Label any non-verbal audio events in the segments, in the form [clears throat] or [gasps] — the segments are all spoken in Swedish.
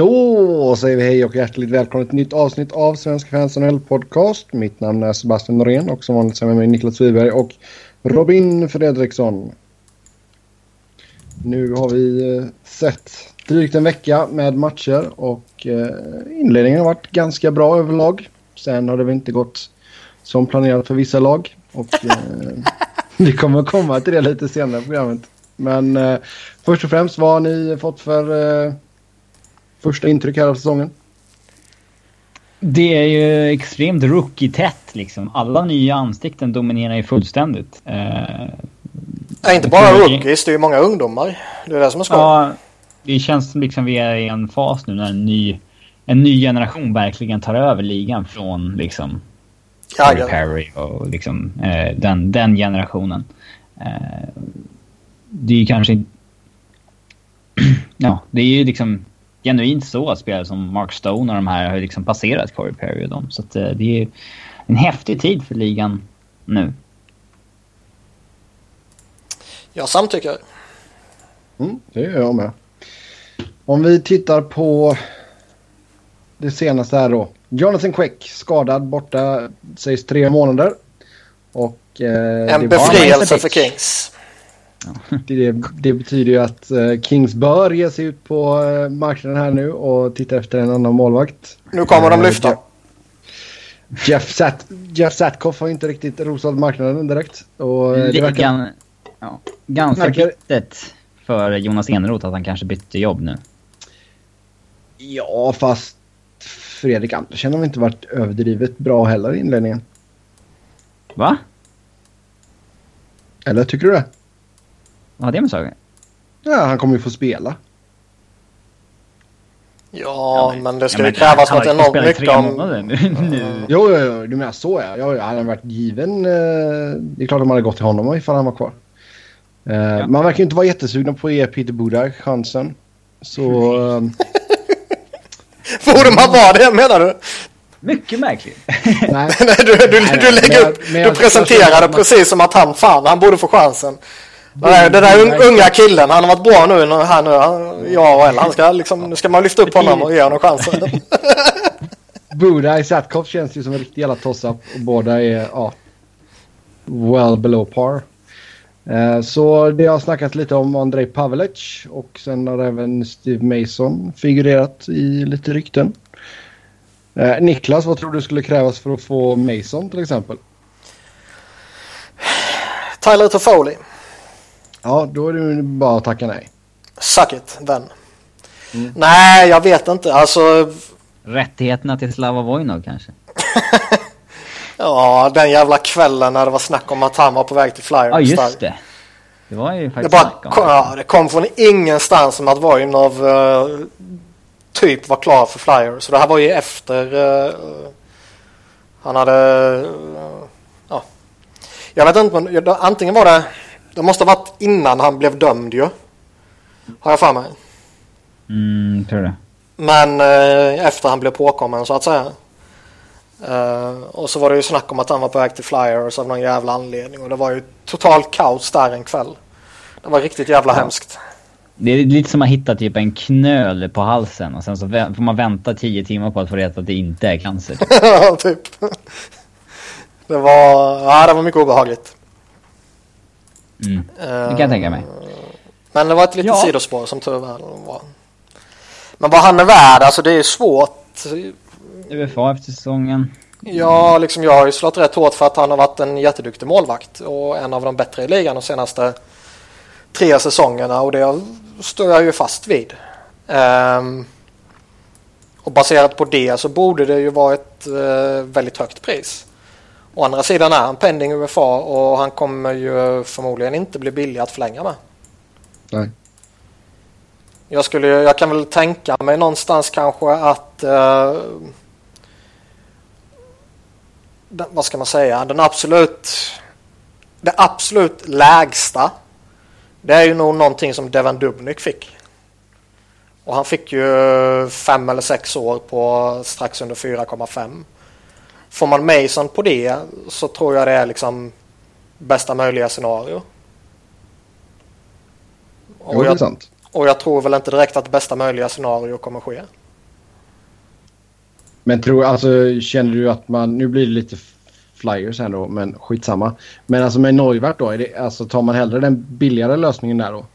Då säger vi hej och hjärtligt välkomna till ett nytt avsnitt av Svenska fans NHL podcast. Mitt namn är Sebastian Norén och som vanligt så är med mig Niklas Wiberg och Robin Fredriksson. Nu har vi eh, sett drygt en vecka med matcher och eh, inledningen har varit ganska bra överlag. Sen har det väl inte gått som planerat för vissa lag. Och eh, [laughs] vi kommer komma till det lite senare i programmet. Men först och främst, vad har ni fått för första intryck här av säsongen? Det är ju extremt rookie-tätt liksom. Alla nya ansikten dominerar ju fullständigt. Eh, Ja, inte bara rookies, det är ju många ungdomar. Det är det som är skoj. ja, det känns som liksom vi är i en fas nu när en ny, en ny generation verkligen tar över ligan från liksom Corey. Perry och liksom eh, den, den generationen. Eh, det är ju kanske [clears throat] ja, det är ju liksom genuint så att spelare som Mark Stone och de här har liksom passerat Corey Perry och dem. Så att, eh, det är ju en häftig tid för ligan nu. Jag samtycker. Mm, det gör jag med. Om vi tittar på det senaste här då. Jonathan Quick skadad borta sägs tre månader. Och eh, En befrielse för Kings. Det, det betyder ju att eh, Kings bör ge sig ut på eh, marknaden här nu och titta efter en annan målvakt. Nu kommer de Eh, lyfta. Jeff, Sat Jeff Satkoff har inte riktigt rosat marknaden direkt. Och det verkar... grann, ja, ganska verkar- bittert för Jonas Eneroth att han kanske bytte jobb nu. Ja, fast Fredrik Andersen har inte varit överdrivet bra heller i inledningen. Va? Eller tycker du det? Vad har det med saken? Ja, han kommer ju få spela. Ja, men det ska Ja, ju men krävas något enormt mycket om... månader nu. [laughs] nu. Jo, jo, jo du menar så ja. ja. ja, Han har varit given. Eh, det är klart de hade gått till honom ifall han var kvar. Eh, Man verkar ju inte vara jättesugna på att ge Peter Budaj chansen. Så... Borde man vara det menar du? Mycket märkligt. [laughs] nej. Nej, du, du, du lägger men- upp, men du presenterar det att man- precis som att han, fan, han borde få chansen. Nej, den där un- unga killen, han har varit bra nu, här nu, han, ja och eller han ska liksom, nu ska man lyfta upp honom och ge honom chansen. [laughs] Budaj, Satkoff känns ju som en riktig jävla toss-up. Och båda är ja, well below par. Eh, Så det har snackats lite om Andrei Pavelic och sen har även Steve Mason figurerat i lite rykten. Eh, Niklas, vad tror du skulle krävas för att få Mason till exempel? Tyler Toffoli, Ja, då är det bara att tacka nej. suck it, vän. Nej, jag vet inte. Alltså, Rättigheterna till Slava Vojnov kanske? [laughs] ja, den jävla kvällen när det var snack om att han var på väg till Flyers. Ja, där. just det. Det var ju Det, faktiskt bara, snack om kom, ja, det kom från ingenstans som att Vojnov uh, typ var klar för Flyers. Så det här var ju efter eh, han hade... eh, ja. Jag vet inte, men antingen var det... Det måste ha varit innan han blev dömd ju. Har jag för mig. Mm, tror det. Men eh, efter han blev påkommen så att säga. Eh, och så var det ju snack om att han var på väg till Flyers av någon jävla anledning. Och det var ju total kaos där en kväll. Det var riktigt jävla hemskt. Det är lite som att hitta typ en knöl på halsen och sen så får man vänta tio timmar på att få reda på att det inte är cancer. [laughs] Ja, typ. Det var, ja, det var mycket obehagligt. Mm. Det kan jag tänka mig. Men det var ett litet Ja. sidospår som tur var. Men vad han är värd, alltså det är svårt. UFA efter säsongen. Ja, liksom jag har ju slått rätt hårt för att han har varit en jätteduktig målvakt och en av de bättre i ligan de senaste tre säsongerna och det står jag ju fast vid. Ehm, och baserat på det så borde det ju vara ett eh, väldigt högt pris. Å andra sidan är han pending UFA och han kommer ju förmodligen inte bli billig att förlänga med. Nej. Jag, skulle, jag kan väl tänka mig någonstans kanske att eh, den, vad ska man säga, den absolut det absolut lägsta det är ju nog någonting som Devan Dubnyk fick. Och han fick ju fem eller sex år på strax under 4,5. Får man Mason på det så tror jag det är liksom bästa möjliga scenario. Jo, Och det är jag, sant. och jag tror väl inte direkt att bästa möjliga scenario kommer ske. Men tror, alltså, känner du att man... Nu blir det lite flyers här då, men skitsamma. Men alltså med Neuvert då, är det, alltså, tar man hellre den billigare lösningen där då?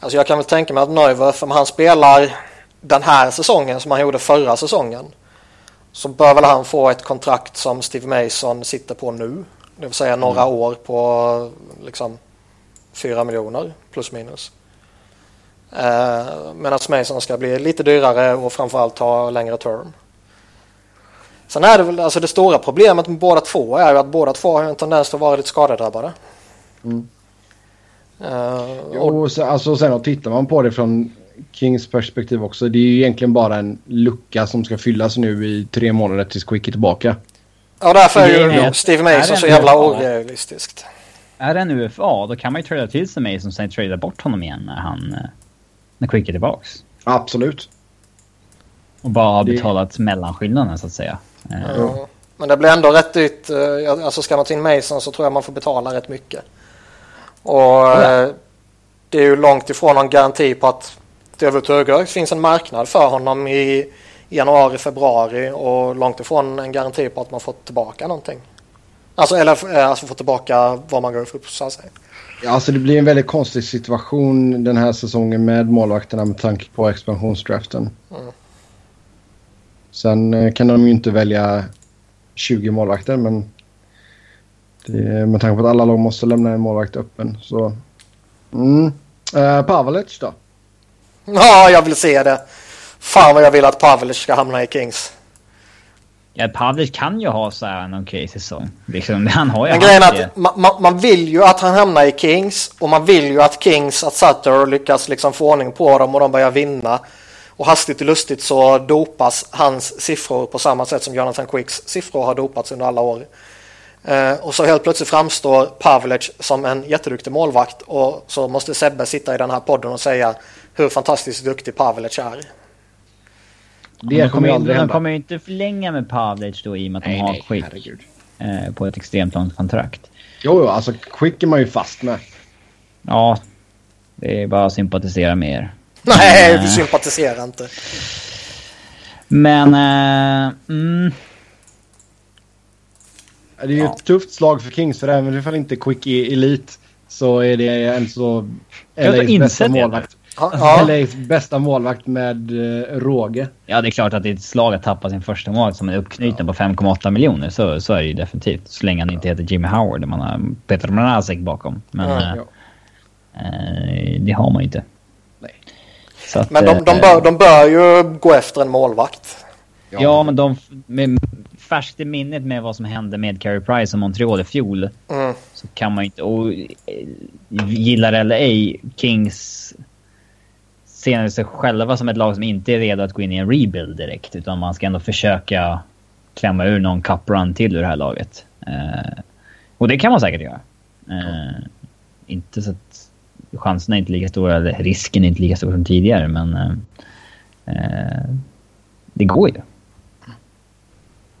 Alltså jag kan väl tänka mig att Neuwirth, om han spelar den här säsongen som han gjorde förra säsongen. Så bör väl han få ett kontrakt som Steve Mason sitter på nu. Det vill säga några mm. år på liksom 4 miljoner plus minus. Eh, Medan Mason ska bli lite dyrare och framförallt ha längre term. Sen är det väl, alltså det stora problemet med båda två är ju att båda två har en tendens att vara lite skadedrabbade. Mm. Uh, jo, så, alltså sen och tittar man på det från Kings perspektiv också. Det är ju egentligen bara en lucka som ska fyllas nu i tre månader tills Quick är tillbaka. Ja, därför är ju är, Steve Mason så jävla orealistiskt. Är det en UFA, då kan man ju trada till sig Mason sen trada bort honom igen när han... Eh, när Quick är tillbaks. Absolut. Och bara ha betalat det... mellanskillnaden så att säga. Ja. Men det blir ändå rätt dyrt. Eh, alltså ska man ta in Mason så tror jag man får betala rätt mycket. Och ja. Eh, det är ju långt ifrån någon garanti på att det överhuvudtaget finns en marknad för honom i januari, februari och långt ifrån en garanti på att man får tillbaka någonting. Alltså, eller eh, alltså få tillbaka vad man går upp så att säga. Ja, alltså det blir en väldigt konstig situation den här säsongen med målvakterna med tanke på expansionsdraften. Mm. Sen eh, kan de ju inte välja 20 målvakter men det, med tanke på att alla lag måste lämna en målvakt öppen så... Mm. Uh, Pavelic då? [laughs] Ja, jag vill se det. Fan vad jag vill att Pavelic ska hamna i Kings. Ja, Pavlic kan ju ha så här en okej okay säsong. Liksom, han har ju Men grejen är att man, man, vill ju att han hamnar i Kings och man vill ju att Kings, att Sutter lyckas liksom få ordning på dem och de börjar vinna. Och hastigt och lustigt så dopas hans siffror på samma sätt som Jonathan Quicks siffror har dopats under alla år. Eh, och så helt plötsligt framstår Pavlic som en jätteduktig målvakt och så måste Sebbe sitta i den här podden och säga hur fantastiskt duktig Pavlic är. Det de kommer, aldrig de kommer ju inte förlänga med Pavlic då i och med att nej, de har nej, Quick eh, på ett extremt långt kontrakt. Jo, jo, alltså Quick är man ju fast med. Ja, det är bara att sympatisera med er. Nej, vi sympatiserar inte. Men... Eh, mm. Det är ju ja. ett tufft slag för Kings för även ifall inte Quick är elit så är det en så... LA's bästa målvakt. Ja. LAs bästa målvakt med uh, råge. Ja, det är klart att det är ett slag att tappa sin första mål som är uppknuten ja. på 5,8 miljoner. Så, så är det ju definitivt. Så länge han inte heter Jimmy Howard och man har Peter Mrazek bakom. Men ja. uh, det har man ju inte. Att, men de, de, eh, bör, de bör ju gå efter en målvakt. Ja, ja men de... Med färskt i minnet med vad som hände med Carey Price och Montreal i fjol. Mm. Så kan man ju inte... Och gillar eller ej, Kings ser sig själva som ett lag som inte är redo att gå in i en rebuild direkt. Utan man ska ändå försöka klämma ur någon cup run till ur det här laget. Eh, och det kan man säkert göra. Eh, inte så att chanserna är inte lika stora, eller risken är inte lika stor som tidigare, men eh, eh det går ju.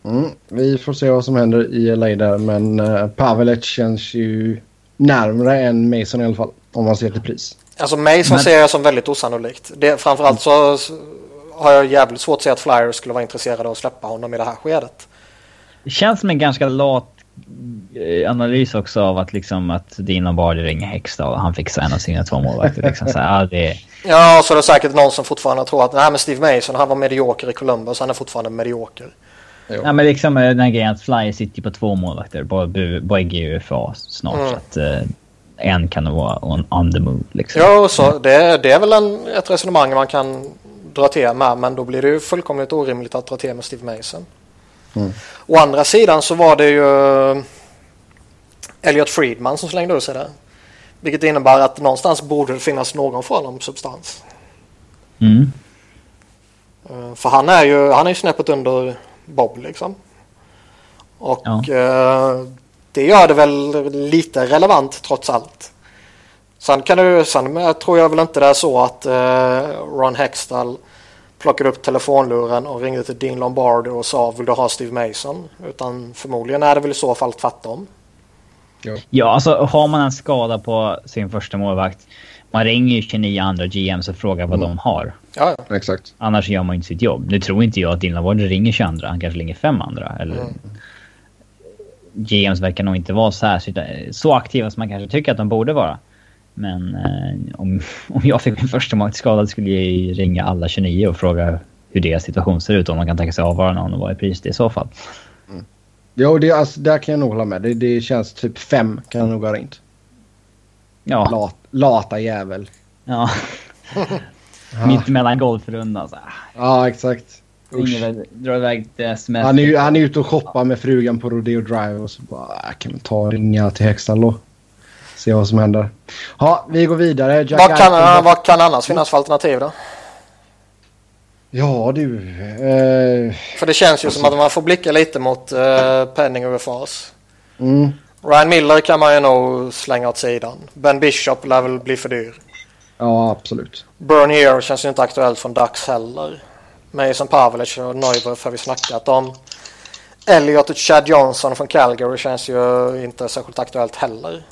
Mm, vi får se vad som händer i LA där, men uh, känns ju närmare än Mason i alla fall, om man ser till pris. Alltså mig som Men... ser jag som väldigt osannolikt. Det, framförallt så har jag jävligt svårt att se att Flyers skulle vara intresserade av att släppa honom i det här skedet. Det känns som en ganska lat eh, analys också av att liksom att Dino Bardi ringer Hextall och han fixar en av sina två målvakter. Liksom så här, [laughs] ja, det... ja, så är det säkert någon som fortfarande tror att nej men Steve Mason han var medioker i Columbus, han är fortfarande medioker. Jo. Ja men liksom den här grejen att Flyers sitter på två målvakter, bägge är UFA snart. Mm. Så att, eh, en kan vara on, on the move. Liksom. Ja, så det, det är väl en, ett resonemang man kan dra till med men då blir det ju fullkomligt orimligt att dra till med Steve Mason. Mm. Å andra sidan så var det ju eh, Elliot Friedman som slängde ur sig det. Vilket innebär att någonstans borde det finnas någon form av substans. Mm. Eh, för han är ju han är ju snäppet under Bob liksom. Och ja. eh, det gör det väl lite relevant trots allt. Sen, kan du, sen tror jag väl inte det är så att eh, Ron Hextall plockade upp telefonluren och ringde till Dean Lombardi och sa vill du ha Steve Mason? Utan förmodligen är det väl i så fall tvärtom. Ja. ja, alltså har man en skada på sin första målvakt. Man ringer ju 29 andra GMs och frågar vad Mm. de har. Ja, ja. Exakt. Annars gör man inte sitt jobb. Nu tror inte jag att Dylan Ward ringer 22 Han kanske ringer fem andra. Eller... Mm. GMs verkar nog inte vara särskilt, så aktiva som man kanske tycker att de borde vara. Men eh, om, [laughs] om jag fick min första målvakt skadad skulle jag ringa alla 29 och fråga hur deras situation ser ut. Om man kan tänka sig avvara någon och vad är priset i så fall. Jo, det, alltså, där kan jag nog hålla med. Det, det känns typ fem kan jag nog ha ringt. Ja. Lat, lata jävel. ja. [laughs] Mitt mellan golfrundan. Så, ja exakt. Väl- drar iväg till sms. Han är, ju- han är ute och shoppar med frugan på Rodeo Drive och så bara, "Ah, kan vi ta och ringa till Hextall? Se vad som händer. Ja, vi går vidare. Jack Vad kan, Eichel- vad kan annars finnas för alternativ då? Ja du. Eh, För det känns ju som att man får blicka lite mot uh, penning över fas. mm, Ryan Miller kan man ju nog slänga åt sidan. Ben Bishop lär väl bli för dyr. ja, absolut. Burn Here känns ju inte aktuellt från Ducks heller. Mason Pavlic och Neuberth har vi snackat om. Elliot och Chad Johnson från Calgary känns ju inte särskilt aktuellt heller.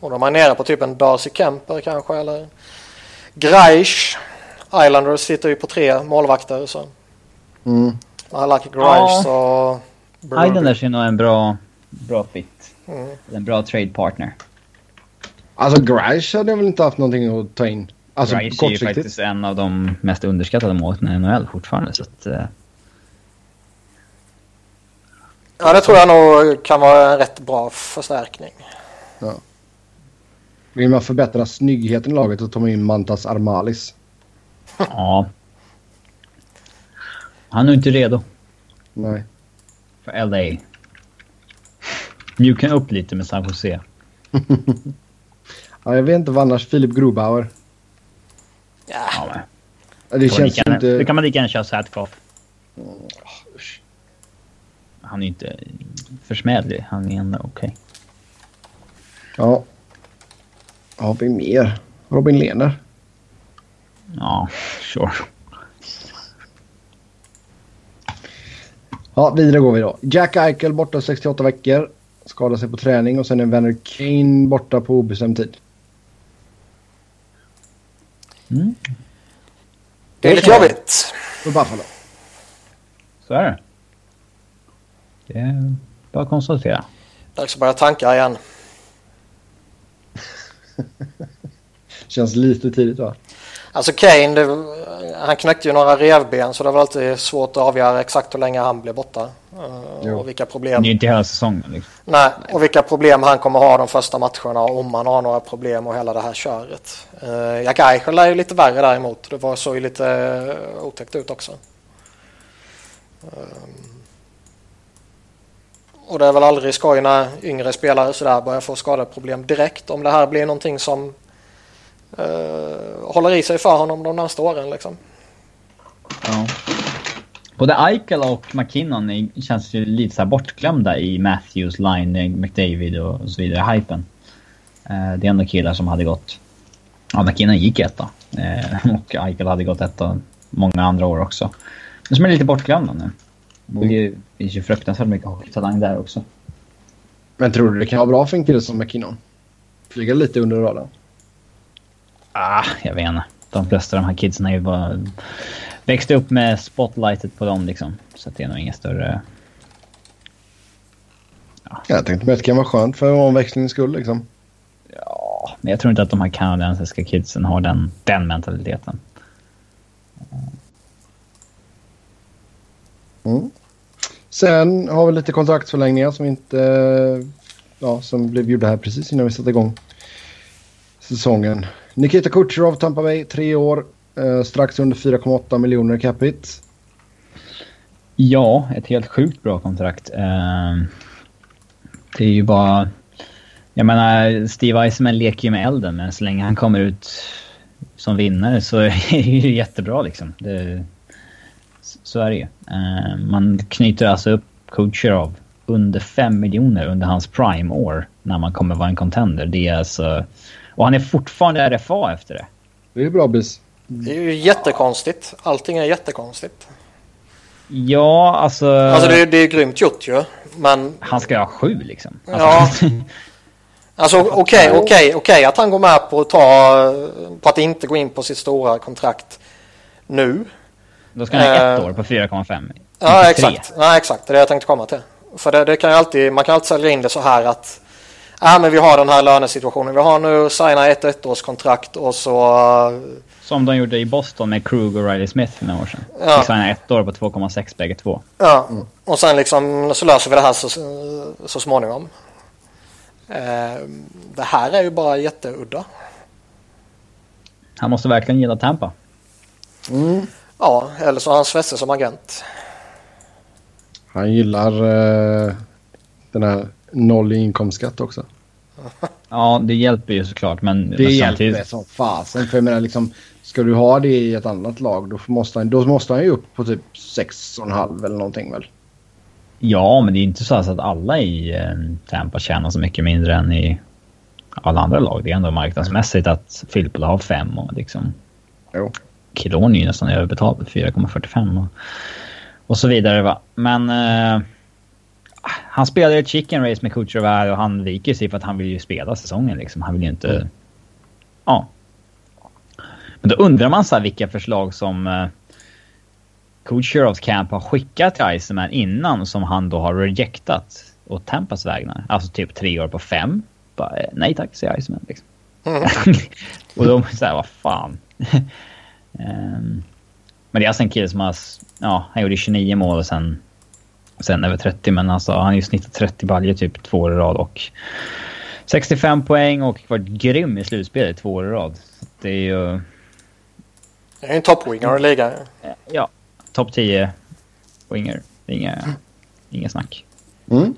Och de är nere på typ en Darcy Kemper kanske eller Greisch. Islanders sitter ju på tre målvakter så Mm. Malaki Greisch och Burby. Islanders är nog en bra, bra fit. Mm. En bra trade partner. Alltså Grice hade jag väl inte haft någonting att ta in. Alltså Rice är ju faktiskt en av de mest underskattade målvakterna i NHL fortfarande. Så att, eh, Ja det tror jag nog kan vara en rätt bra förstärkning. Vill man förbättra snyggheten i laget så tar man in Mantas Armalis. ja. Han är inte redo Nej. för LA. Mjukna upp lite med San Jose. [laughs] Ja, jag vet inte vad annars. Filip Grobauer. Ja, Ja, Det Då kan man känns lika gärna- Då inte... kan man lika gärna köra Satkoff. Usch. Han är inte försmädlig. Han är ändå okej. Ja. Vad har vi mer? Robin Lehner. Ja, sure. Ja, vidare går vi då. Jack Eichel borta 68 veckor. Skadar sig på träning och sen är Werner Kane borta på obestämd tid. Mm, det är lite jobbigt. För Buffalo. så är det. Det är bara att konstatera. Dags att börja tanka igen. [laughs] Känns lite tidigt va? Alltså Kane, det, han knäckte ju några revben så det var alltid svårt att avgöra exakt hur länge han blev borta. Jo. och vilka Det problem. är ju inte hela säsongen. Liksom. Nej, och vilka problem han kommer ha de första matcherna om han har några problem och hela det här köret. Uh, Jack Eichel är ju lite värre däremot. Det var så ju lite uh, otäckt ut också. Och det är väl aldrig skoj när yngre spelare sådär börjar få skadeproblem direkt om det här blir någonting som håller i sig för honom de närmaste åren liksom. Ja. Både Eichel och McKinnon är, känns ju lite så bortglömda i Matthews, Line, McDavid och så vidare, hypen. Eh, det är ändå killar som hade gått... Ja, McKinnon gick etta. Eh, och Eichel hade gått etta många andra år också. Men som är lite bortglömda nu. Och det finns ju fruktansvärt mycket hockeytalang där också. Men tror du det kan vara bra för en kille som McKinnon? Flyga lite under radarn. Ah, jag vet inte. De flesta av de här kidsen är ju bara... Växte upp med spotlightet på dem liksom. Så att det är nog inga större... Jag tänkte att det kan vara skönt för omväxlings skull liksom. Ja, men jag tror inte att de här kanadensiska kidsen har den, den mentaliteten. Mm. Sen har vi lite kontraktsförlängningar som inte... Ja, som blev gjorda här precis innan vi satte igång säsongen. Nikita Kucherov, Tampa Bay, tre år. Eh, strax under 4,8 miljoner capita. Ja, ett helt sjukt bra kontrakt. Eh, det är ju bara... Jag menar, Steve Eisenman leker ju med elden, men så länge han kommer ut som vinnare så [laughs] är det ju jättebra liksom. Det, så är det ju. Eh, man knyter alltså upp Kucherov under 5 miljoner under hans prime-år när man kommer vara en contender. Det är alltså... Och han är fortfarande RFA efter det. Det är bra bis. Det är ju jättekonstigt. Allting är jättekonstigt. Ja, alltså... Alltså det, är- det är grymt gjort ju. Men Han ska ha sju liksom. Alltså, Ja. Alltså [laughs] okej, okay, okej, okay, okay, att han går med på att, ta, på att inte gå in på sitt stora kontrakt nu. Då ska han ha ett uh, år på 4,5. Ja, exakt. Ja, exakt. Det är det jag tänkte komma till. För det, det kan alltid, man kan alltid sälja in det så här att ja, men vi har den här lönesituationen. Vi har nu signat ett ettårskontrakt och så... Som de gjorde i Boston med Krug och Riley Smith för några år sedan. Ja. Vi signade ett år på 2,6 bägge två. Ja, mm. och sen liksom så löser vi det här så, så småningom. Eh, det här är ju bara jätteudda. Han måste verkligen gilla Tampa. Mm. Ja, eller så har han Svesse som agent. Han gillar eh, den här noll i inkomstskatt också. [laughs] Ja, det hjälper ju såklart. Men det samtidigt... hjälper som fasen. För jag menar liksom, ska du ha det i ett annat lag då måste han, då måste han ju upp på typ 6,5 eller någonting väl? Ja, men det är inte så att alla i eh, Tampa tjänar så mycket mindre än i alla andra lag. Det är ändå marknadsmässigt att Filippola har fem och liksom... Jo. Kilon är ju nästan överbetald, 4,45 och, och så vidare. Va? Men... Eh, han spelar ett chicken race med Kutjerov här och han viker sig för att han vill ju spela säsongen liksom. Han vill ju inte... Mm. Ja. Men då undrar man så här vilka förslag som eh, Kucherovs camp har skickat till Iceman innan som han då har rejectat åt Tampas vägnar. Alltså typ tre år på fem. Bara, eh, nej tack, säger Iceman. Liksom. Mm. [laughs] och då säger vad fan. um, [laughs] men det är alltså en kille som har... Ja, han gjorde 29 mål och sen sen över 30, men alltså, han har ju snittat 30 baljor typ två år i rad och 65 poäng och varit grym i slutspelet två år i rad. det är ju... Det är en toppwinger i ligan. Ja, topp 10 winger. Inga, mm. inga snack. Mm.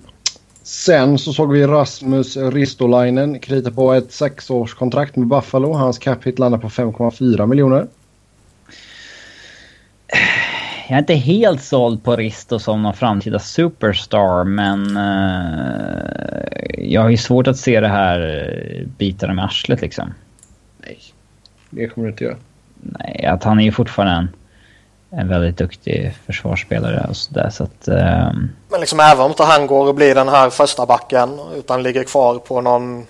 Sen så såg vi Rasmus Ristolainen krita på ett sexårskontrakt med Buffalo. Hans cap hit landar på 5,4 miljoner jag är inte helt såld på Risto som någon framtida superstar, men uh, jag har ju svårt att se det här eh, bitarna med arslet liksom. Nej, det kommer du inte göra. Nej, att han är ju fortfarande en, en väldigt duktig försvarsspelare och sådär så att... Uh, men liksom även om inte han går och blir den här första backen utan ligger kvar på någon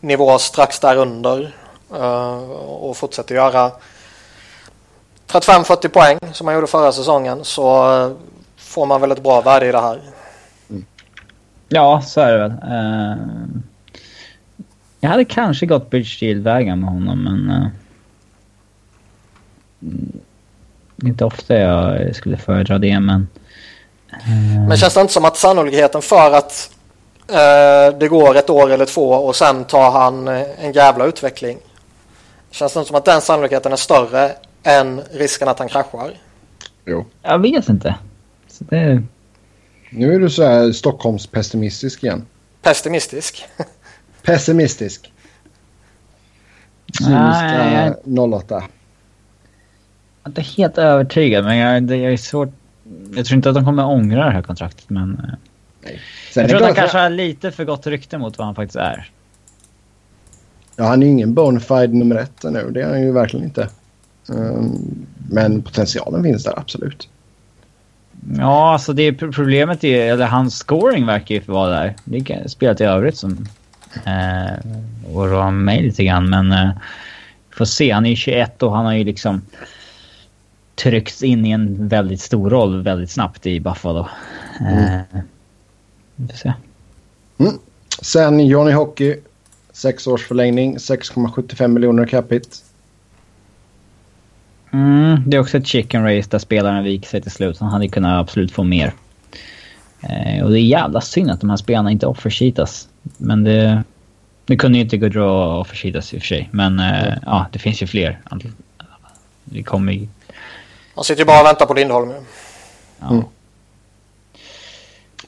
nivå strax där under uh, och fortsätter göra 35-40 poäng som han gjorde förra säsongen så eh, får man väl ett bra värde i det här. Mm. Ja, så är det väl. Uh, jag hade kanske gått Bridge Deal-vägen med honom, men... Uh, inte ofta jag skulle föredra det, men... Uh, men känns det inte som att sannolikheten för att det går ett år eller två och sen tar han en jävla utveckling. Känns det inte som att den sannolikheten är större än risken att han kraschar? Jo. Jag vet inte. Så det... Nu är du så här Stockholms pessimistisk igen. Pessimistisk? [laughs] Pessimistisk. Cyniska 08. Jag är inte helt övertygad, men jag, jag är svårt... Jag tror inte att de kommer ångra det här kontraktet, men... Eh, Nej. Sen jag tror att han kanske har lite för gott rykte mot vad han faktiskt är. Ja, han är ju ingen bonafide nummer ett nu. Det är han ju verkligen inte. Ehm, men potentialen finns där absolut. Ja, alltså det problemet är, eller hans scoring verkar ju vara där. Det är spelat i övrigt som eh, oroar mig lite grann, men eh, får se. Han är ju 21 och han har ju liksom tryckts in i en väldigt stor roll väldigt snabbt i Buffalo. Eh, mm. Vi se. Mm. Sen Johnny Hockey. Sex års förlängning, 6,75 miljoner capita. Mm, det är också ett chicken race där spelaren viker sig till slut. Han hade kunnat absolut få mer. Eh, och det är jävla synd att de här spelarna inte offersheetas. Men det... Det kunde ju inte Gaudreau offersheetas i och för sig. Men eh, mm. ja, det finns ju fler. Det kommer ju... Han sitter ju bara och väntar på Lindholm. Ja. Mm.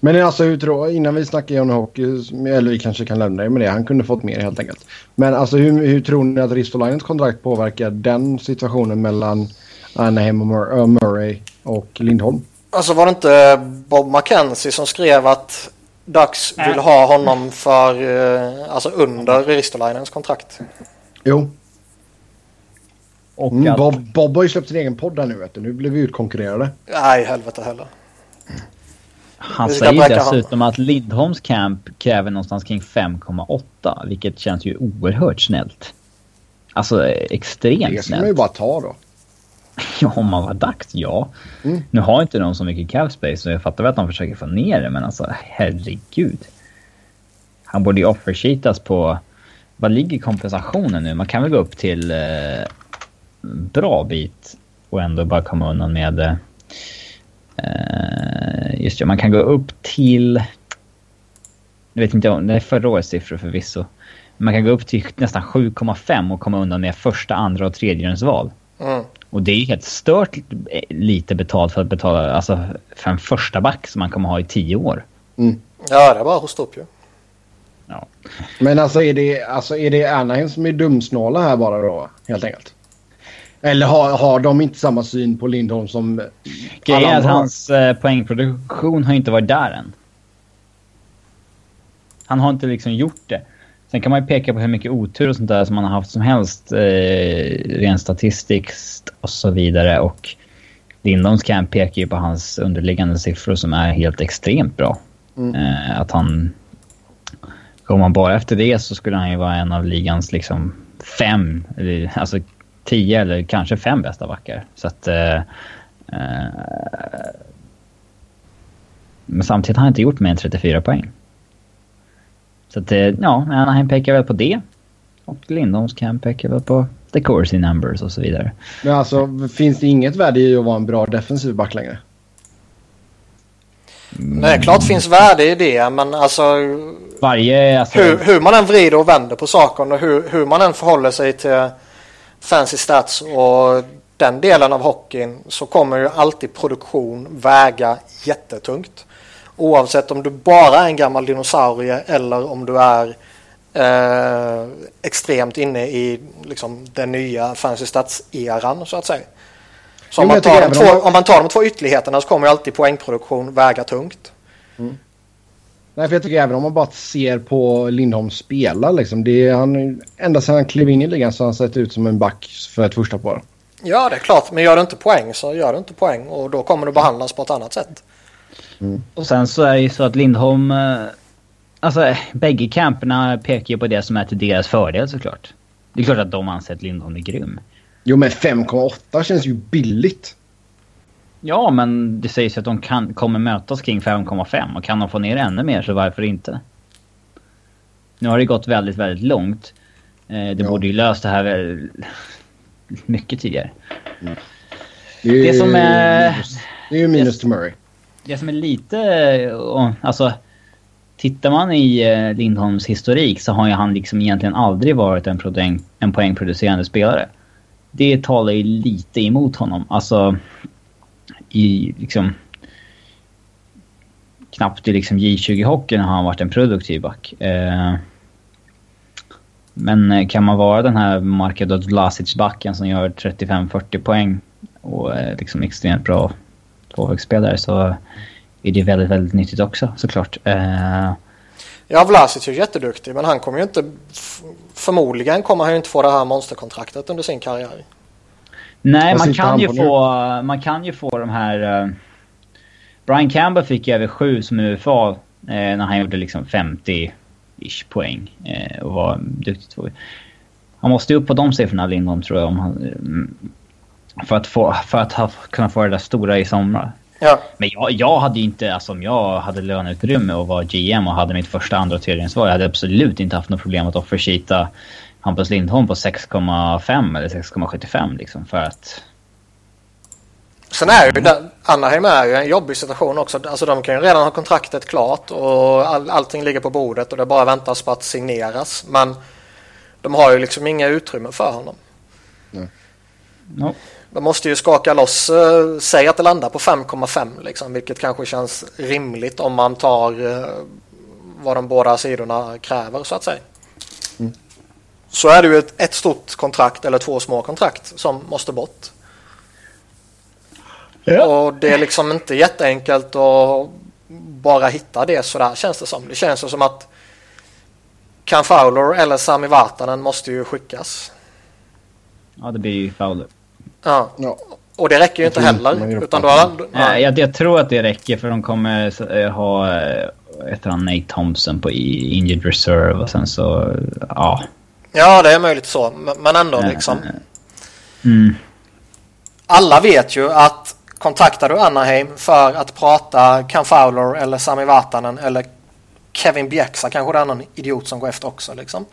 Men alltså hur innan vi snackar Johnny Hockey, eller vi kanske kan lämna det med det, han kunde fått mer helt enkelt. Men alltså hur, hur tror ni att Ristolainens kontrakt påverkar den situationen mellan Anaheim och Mur uh, Murray och Lindholm? Alltså var det inte Bob McKenzie som skrev att Dax vill ha honom för, uh, alltså under Ristolainens kontrakt? Jo. Och mm, Bob, Bob har ju släppt sin egen podd där nu vet du. Nu blir vi utkonkurrerade. Nej, helvete heller. Han säger dessutom han. att Lindholms camp kräver någonstans kring 5,8 vilket känns ju oerhört snällt. Alltså extremt snällt. Det ska man ju bara ta då. [laughs] Ja, om man var dags, ja. Mm. Nu har inte de så mycket cap space så jag fattar väl att de försöker få ner det men alltså herregud. Han borde ju offersheetas på... Vad ligger kompensationen nu? Man kan väl gå upp till eh, bra bit och ändå bara komma undan med... Eh, just det, man kan gå upp till... Jag vet inte om det är förra årets siffror förvisso. Man kan gå upp till nästan 7,5 och komma undan med första, andra och tredje val. Mm. Och det är ju helt stört lite betalt för att betala alltså, för en första back som man kommer ha i tio år. Mm. Ja, det är bara att hosta upp ju. Ja. Men alltså är det, alltså är det Anaheim som är dumsnåla här bara då? Helt enkelt. Eller har, har de inte samma syn på Lindholm som Grejen är att hans eh, poängproduktion har inte varit där än. Han har inte liksom gjort det. Sen kan man ju peka på hur mycket otur och sånt där som man har haft som helst eh, rent statistiskt och så vidare. Och Lindholms camp pekar ju på hans underliggande siffror som är helt extremt bra. Mm. Eh, att han... Går man bara efter det så skulle han ju vara en av ligans liksom fem, alltså tio eller kanske fem bästa backar. Så att... Eh, eh, men samtidigt har han inte gjort mer än 34 poäng. Så att, eh, ja, Anaheim pekar väl på det. Och Lindholms camp pekar väl på the Corsi numbers och så vidare. Men alltså, finns det inget värde i att vara en bra defensiv back längre? Mm. Nej, klart finns värde i det, men alltså... Varje... Alltså... Hur, hur man än vrider och vänder på saken och hur, hur man än förhåller sig till fancy stats och den delen av hockeyn så kommer ju alltid produktion väga jättetungt. Oavsett om du bara är en gammal dinosaurie eller om du är eh, extremt inne i liksom, den nya fancy stats-eran så att säga. Så om man, tar de två, om... man tar de två ytterligheterna så kommer alltid poängproduktion väga tungt. Mm. Nej, för jag tycker även om man bara ser på Lindholm spela liksom. Det är, han, ända sedan han klev in i ligan så har han sett ut som en back för ett första par. Ja, det är klart. Men gör du inte poäng så gör du inte poäng och då kommer du behandlas på ett annat sätt. Mm. Och sen så är det ju så att Lindholm... Eh, alltså bägge camperna pekar ju på det som är till deras fördel såklart. Det är klart att de anser att Lindholm är grym. Jo men 5,8 känns ju billigt. Ja, men det sägs att de kan, kommer mötas kring 5,5 och kan de få ner ännu mer så varför inte? Nu har det gått väldigt, väldigt långt. Eh, det ja. borde ju löst det här [laughs] mycket tidigare. Mm. Det, är, det som är... Det är ju minus till Murray det som är lite... Alltså... Tittar man i eh, Lindholms historik så har ju han liksom egentligen aldrig varit en, poäng, en poängproducerande spelare. Det talar ju lite emot honom. Alltså... I liksom... Knappt i liksom J20-hockeyn har han varit en produktiv back. Eh, men eh, kan man vara den här Marko Vlasic-backen som gör 35-40 poäng och är liksom extremt bra tvåvägsspelare så är det väldigt, väldigt nyttigt också såklart. Eh, Ja, Vlasic är jätteduktig men han kommer ju inte... Förmodligen kommer han ju inte få det här monsterkontraktet under sin karriär. Nej, man kan, ju få, man kan ju få de här... Uh... Brian Campbell fick ju över sju som UFA eh, när han gjorde liksom 50-ish poäng eh, och var duktig. Han måste ju upp på de siffrorna Lindholm tror jag om han, mm, för att, få, för att ha, kunna få det där stora i sommar. Ja. Men jag, jag hade ju inte, alltså om jag hade löneutrymme och var GM och hade mitt första, andra och tredje svar. Jag hade absolut inte haft något problem att offersheeta Hampus Lindholm på 6,5 eller 6,75 liksom för att... Sen är ju det, Anaheim är ju en jobbig situation också. Alltså de kan ju redan ha kontraktet klart och all, allting ligger på bordet och det bara väntas på att signeras. Men de har ju liksom inga utrymme för honom. Nej. No. De måste ju skaka loss, eh, säg att det landar på 5,5 liksom, vilket kanske känns rimligt om man tar eh, vad de båda sidorna kräver så att säga. Mm. Så är det ju ett, ett, stort kontrakt eller två små kontrakt som måste bort. Ja. Och det är liksom inte jätteenkelt att bara hitta det sådär känns det som. Det känns som att Can Fowler eller Sami Vatanen måste ju skickas. Ja, det blir ju Fowler. Ja. ja. Och det räcker ju inte heller. Utan då, ja. jag, jag, tror att det räcker för de kommer eh, ha ett han Nate Thompson på injured reserve och sen så ja. Ja det är möjligt så men ändå liksom. Mm. Alla vet ju att kontaktar du Anaheim för att prata Cam Fowler eller Sami Vatanen eller Kevin Bjäxa kanske det är någon idiot som går efter också liksom.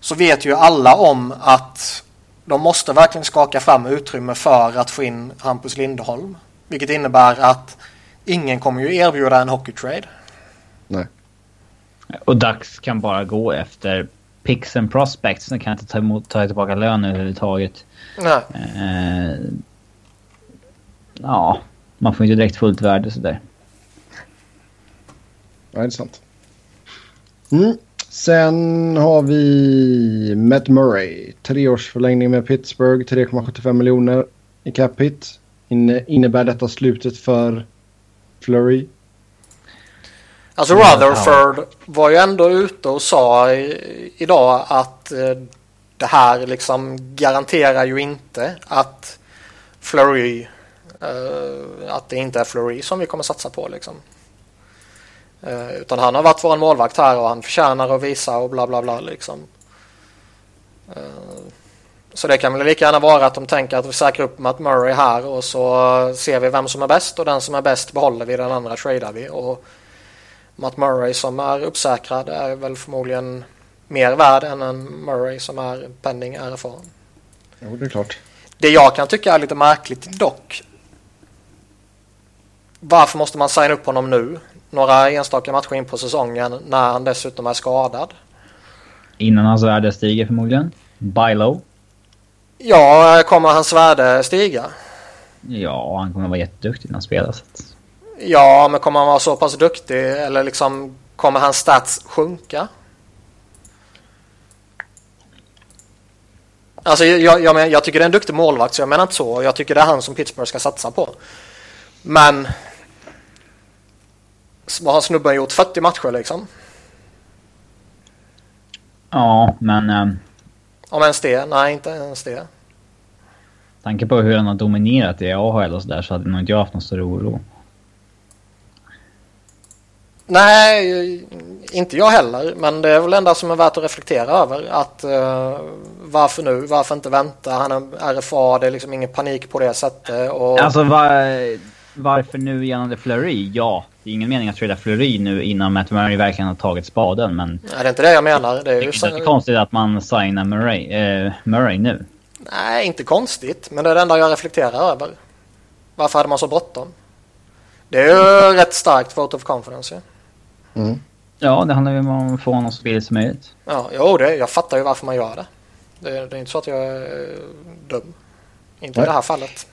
Så vet ju alla om att de måste verkligen skaka fram utrymme för att få in Hampus Lindholm. Vilket innebär att ingen kommer ju erbjuda en hockeytrade. Nej. Och Dax kan bara gå efter picks and prospects. Den kan inte ta, emot, ta tillbaka lön överhuvudtaget. Nej. Eh, ja, man får inte direkt fullt värde sådär. Nej, det är sant. Mm. Sen har vi Matt Murray. Treårsförlängning med Pittsburgh. 3,75 miljoner i cap hit. innebär detta slutet för Flurry? Alltså Rutherford var ju ändå ute och sa idag att eh, det här liksom garanterar ju inte att Flurry eh, att det inte är Flurry som vi kommer satsa på liksom. Eh, utan han har varit vår målvakt här och han förtjänar att visa och bla bla bla liksom. Så det kan väl lika gärna vara att de tänker att vi säkrar upp Matt Murray här och så ser vi vem som är bäst och den som är bäst behåller vi, den andra tradar vi. Och Matt Murray som är uppsäkrad är väl förmodligen mer värd än en Murray som är pending RFA. Jo, det är klart. Det jag kan tycka är lite märkligt dock. Varför måste man signa upp honom nu? Några enstaka matcher in på säsongen när han dessutom är skadad. Innan hans värde stiger förmodligen. Buy low. Ja, kommer hans värde stiga? Ja, han kommer vara jätteduktig när han spelar. Så att... Ja, men kommer han vara så pass duktig eller liksom kommer hans stats sjunka? Alltså jag, jag, jag, tycker det är en duktig målvakt så jag menar inte så. Jag tycker det är han som Pittsburgh ska satsa på. Men vad har snubben gjort? 40 matcher liksom? Ja, men... Um... Om ens det? Nej, inte ens det. Tanke på hur han har dominerat i AHL och sådär så hade nog inte jag haft någon större oro. Nej, inte jag heller. Men det är väl enda som är värt att reflektera över. Att uh, varför nu? Varför inte vänta? Han är RFA, det är liksom ingen panik på det sättet. Och... Alltså var, varför nu gällande Fleury? Ja, det är ingen mening att trada Fleury nu innan Matt Murray verkligen har tagit spaden. Men Nej, det är inte det jag menar. Det är ju så... inte konstigt att man signar Murray, uh, Murray nu. Nej, inte konstigt. Men det är det enda jag reflekterar över. Varför hade man så bråttom? Det är ju rätt starkt vote of confidence. Ja. Mm. Ja, det handlar ju om att få honom så billigt som möjligt. Ja, jo, det, jag fattar ju varför man gör det. Det, det är inte så att jag är dum. Inte Nej. i det här fallet.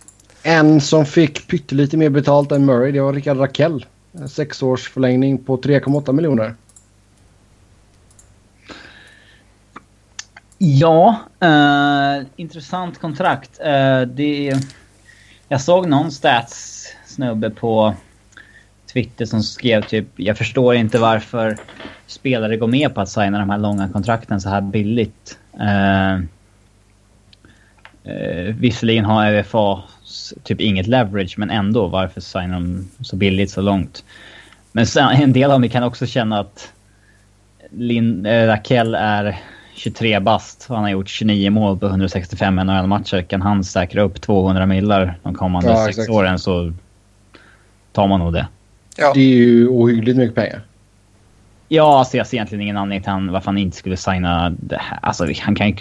En som fick pyttelite mer betalt än Murray, det var Rickard Rakell. En sexårs förlängning på 3,8 miljoner. Ja, eh, intressant kontrakt. Eh, det, jag såg någon stats snubbe på Twitter som skrev typ jag förstår inte varför spelare går med på att signa de här långa kontrakten så här billigt. Uh, uh, visserligen har RFA typ inget leverage men ändå varför signar de så billigt så långt? Men sen, en del av mig kan också känna att Lin, äh, Raquel är 23 bast och han har gjort 29 mål på 165 NHL-matcher. Kan han säkra upp 200 millar de kommande ja, sex åren så tar man nog det. Ja. Det är ju ohyggligt mycket pengar. Ja, alltså jag ser egentligen ingen anledning till han, varför han inte skulle signa det här. Alltså han kan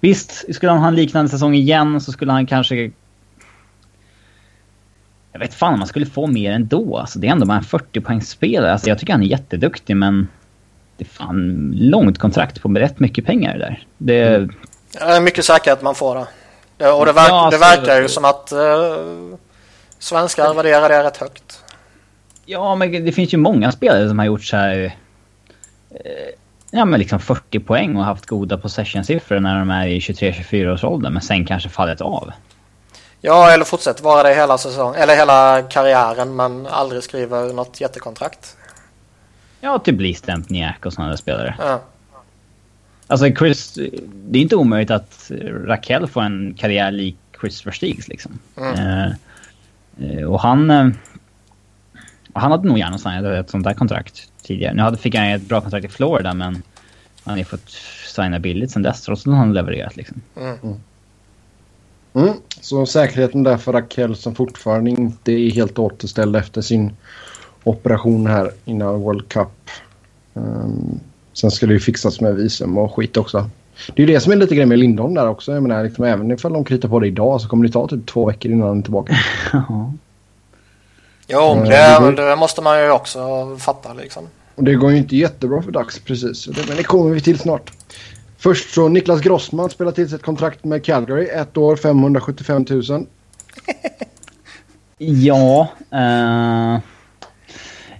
Visst, skulle han ha en liknande säsong igen så skulle han kanske... Jag vet fan om man skulle få mer ändå. Alltså det är ändå bara en 40 poängsspelare. Alltså jag tycker han är jätteduktig men... Det är fan långt kontrakt på rätt mycket pengar där. Det... Mm. Är mycket säkert att man får det. det och det, verk, ja, alltså, det verkar ju som att uh, svenskar värderar det rätt högt. Ja, men det finns ju många spelare som har gjort så här... Eh, ja, men liksom 40 poäng och haft goda possession-siffror när de är i 23-24 års ålder, men sen kanske fallit av. Ja, eller fortsätter vara det hela säsongen, eller hela karriären, men aldrig skriver något jättekontrakt. Ja, typ Lee Stempniak och sådana där spelare. Ja. Alltså Chris, det är inte omöjligt att Raquel får en karriär lik Chris Versteegs liksom. Mm. Eh, eh, och han... Han hade nog gärna signat ett sånt där kontrakt tidigare. Nu hade, fick han ett bra kontrakt i Florida men han har ju fått signa billigt sen dess trots att han levererat liksom. Mm. Mm. Så säkerheten där för Rakell som fortfarande inte är helt återställd efter sin operation här innan World Cup. Um, sen ska det ju fixas med visum och skit också. Det är ju det som är lite grej med Lindholm där också. Jag menar, liksom, även ifall de kritar på det idag så kommer det ta typ två veckor innan han är tillbaka. [laughs] Jo, Mm, det, det det måste man ju också fatta liksom. Och det går ju inte jättebra för Dax precis. Men det kommer vi till snart. Först så Niklas Grossman spelar till sig ett kontrakt med Calgary. Ett år 575 000. [laughs] Ja, eh,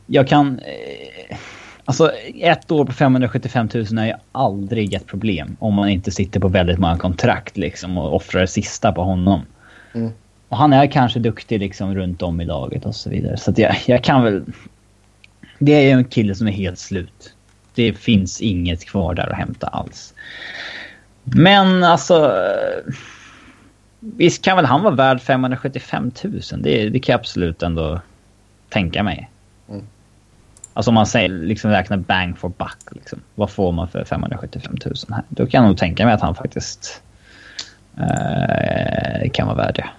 jag kan... Eh, alltså ett år på 575 000 är ju aldrig ett problem om man inte sitter på väldigt många kontrakt liksom och offrar det sista på honom. Mm. Och han är kanske duktig liksom runt om i laget och så vidare. Så jag, jag kan väl... Det är ju en kille som är helt slut. Det finns inget kvar där att hämta alls. Men alltså... Visst kan väl han vara värd 575 000? Det, det kan jag absolut ändå tänka mig. Mm. Alltså om man säger, liksom räknar bang for buck. Liksom. Vad får man för 575 000 här? Då kan jag nog tänka mig att han faktiskt eh, kan vara värd det.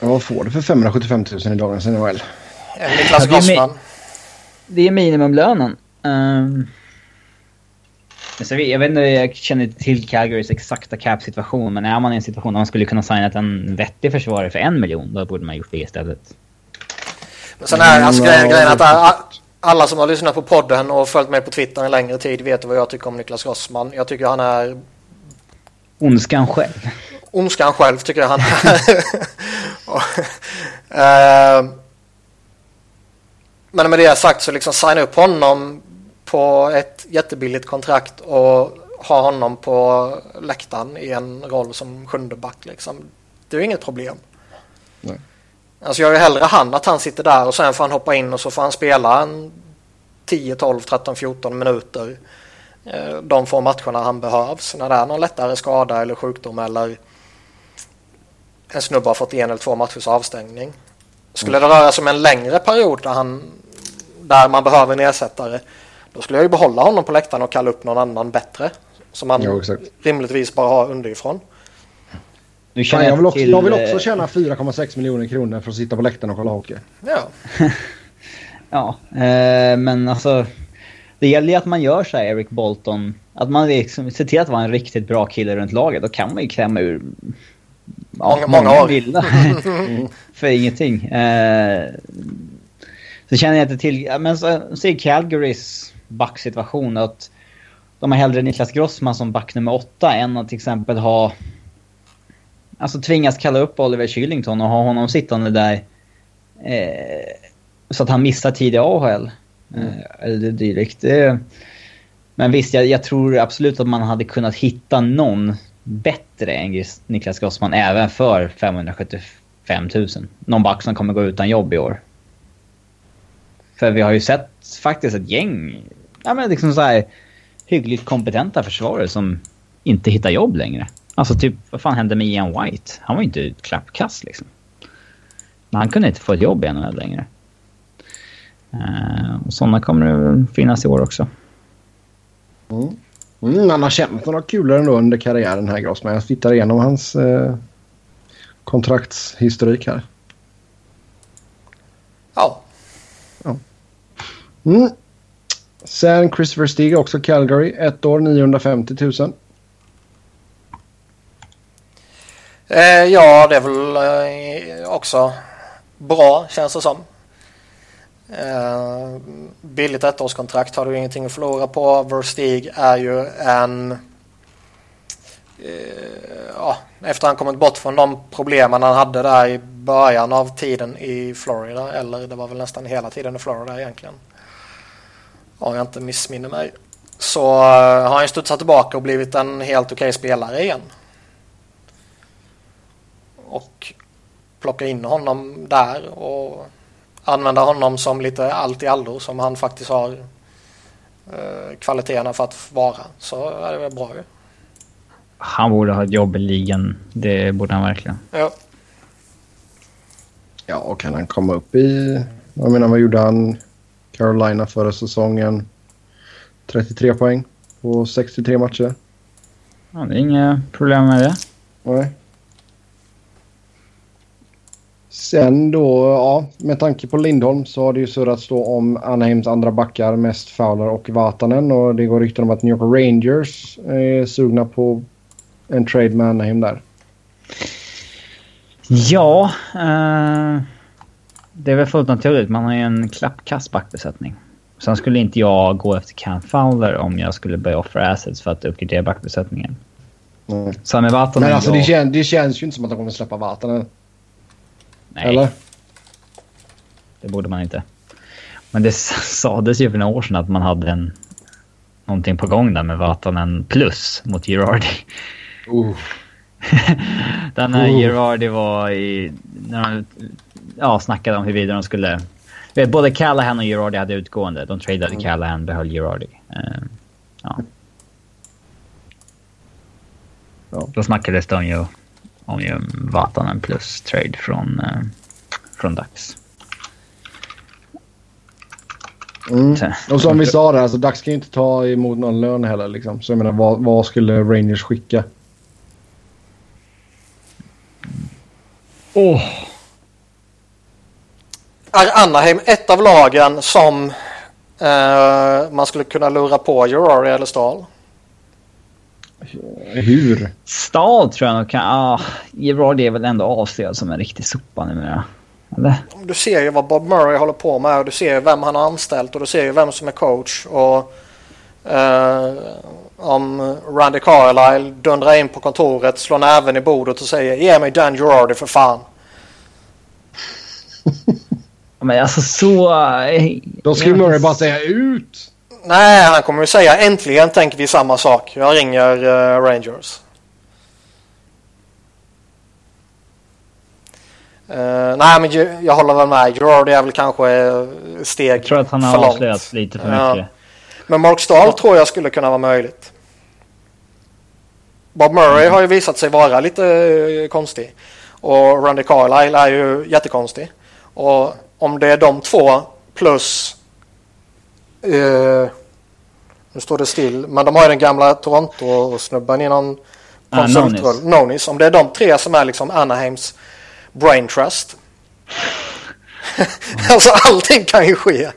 Ja, vad får du för 575 000 i dagens NHL? Niklas Ja, det är minimumlönen. Um, jag vet inte, jag känner inte till Calgarys exakta cap-situation, men är man i en situation där man skulle kunna signa en vettig försvarare för en miljon, då borde man gjort det istället. Men sen är alltså, Mm, grejen, ja, grejen att alla som har lyssnat på podden och följt mig på Twitter en längre tid vet vad jag tycker om Niklas Grossman. Jag tycker han är Ondskan själv. Ondskan själv tycker jag han [laughs] är. Eh, Men med det sagt så liksom signa upp honom på ett jättebilligt kontrakt och ha honom på läktaren i en roll som sjunde back liksom. Det är inget problem. Nej. Alltså jag är hellre han att han sitter där och sen får han hoppa in och så får han spela en 10, 12, 13, 14 minuter. eh, De få matcherna han behövs. När det är någon lättare skada eller sjukdom eller en snubbe har fått en eller två matchers avstängning. Skulle det röra sig om en längre period där, han, där man behöver en ersättare då skulle jag ju behålla honom på läktaren och kalla upp någon annan bättre. Som han Ja, exakt. rimligtvis bara har underifrån. Nu Fan, känner jag, vill också, till, jag vill eh, också tjäna 4,6 miljoner kronor för att sitta på läktaren och kolla hockey. Ja, [laughs] Ja, eh, men alltså... Det gäller ju att man gör så här, Eric Bolton. Att man liksom ser till att vara en riktigt bra kille runt laget. Då kan man ju klämma ur... Ja, Många- många år. vilda. [laughs] För ingenting. Eh, så känner jag inte till... Men så ser Calgarys backsituation att de har hellre Niklas Grossman som back nummer åtta än att till exempel ha... Alltså tvingas kalla upp Oliver Kylington och ha honom sittande där. Eh, så att han missar tid i AHL. Eh, eller dylikt. Det, men visst, jag, jag tror absolut att man hade kunnat hitta någon bättre än Niklas Grossman även för 575 000. Någon back som kommer gå utan jobb i år. För vi har ju sett faktiskt ett gäng, ja men liksom så här hyggligt kompetenta försvarare som inte hittar jobb längre. Alltså typ, vad fan hände med Ian White? Han var ju inte ett klappkast liksom. Men han kunde inte få ett jobb i NHL längre. Uh, och sådana kommer det finnas i år också. Mm. Mm, han har känt några kulor ändå under karriären här Grossman. Jag tittar igenom hans eh, kontraktshistorik här. ja. Mm. Sen Christopher Stig också Calgary. Ett år 950 000. Eh, ja, det är väl eh, också bra känns det som. Eh, billigt ettårskontrakt har du ingenting att förlora på. Verstig är ju en... Eh, ja, efter han kommit bort från de problemen han hade där i början av tiden i Florida. Eller det var väl nästan hela tiden i Florida egentligen. Om jag inte missminner mig. Så eh, har han studsat tillbaka och blivit en helt okej spelare igen och plocka in honom där och använda honom som lite allt i allo som han faktiskt har eh, kvaliteterna för att vara så är det väl bra ju. Han borde ha ett jobb i ligan. Det borde han verkligen. Ja. Ja, kan han komma upp i... Jag menar, vad gjorde han? Carolina förra säsongen? 33 poäng på 63 matcher. Ja, det är inga problem med det. Nej. Sen då, ja, med tanke på Lindholm så har det ju surrats då om Anaheims andra backar, mest Fowler och Vatanen. Och det går rykten om att New York Rangers är sugna på en trade med Anaheim där. Ja, eh, det är väl fullt naturligt. Man har ju en klappkass backbesättning. Sen skulle inte jag gå efter Cam Fowler om jag skulle börja offra assets för att uppgradera backbesättningen. Mm. Med Vatanen... Men alltså det, kän, det känns ju inte som att de kommer släppa Vatanen. Nej, Eller? det borde man inte. Men det [laughs] sades ju för några år sedan att man hade en, någonting på gång där med Vatanen plus mot Girardi. Uh. [laughs] Den när Oh. Girardi var i... När de ja, snackade om huruvida de skulle... vet, Både Callahan och Girardi hade utgående. De tradade Mm. Callahan, behöll Girardi. Eh, ja. Ja. Då snackades om ju, om ju Vatanen plus trade från, eh, från Dax. Mm. Så- Och som vi sa där, alltså Dax kan ju inte ta emot någon lön heller. Liksom. Så jag menar, vad, vad skulle Rangers skicka? Åh! Är Anaheim ett av lagen som eh, man skulle kunna lura på Girardi eller Stahl? Hur? Stahl tror jag nog kan... Ah, Girardi är väl ändå avslöjad som en riktig sopa numera. Eller? Du ser ju vad Bob Murray håller på med och du ser ju vem han har anställt och du ser ju vem som är coach. Och eh, om Randy Carlyle dundrar in på kontoret, slår näven i bordet och säger ge mig Dan Girardi för fan. [laughs] Men alltså så... Då skulle Murray bara säga ut! Nej, han kommer ju säga äntligen tänker vi samma sak. Jag ringer eh, Rangers. Eh, nej, men ju- jag håller väl med. Girardi är väl kanske eh, steg Jag tror att han har avslöjats lite för Ja. mycket. Men Mark Stahl tror jag skulle kunna vara möjligt. Bob Murray har ju visat sig vara lite konstig. Och Randy Carlyle är ju jättekonstig. Och om det är de två plus... Eh, nu står det still. Men de har ju den gamla Toronto-snubben i någon Ah, konsultroll. Nonis. Nonis. Om det är de tre som är liksom Anaheims brain trust. [laughs] alltså allting kan ju ske.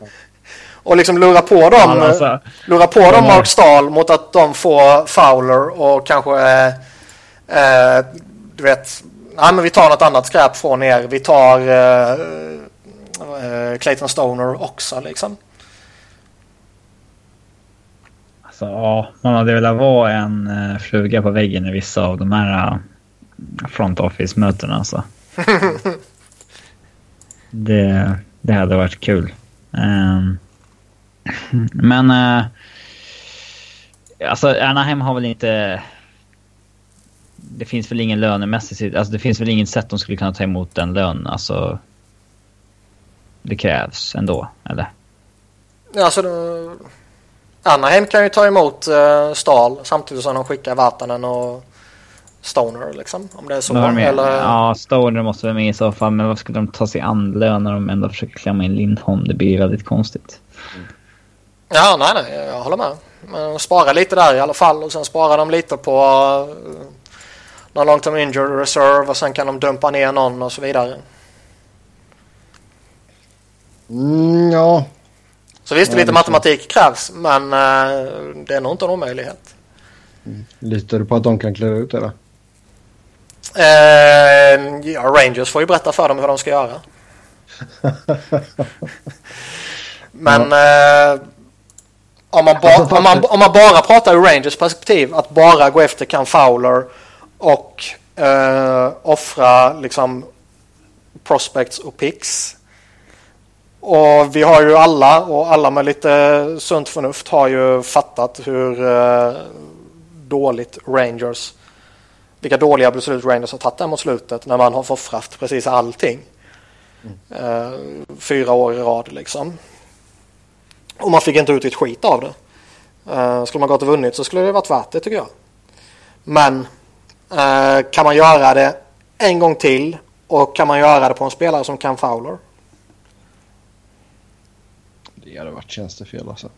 Och liksom lura på dem. Ja, alltså, Lura på dem Mark Stahl mot att de får Fowler och kanske eh, eh, du vet, nej men vi tar något annat skräp från er. Vi tar eh, eh, Clayton Stoner också liksom. Alltså, ja, man hade velat vara en uh, fluga på väggen i vissa av de här eh, front office-mötena. Alltså. [laughs] det, det hade varit kul. Ehm, men... Uh, alltså, Anaheim har väl inte... Det finns väl ingen lönemässigt... Alltså, det finns väl inget sätt de skulle kunna ta emot den lön. Alltså... Det krävs ändå, eller? Alltså, eh, Anaheim kan ju ta emot eh, Stahl samtidigt som de skickar Vatanen och Stoner liksom. Om det är så. De? Eller, Ja, Stoner måste vara med i så fall. Men vad skulle de ta sig an lön när de ändå försöker klämma in Lindholm? Det blir ju väldigt konstigt. Ja, nej, nej, jag håller med. Men spara lite där i alla fall och sen sparar de lite på uh, någon long term injured reserve och sen kan de dumpa ner någon och så vidare. Mm, ja. Så visst, Ja, lite matematik krävs men uh, det är nog inte en omöjlighet. Litar du på att de kan klara ut det då? Uh, ja, Rangers får ju berätta för dem hur de ska göra. [laughs] Men uh, om, man ba- om, man, om man bara pratar ur Rangers perspektiv att bara gå efter Cam Fowler och uh, offra liksom prospects och picks. Och vi har ju alla och alla med lite sunt förnuft har ju fattat hur eh, dåligt Rangers vilka dåliga beslut Rangers har tagit där mot slutet när man har offrat precis allting. Eh, fyra år i rad liksom. Och man fick inte ut ett skit av det. Eh, skulle man gått och vunnit så skulle det varit värt det tycker jag. Men eh, kan man göra det en gång till Och kan man göra det på en spelare som kan Fowler? Det hade varit tjänstefel alltså.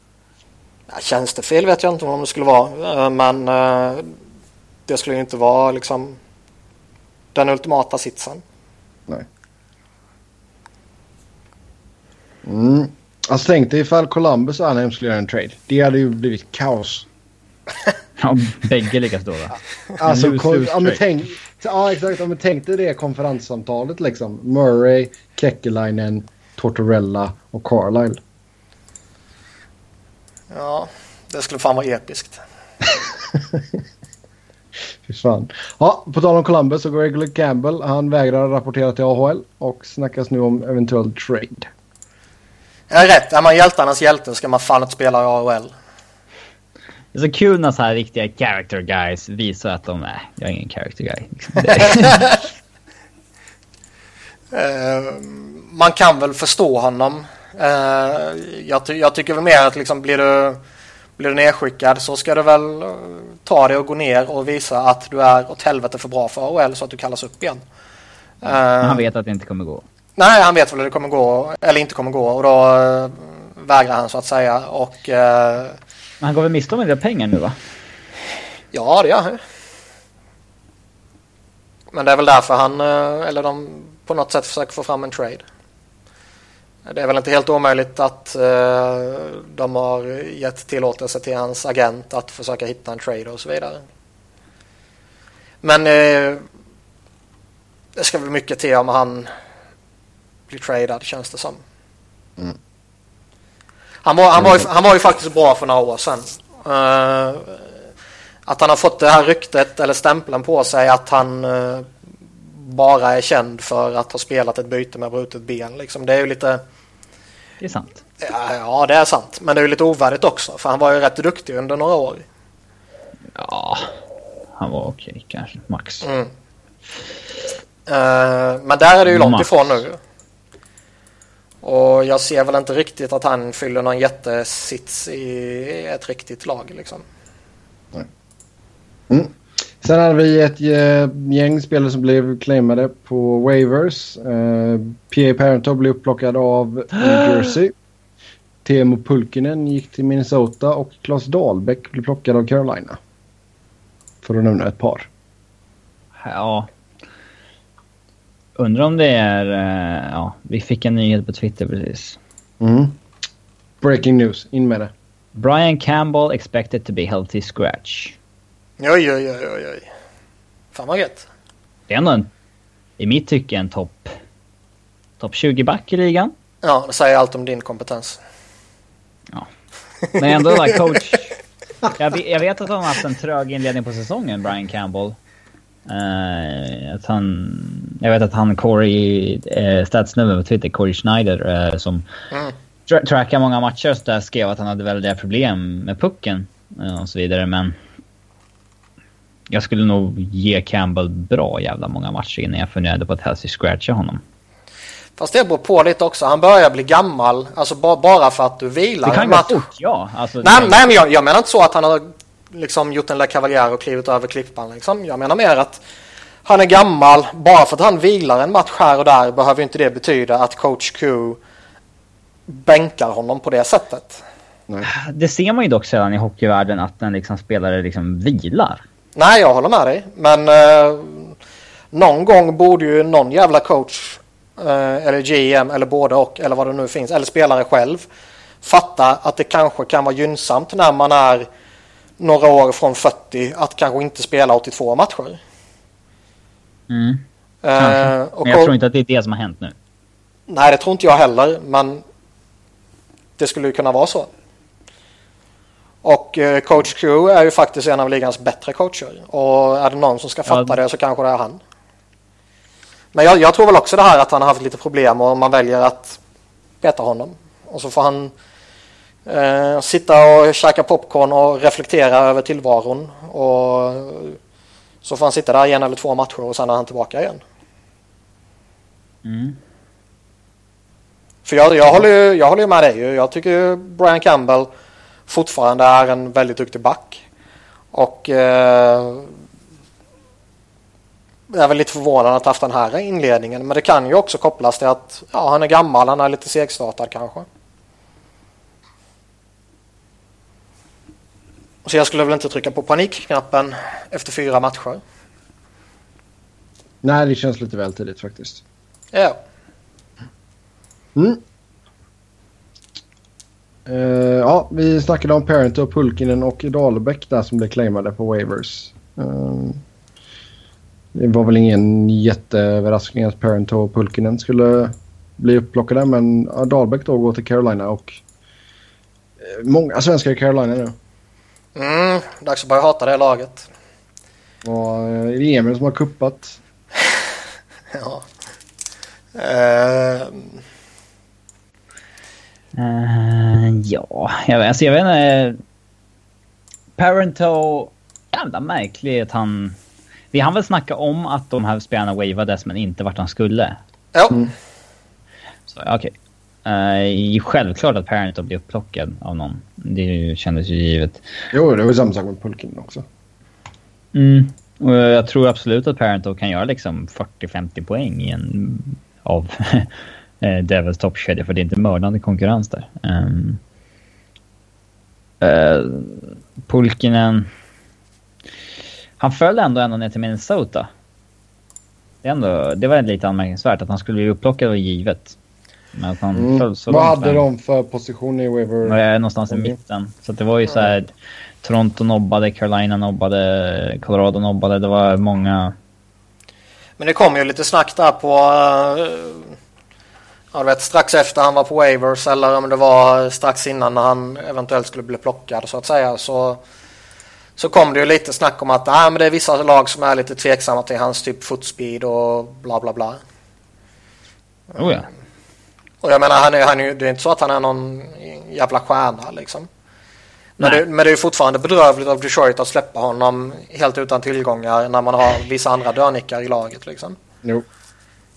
Ja, tjänstefel vet jag inte om det skulle vara. Eh, men eh, det skulle inte vara liksom den ultimata sitsen. Nej. Mm. Alltså tänk dig ifall Columbus och Anaheim skulle göra en trade. Det hade ju blivit kaos. [laughs] Ja, bägge lika stora. Alltså, lose, kon- lose ja, men tänk, ja, exakt. Ja, men tänk dig det konferenssamtalet liksom. Murray, Kekkelainen, Tortorella och Carlisle. Ja, det skulle fan vara episkt. [laughs] Fy fan. Ja, på tal om Columbus så Gregory Campbell. Han vägrar rapportera till AHL och snackas nu om eventuell trade. Jag är rätt. Är man hjältarnas hjälte ska man fan inte spela i AHL. Det är så kul när så här riktiga character guys visar att de är... Jag är ingen character guy. [laughs] Eh, man kan väl förstå honom. Eh, jag, ty- jag tycker väl mer att liksom blir du, blir du nedskickad så ska du väl eh, ta det och gå ner och visa att du är åt helvete för bra för AHL så att du kallas upp igen. Eh, Men han vet att det inte kommer gå. Nej, han vet väl hur det kommer gå eller inte kommer gå och då eh, vägrar han så att säga. Och eh, Men han går väl miste om en del pengar nu va? ja, det gör han. Men det är väl därför han, eh, eller de på något sätt försöker få fram en trade. Det är väl inte helt omöjligt att eh, de har gett tillåtelse till hans agent att försöka hitta en trade och så vidare. Men eh, det ska väl mycket till om han blir tradad känns det som. Mm. Han, var, han, var ju, han var ju faktiskt bra för några år sedan. Eh, att han har fått det här ryktet eller stämpeln på sig att han eh, bara är känd för att ha spelat ett byte med brutet ben. Liksom. Det är ju lite... Det är sant. Ja, ja, det är sant. Men det är ju lite ovärdigt också. För han var ju rätt duktig under några år. Ja, han var okej kanske. Max. Mm. Eh, men där är det ju långt Max. ifrån nu. Och jag ser väl inte riktigt att han fyller någon jättesits i ett riktigt lag. Liksom. Sen hade vi ett eh, gäng spelare som blev claimade på waivers. Eh, P.A. Parento blev upplockad av New [gasps] Jersey. Teemu Pulkkinen gick till Minnesota och Claes Dahlbäck blev plockad av Carolina. För att nämna ett par. Ja. Undrar om det är... eh, Ja, vi fick en nyhet på Twitter precis. Mm. Breaking news, in med det. Brian Campbell expected to be healthy scratch. Oj, oj, oj, oj, oj. Fan vad gött. Det är ändå en, i mitt tycke en topp... Topp 20-back i ligan. Ja, det säger allt om din kompetens. Men ändå like coach. Jag, jag vet att han har haft en trög inledning på säsongen, Brian Campbell. Eh, att han, jag vet att han, Corey, uh, statsnummer på Twitter, Corey Schneider, eh, som Mm. tra- trackar många matcher, så där skrev att han hade väldiga problem med pucken eh, och så vidare. Men jag skulle nog ge Campbell bra jävla många matcher innan jag funderade på att helst scratcha honom. Fast det beror på lite också. Han börjar bli gammal. Alltså ba- bara för att du vilar Det kan en gå match. fort, ja. Alltså, Nej, det- nej men jag, jag menar inte så att han har liksom gjort en La Cavalier och klivit över klippan. Liksom. Jag menar mer att han är gammal. Bara för att han vilar en match här och där behöver inte det betyda att coach Q bänkar honom på det sättet. Det ser man ju dock sällan i hockeyvärlden att en liksom spelare liksom vilar. Nej, jag håller med dig. Men eh, någon gång borde ju någon jävla coach eh, eller GM eller både och eller vad det nu finns eller spelare själv fatta att det kanske kan vara gynnsamt när man är några år från 40 att kanske inte spela 82 matcher. Mm. Eh, och Men jag tror inte att det är det som har hänt nu. Nej, det tror inte jag heller, men det skulle ju kunna vara så. Och eh, coach Q är ju faktiskt en av ligans bättre coacher. Och är det någon som ska fatta Ja. det så kanske det är han. Men jag, jag tror väl också det här att han har haft lite problem och man väljer att peta honom. Och så får han eh, sitta och käka popcorn och reflektera över tillvaron. Och så får han sitta där en eller två matcher och sen är han tillbaka igen. Mm. För jag, jag, håller ju, jag håller ju med dig. Jag tycker Brian Campbell fortfarande är en väldigt duktig back. Och eh, jag är väl lite förvånad att haft den här inledningen. Men det kan ju också kopplas till att ja, han är gammal, han är lite segstartad kanske. Så jag skulle väl inte trycka på panikknappen efter fyra matcher. Nej, det känns lite väl tidigt faktiskt. Ja. Mm. Uh, ja, vi snackade om Parent och Pulkinen och Dahlbäck där som blev claimade på waivers. Uh, det var väl ingen jätteöverraskning att Parent och Pulkinen skulle bli upplockade men ja, Dahlbäck då går till Carolina och uh, många svenskar i Carolina nu. Mm, dags att börja hata det laget. Och är det Emil som har kuppat? [laughs] ja. Uh... Uh, ja, jag, alltså jag vet inte. Parento, jävla märkligt att han... Vi har väl snackat om att de här spelarna wavades men inte vart de skulle. Ja. Mm. Så okej. Okay. Uh, självklart att Parento blir upplockad av någon. Det kändes ju givet. Jo, det var samma sak med Pulkin också. Mm. Och jag tror absolut att Parento kan göra liksom 40-50 poäng i en av eh, Devils toppkedja för det är inte mördande konkurrens där. Um, uh, Pulkinen... Han föll ändå ända ner till Minnesota. Det, ändå, det var lite anmärkningsvärt att han skulle bli upplockad och givet. Men att han mm. föll så Vad hade fram. de för position i waiver? Någonstans i mitten. Så det var ju så här... Toronto nobbade, Carolina nobbade, Colorado nobbade. Det var många... Men det kom ju lite snack där på... Uh, jag vet, strax efter han var på waivers eller om det var strax innan när han eventuellt skulle bli plockad så att säga. Så, så kom det ju lite snack om att nej, men det är vissa lag som är lite tveksamma till hans typ footspeed och bla bla bla. Oh ja. Och jag menar, han är, han är, det är inte så att han är någon jävla stjärna liksom. Men det, men det, är fortfarande bedrövligt av Detroit att släppa honom helt utan tillgångar när man har vissa andra dörnickar i laget liksom. Jo.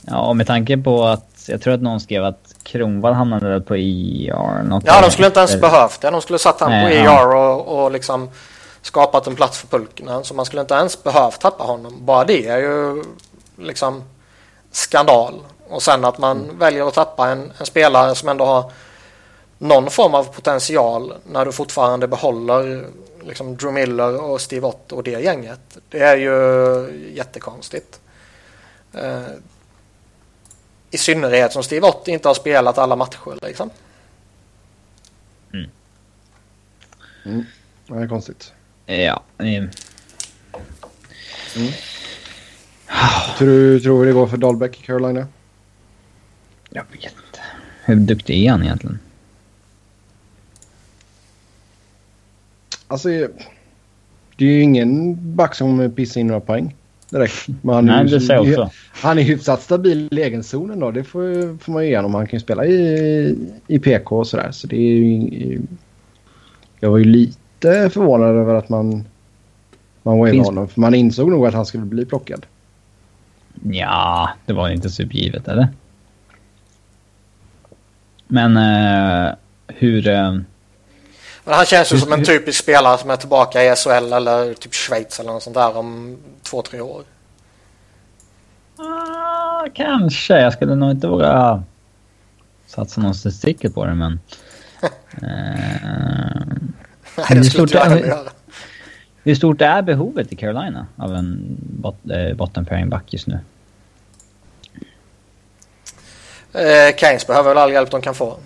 Ja, och med tanke på att jag tror att någon skrev att Kronwall hamnade på ER. Något ja, de skulle inte ens behövt det. De skulle satt honom på ER ja. och, och liksom skapat en plats för Pulkinen. Så man skulle inte ens behövt tappa honom. Bara det är ju liksom skandal. Och sen att man mm. väljer att tappa en, en, spelare som ändå har någon form av potential när du fortfarande behåller liksom Drew Miller och Steve Ott och det gänget. Det är ju jättekonstigt. I synnerhet som Steve Ott inte har spelat alla matcher liksom. Mm. Mm. Det är konstigt. Ja. Mm. Mm. Tror du tror det går för Dahlbäck i Carolina? Jag vet inte. Hur duktig är han egentligen? Alltså, det är ju ingen back som pissar in några poäng direkt. Men han Nej, det säger också. Han är hyfsat stabil i egenzonen då. Det får, får man ju igenom. Han kan ju spela i, i PK och sådär. Så det är ju... Jag var ju lite förvånad över att man, man wavade honom. För man insåg nog att han skulle bli plockad. Ja, det var inte supergivet, eller? Men uh, hur... Uh, men han känns ju som en [laughs] typisk spelare som är tillbaka i SHL eller typ Schweiz eller något sånt där om två, tre år. Uh, kanske. Jag skulle nog inte våga satsa någon statistik på det, men... uh, [laughs] Nej, det skulle inte jag heller göra. Hur stort är behovet i Carolina av en bot, eh, bottom pairing back just nu? Eh, Keynes behöver väl all hjälp de kan få.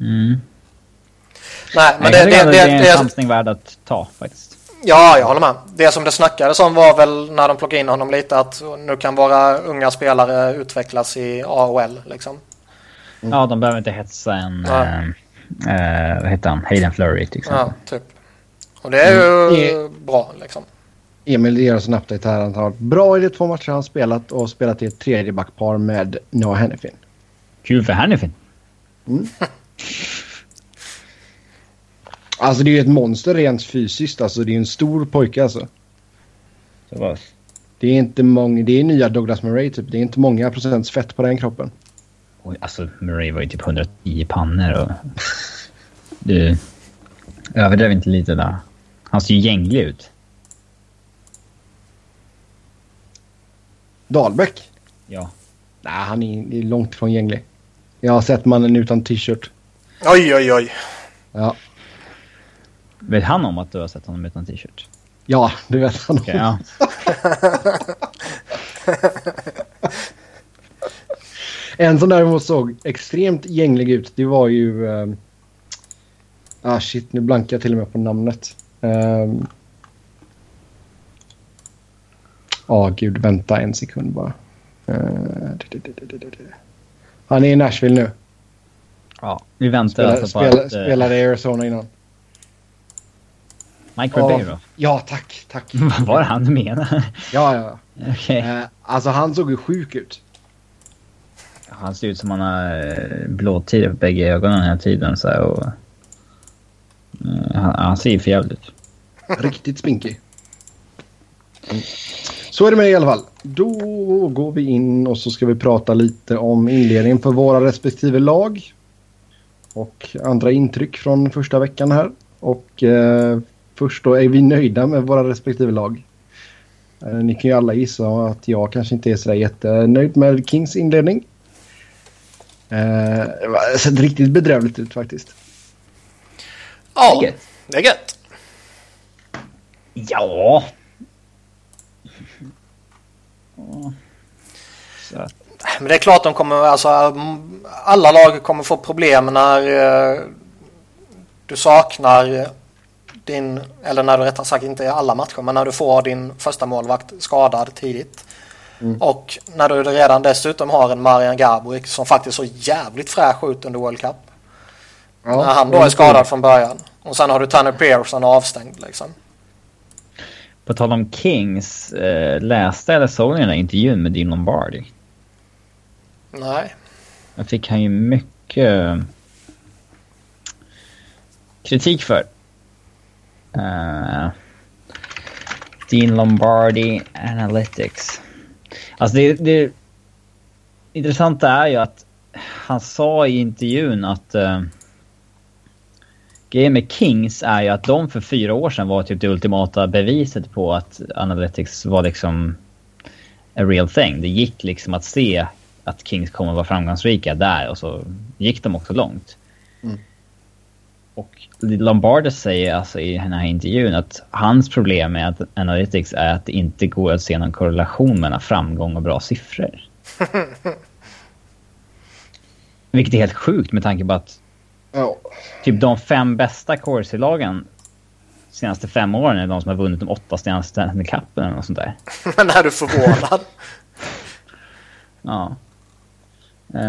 Mm. Nej, men det, det, det, det, är en chansning värd att ta faktiskt. Ja, jag håller med. Det som det snackades om var väl när de plockade in honom lite att nu kan våra unga spelare utvecklas i AHL liksom. Mm. Ja, de behöver inte hetsa en... Ja. Äh, vad heter han? Hayden Flurry till exempel. Ja, typ. Och det är ju mm. bra liksom. Emil ger oss en update här. Han har varit bra i de två matcher han spelat och spelat i ett tredje backpar med Noah Hennifin. Kul för Hennifin. Mm. [laughs] alltså det är ju ett monster rent fysiskt. Alltså det är en stor pojke alltså. Så vad? Det är inte många. Det är nya Douglas Murray typ. Det är inte många procents fett på den kroppen. Oj, alltså Murray var ju typ 110 pannor och... [laughs] du... Överdrev inte lite där. Han ser ju gänglig ut. Dahlbäck? Ja. Nej, han är, är långt ifrån gänglig. Jag har sett mannen utan t-shirt. Oj, oj, oj. Ja. Vet han om att du har sett honom utan t-shirt? Ja, det vet han. Okej, ja. [laughs] En som däremot såg extremt gänglig ut, det var ju... ehm, ah shit, nu blankar jag till och med på namnet. Um, Ja, gud, vänta en sekund bara. Du. Han är i Nashville nu. ja. Vi väntar Spelade, alltså på spelade, att... eh, spelade i Arizona innan. Mike Ja. Ribeiro. Ja, tack, tack. [laughs] Vad var det han du menade? Ja, ja. Okej. Eh, alltså han såg ju sjuk ut. Han ser ut som han har eh, blåtid på bägge ögonen hela tiden. Så här, och, eh, han, han ser ju för jävligt ut. [laughs] Riktigt spinkig. Så är det med det i alla fall. Då går vi in och så ska vi prata lite om inledningen för våra respektive lag. Och andra intryck från första veckan här. Och eh, först då är vi nöjda med våra respektive lag. Eh, ni kan ju alla gissa att jag kanske inte är sådär jättenöjd med Kings inledning. Eh, det sett riktigt bedrövligt ut faktiskt. Ja, det är gött. Ja. Ja. Så Men det är klart de kommer, alltså alla lag kommer få problem när eh, du saknar din, eller när du rättare sagt inte i alla matcher, men när du får din första målvakt skadad tidigt. Och när du redan dessutom har en Marian Gaborik som faktiskt såg jävligt fräsch ut under World Cup. Ja, när han då är skadad från början. Och sen har du Tanner Pearson avstängd liksom. på tal om Kings, eh, läste eller såg ni den där intervjun med Dean Lombardi? Nej. Jag fick han ju mycket eh, kritik för. Uh, Dean Lombardi Analytics. Alltså det, det intressanta är ju att han sa i intervjun att uh, grejen med Kings är ju att de för fyra år sedan var typ det ultimata beviset på att Analytics var liksom a real thing. Det gick liksom att se att Kings kommer vara framgångsrika där och så gick de också långt. Mm. Och Lombardi säger alltså i den här intervjun att hans problem med att Analytics är att det inte går att se någon korrelation mellan framgång och bra siffror. [laughs] Vilket är helt sjukt med tanke på att Ja. typ de fem bästa Corsi-lagen senaste fem åren är de som har vunnit de åtta senaste Stanley Cupen eller något sånt där. [laughs] Men är du förvånad? [laughs] Ja. Eh,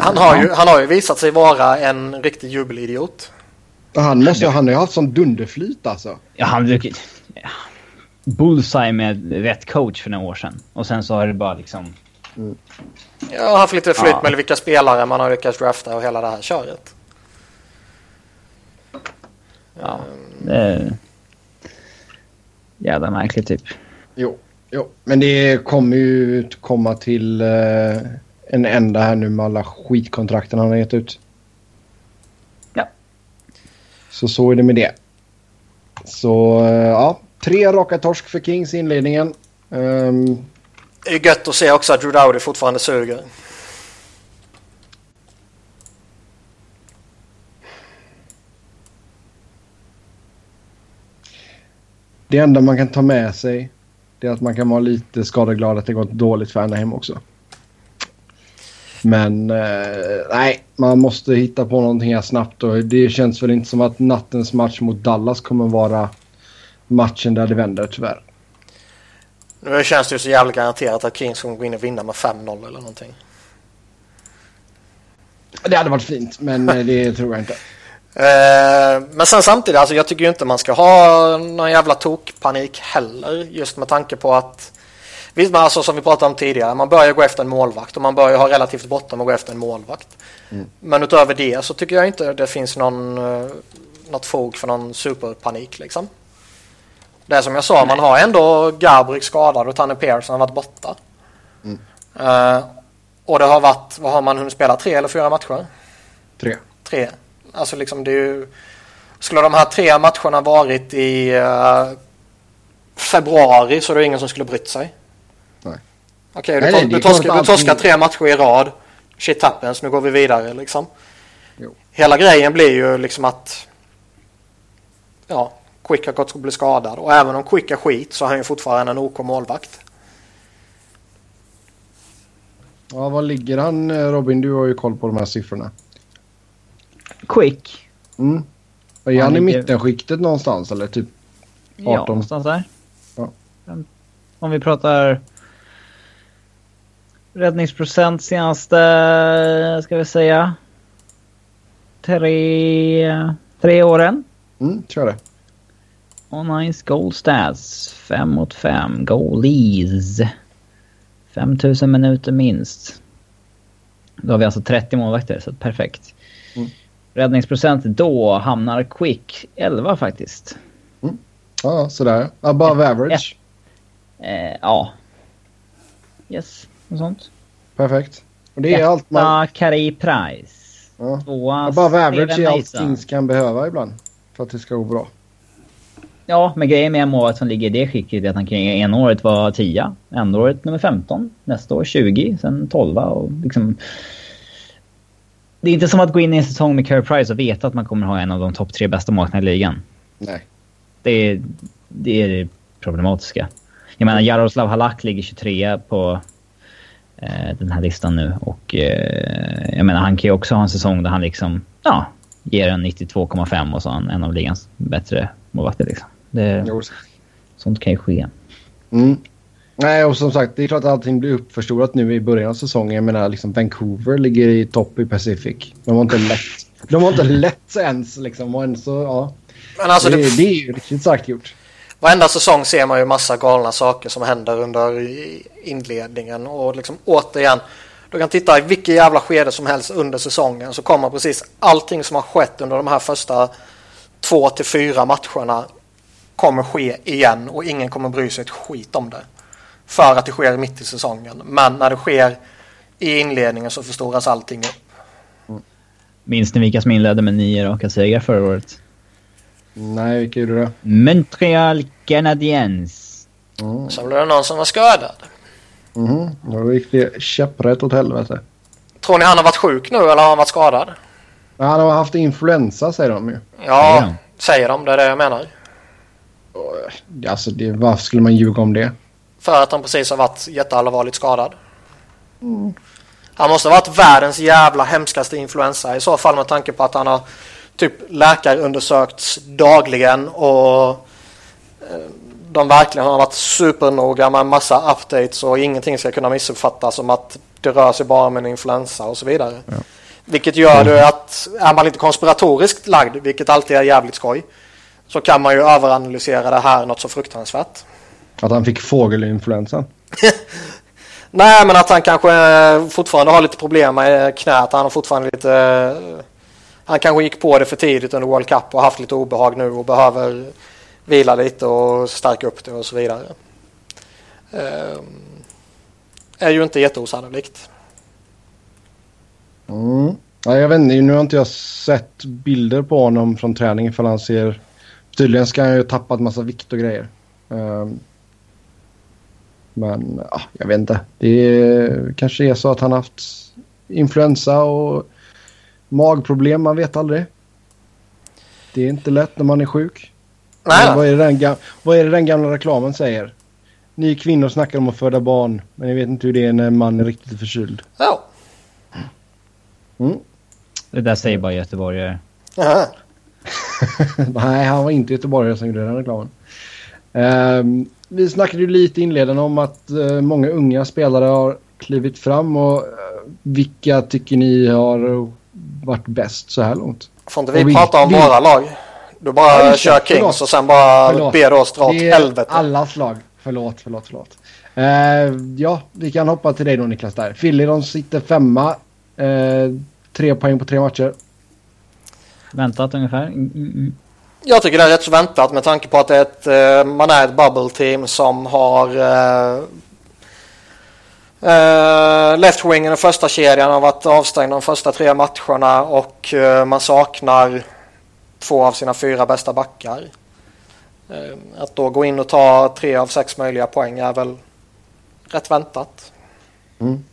Han har, ja. ju, han har ju visat sig vara en riktig jubelidiot. Han, måste, han har ju haft sån dunderflyt alltså. Ja, han brukar... Ja. Bullseye med rätt coach för några år sedan. Och sen så har det bara liksom... Jag har haft lite flyt Ja. med vilka spelare man har lyckats drafta och hela det här köret. Ja, det är... Jävla märkligt typ. Jo, jo. men det kommer ju komma till eh, en ända här nu med alla skitkontrakten han har gett ut. Ja. Så så är det med det. Så eh, ja, tre raka torsk för Kings i inledningen. Ehm, Det är gött att se också att Drew Dowdy fortfarande suger. det enda man kan ta med sig det är att man kan vara lite skadeglad att det gått dåligt för Anaheim också. Men eh, nej, man måste hitta på någonting här snabbt och det känns väl inte som att nattens match mot Dallas kommer vara matchen där det vänder tyvärr. Nu känns det ju så jävla garanterat att Kings kommer gå in och vinna med 5-0 eller någonting. Det hade varit fint, men eh, det [laughs] tror jag inte. Eh, men sen samtidigt, alltså jag tycker ju inte man ska ha någon jävla tokpanik heller. Just med tanke på att, visst men alltså som vi pratade om tidigare, man börjar gå efter en målvakt och man börjar ha relativt bråttom att gå efter en målvakt. Men utöver det så tycker jag inte det finns någon, eh, något fog för någon superpanik liksom. Det är som jag sa, man har ändå Gabrik skadad och Tanne Persson har varit borta. Eh, och det har varit, vad har man hunnit spela, tre eller fyra matcher? Tre. Tre. Alltså liksom det är ju... Skulle de här tre matcherna varit i eh, februari så är det ingen som skulle brytt sig. Nej. Okej, du, Nej, tor- du, torskar, du torskar tre matcher i rad. Shit happens, nu går vi vidare liksom. Jo. Hela grejen blir ju liksom att ja, Quick har gått och blivit skadad. Och även om Quick är skit så är han ju fortfarande en OK målvakt. Ja, vad ligger han eh, Robin? Du har ju koll på de här siffrorna. Quick. Mm. Är Han han i ligger- mittenskiktet någonstans eller typ? Ja, 18. någonstans där. Ja. Om vi pratar räddningsprocent senaste, ska vi säga, tre, tre åren. Mm, kör det. Onlines goal stats. 5 mot 5. Goalies. 5000 minuter minst. Då har vi alltså 30 målvakter, så perfekt. Mm. Räddningsprocent då hamnar Quick 11 faktiskt. Ja, sådär. Above average. Eh, ja. Yes, något sånt. Perfekt. Och det är allt man... Etta, Carey Price. Ja. Tvåa, Above average Steven är allt Kings kan behöva ibland. För att det ska gå bra. Ja, men grejen med målvakt som ligger i det skicket är att han kan ena året vara 10, andra året nummer 15, nästa år 20, sen 12 och liksom... Det är inte som att gå in i en säsong med Carey Price och veta att man kommer ha en av de topp tre bästa målvakterna i ligan. Nej. Det är, det är det problematiska. Jag menar, Jaroslav Halak ligger 23 på den här listan nu och eh, jag menar, han kan ju också ha en säsong där han liksom, ja, ger en 92,5 och så han en av ligans bättre målvakter liksom. Det, sånt kan ju ske. Mm. Nej, och som sagt, det är klart att allting blir uppförstorat nu i början av säsongen. Jag menar, liksom Vancouver ligger i topp i Pacific. De har inte lätt. De har inte lätt ens liksom. Och så, ja. Men alltså det, det, det är ju riktigt starkt gjort varenda säsong ser man ju massa galna saker som händer under inledningen. Och liksom återigen, du kan titta i vilket jävla skede som helst under säsongen så kommer precis allting som har skett under de här första två till fyra matcherna kommer ske igen och ingen kommer bry sig ett skit om det. För att det sker mitt i säsongen. Men när det sker i inledningen så förstoras allting upp. Mm. Minns ni vilka som inledde med nio raka segrar förra året? Nej, vilka gjorde det? Montreal Canadiens. Mm. Så blev det någon som var skadad. Mhm. Då gick det käpprätt åt helvete. Tror ni han har varit sjuk nu eller har han varit skadad? Han har haft influensa säger de ju. Ja, Säger de. säger de. Det är det jag menar. Alltså, det, varför skulle man ljuga om det? För att han precis har varit jätteallvarligt skadad. Han måste ha varit världens jävla hemskaste influensa i så fall med tanke på att han har typ läkarundersökts dagligen och eh, de verkligen har varit supernoga med en massa updates och ingenting ska kunna missuppfattas som att det rör sig bara om en influensa och så vidare. Vilket gör det att är man lite konspiratoriskt lagd, vilket alltid är jävligt skoj, så kan man ju överanalysera det här något så fruktansvärt. Att han fick fågelinfluensan. [laughs] Nej, men att han kanske eh, fortfarande har lite problem med knät. Han har fortfarande lite... Han kanske gick på det för tidigt under World Cup och haft lite obehag nu och behöver vila lite och stärka upp det och så vidare. Eh, är ju inte jätteosannolikt. Mm. Ja, jag vet inte, nu har inte jag sett bilder på honom från träningen för han ser... Tydligen ska han ju ha tappat massa vikt och grejer. Ehm. men ja, jag vet inte. Det är, kanske är så att han haft influensa och magproblem, man vet aldrig. Det är inte lätt när man är sjuk. Nej, vad, är den vad är det den gamla reklamen säger? Ni kvinnor snackar om att föda barn, men ni vet inte hur det är när man är riktigt förkyld. Ja. Mm. Det där säger bara göteborgare. [laughs] Nej, han var inte göteborgare som gjorde den reklamen. Ehm, vi snackade ju lite inledande om att eh, många unga spelare har klivit fram och eh, vilka tycker ni har varit bäst så här långt? Får inte vi vi- prata om vi- våra lag? Du bara Ja, kör förlåt. Kings och sen bara Förlåt. ber oss dra åt helvete. allas lag. Förlåt, förlåt, förlåt. Eh, ja, vi kan hoppa till dig då Niklas där. Philly de sitter femma. Eh, tre poäng på tre matcher. Väntat ungefär. Mm, mm, mm. Jag tycker det är rätt så väntat med tanke på att det är ett, eh, man är ett bubble team som har eh, eh, left-wingen och första kedjan har varit avstängd de första tre matcherna och eh, man saknar två av sina fyra bästa backar. Eh, att då gå in och ta tre av sex möjliga poäng är väl rätt väntat. Mm.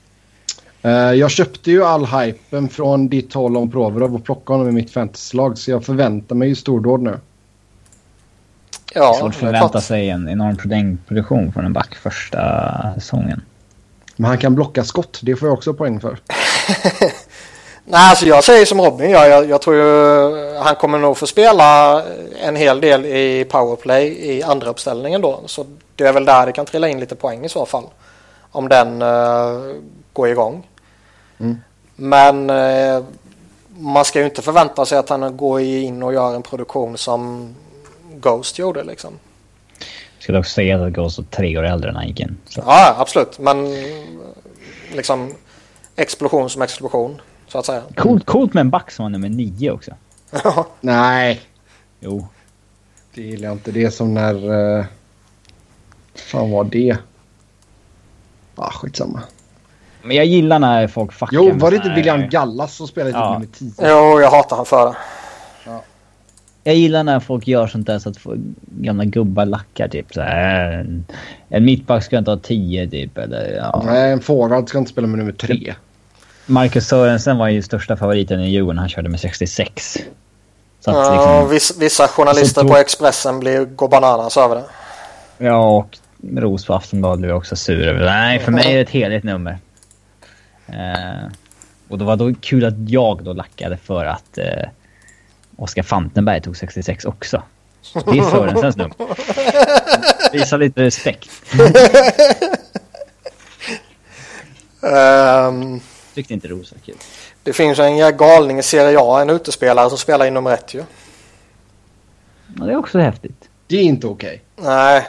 Uh, jag köpte ju all hypen från ditt håll om Provorov och plockade honom i mitt fantasylag så jag förväntar mig ju stordåd nu. Ja, Svårt att förvänta sig en enorm produktion från en back första säsongen. Men han kan blocka skott, det får jag också poäng för. [laughs] Nej, alltså jag säger som Robin jag, jag, jag tror ju han kommer nog få spela en hel del i powerplay i andra uppställningen då. Så det är väl där det kan trilla in lite poäng i så fall. Om den uh, går igång. Mm. Men uh, man ska ju inte förvänta sig att han går in och gör en produktion som Ghost gjorde liksom. Skulle också säga att Ghost var tre år äldre när han gick in. Så. Ja, absolut. Men liksom explosion som explosion. Så att säga. Coolt, coolt med en back som var nummer nio också. Nej. Jo. Det gillar jag inte. Det är som när... Uh... fan var det? Ah, skitsamma. Men jag gillar när folk fuckar Jo, var det inte William Gallas som spelade ja. nummer 10? Jo, jag hatar han för det. Ja. Jag gillar när folk gör sånt där så att gamla gubbar lackar typ så här. En mittback ska inte ha 10 typ eller ja. Nej, en forward ska inte spela med nummer 3. Marcus Sörensen var ju största favoriten i Djurgården. Han körde med 66. Så att, ja, liksom, vissa journalister då, på Expressen blir, går bananas över det. Ja, och Ros på Aftonbladet blev också sur över. Nej, för mig är det ett heligt nummer. Eh, och det var då kul att jag då lackade för att eh, Oskar Fantenberg tog 66 också. Det är Sörensens nummer. Visa lite respekt. um, Tyckte inte Rosa kul. Det finns en galning i Serie A, en utespelare som spelar i nummer ett ju. Ja, det är också häftigt. Det är inte okej. Okay. Nej.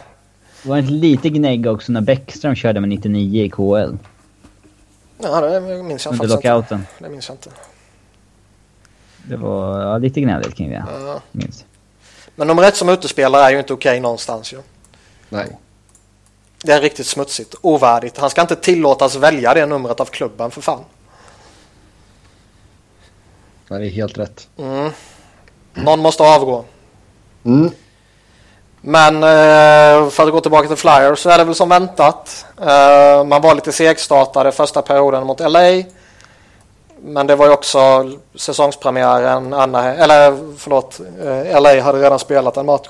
Det var ett lite gnägg också när Bäckström körde med 99 i KL. Ja, det minns jag Under lockouten. inte. Det minns jag inte. Det var ja, lite gnälligt kring det. Ja. Minns. Men nummer ett som utespelare är ju inte okej okay någonstans ju. Nej. Det är riktigt smutsigt. Ovärdigt. Han ska inte tillåtas välja det numret av klubben för fan. Ja, det är helt rätt. Mm. Någon måste avgå. Mm. Men eh, för att gå tillbaka till Flyers så är det väl som väntat. Eh, man var lite segstartade första perioden mot LA. Men det var ju också säsongspremiären. Anna, eller förlåt, eh, LA hade redan spelat en match.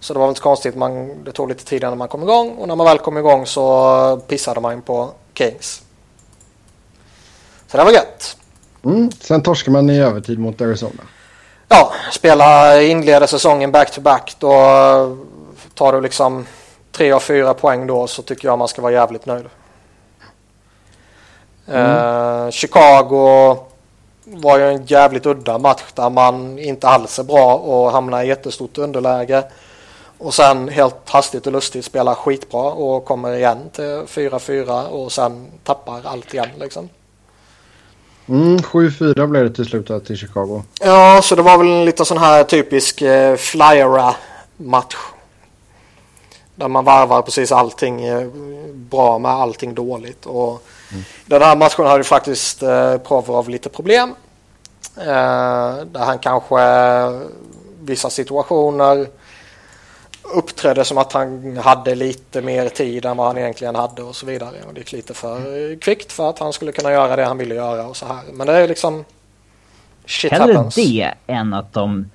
Så det var inte konstigt. Man, det tog lite tid innan man kom igång. Och när man väl kom igång så pissade man på Kings. Så det var gött. Mm. Sen torskar man i övertid mot Arizona. Ja, spela inleder säsongen back-to-back. Då tar du liksom tre av fyra poäng då så tycker jag man ska vara jävligt nöjd. Mm. Uh, Chicago var ju en jävligt udda match där man inte alls är bra och hamnar i jättestort underläge. Och sen helt hastigt och lustigt spelar skitbra och kommer igen till 4-4 och sen tappar allt igen liksom. Mm, 7-4 blev det till slut till Chicago. Ja, så det var väl en lite sån här typisk eh, flyera-match. Där man varvar precis allting eh, bra med allting dåligt. Och mm. Den här matchen hade faktiskt eh, Provorov lite problem. Eh, där han kanske vissa situationer uppträdde som att han hade lite mer tid än vad han egentligen hade och så vidare. Och det gick lite för kvickt för att han skulle kunna göra det han ville göra och så här. Men det är liksom... Shit Hellre happens. det än att de...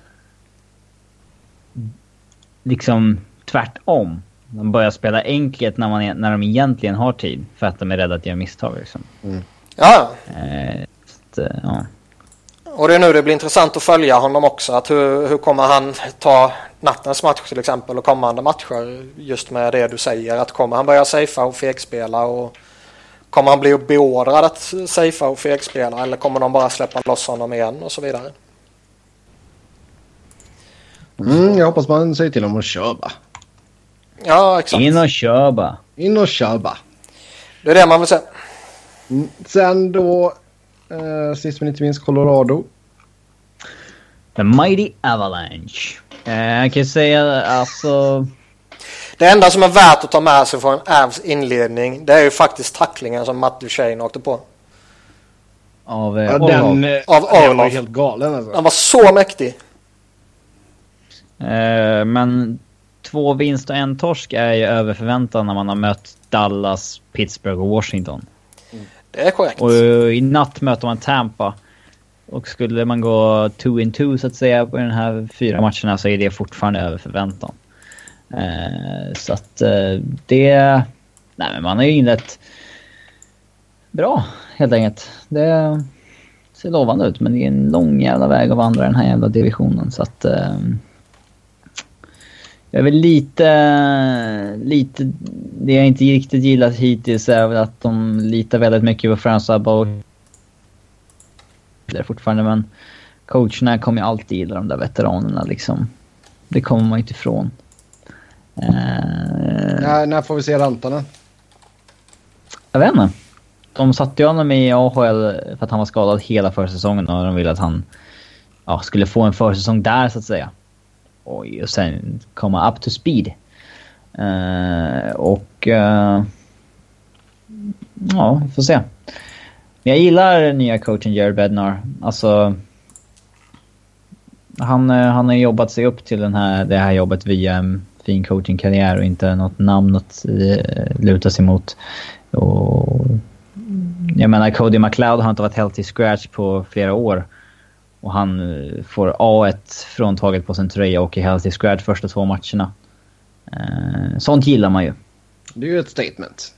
Liksom tvärtom. De börjar spela enkelt när, man, när de egentligen har tid. För att de är rädda att göra misstag liksom. Mm. Ja. Eh, så, ja. Och det är nu det blir intressant att följa honom också. Att hur, hur kommer han ta nattens match till exempel och kommande matcher just med det du säger. Att kommer han börja safea och fegspela och kommer han bli beordrad att safea och fegspela eller kommer de bara släppa loss honom igen och så vidare. Mm, jag hoppas man säger till honom att köra. Ja, exakt. In och köra. In och köra. Det är det man vill se. Mm, sen då, eh, sist men inte minst, Colorado. The Mighty Avalanche. Eh, jag kan säga alltså... Det enda som är värt att ta med sig från Avs inledning det är ju faktiskt tacklingen som Matt Duchene åkte på. Av eh, ja, den, eh, Av Orlov. var helt galen alltså. Den var så mäktig. Eh, men två vinst och en torsk är ju över förväntan när man har mött Dallas, Pittsburgh och Washington. Det är korrekt. Och eh, i natt möter man Tampa. Och skulle man gå two in two så att säga på den här fyra matcherna så är det fortfarande över förväntan. Eh, så att eh, det... Nej men man har ju inlett bra helt enkelt. Det ser lovande ut men det är en lång jävla väg att vandra den här jävla divisionen så att... Eh, jag är väl lite, lite... Det jag inte riktigt gillat hittills är väl att de litar väldigt mycket på François Bau. fortfarande men coacherna kommer ju alltid gilla de där veteranerna liksom. Det kommer man inte ifrån. Uh, när, när får vi se Rantanen? Jag vet inte. De satte ju honom i AHL för att han var skadad hela försäsongen och de ville att han ja, skulle få en försäsong där så att säga oj, och sen komma up to speed. Uh, och... Uh, ja, vi får se. Men jag gillar nya coachen Jared Bednar. Alltså... Han, eh, han har jobbat sig upp till den här, det här jobbet via en fin coachingkarriär och inte något namn att luta sig mot. Och, jag menar, Cody McLeod har inte varit helt i scratch på flera år. Och han eh, får A1 fråntaget på sin tröja och är helt i scratch första två matcherna. Eh, sånt gillar man ju. Det är ju ett statement.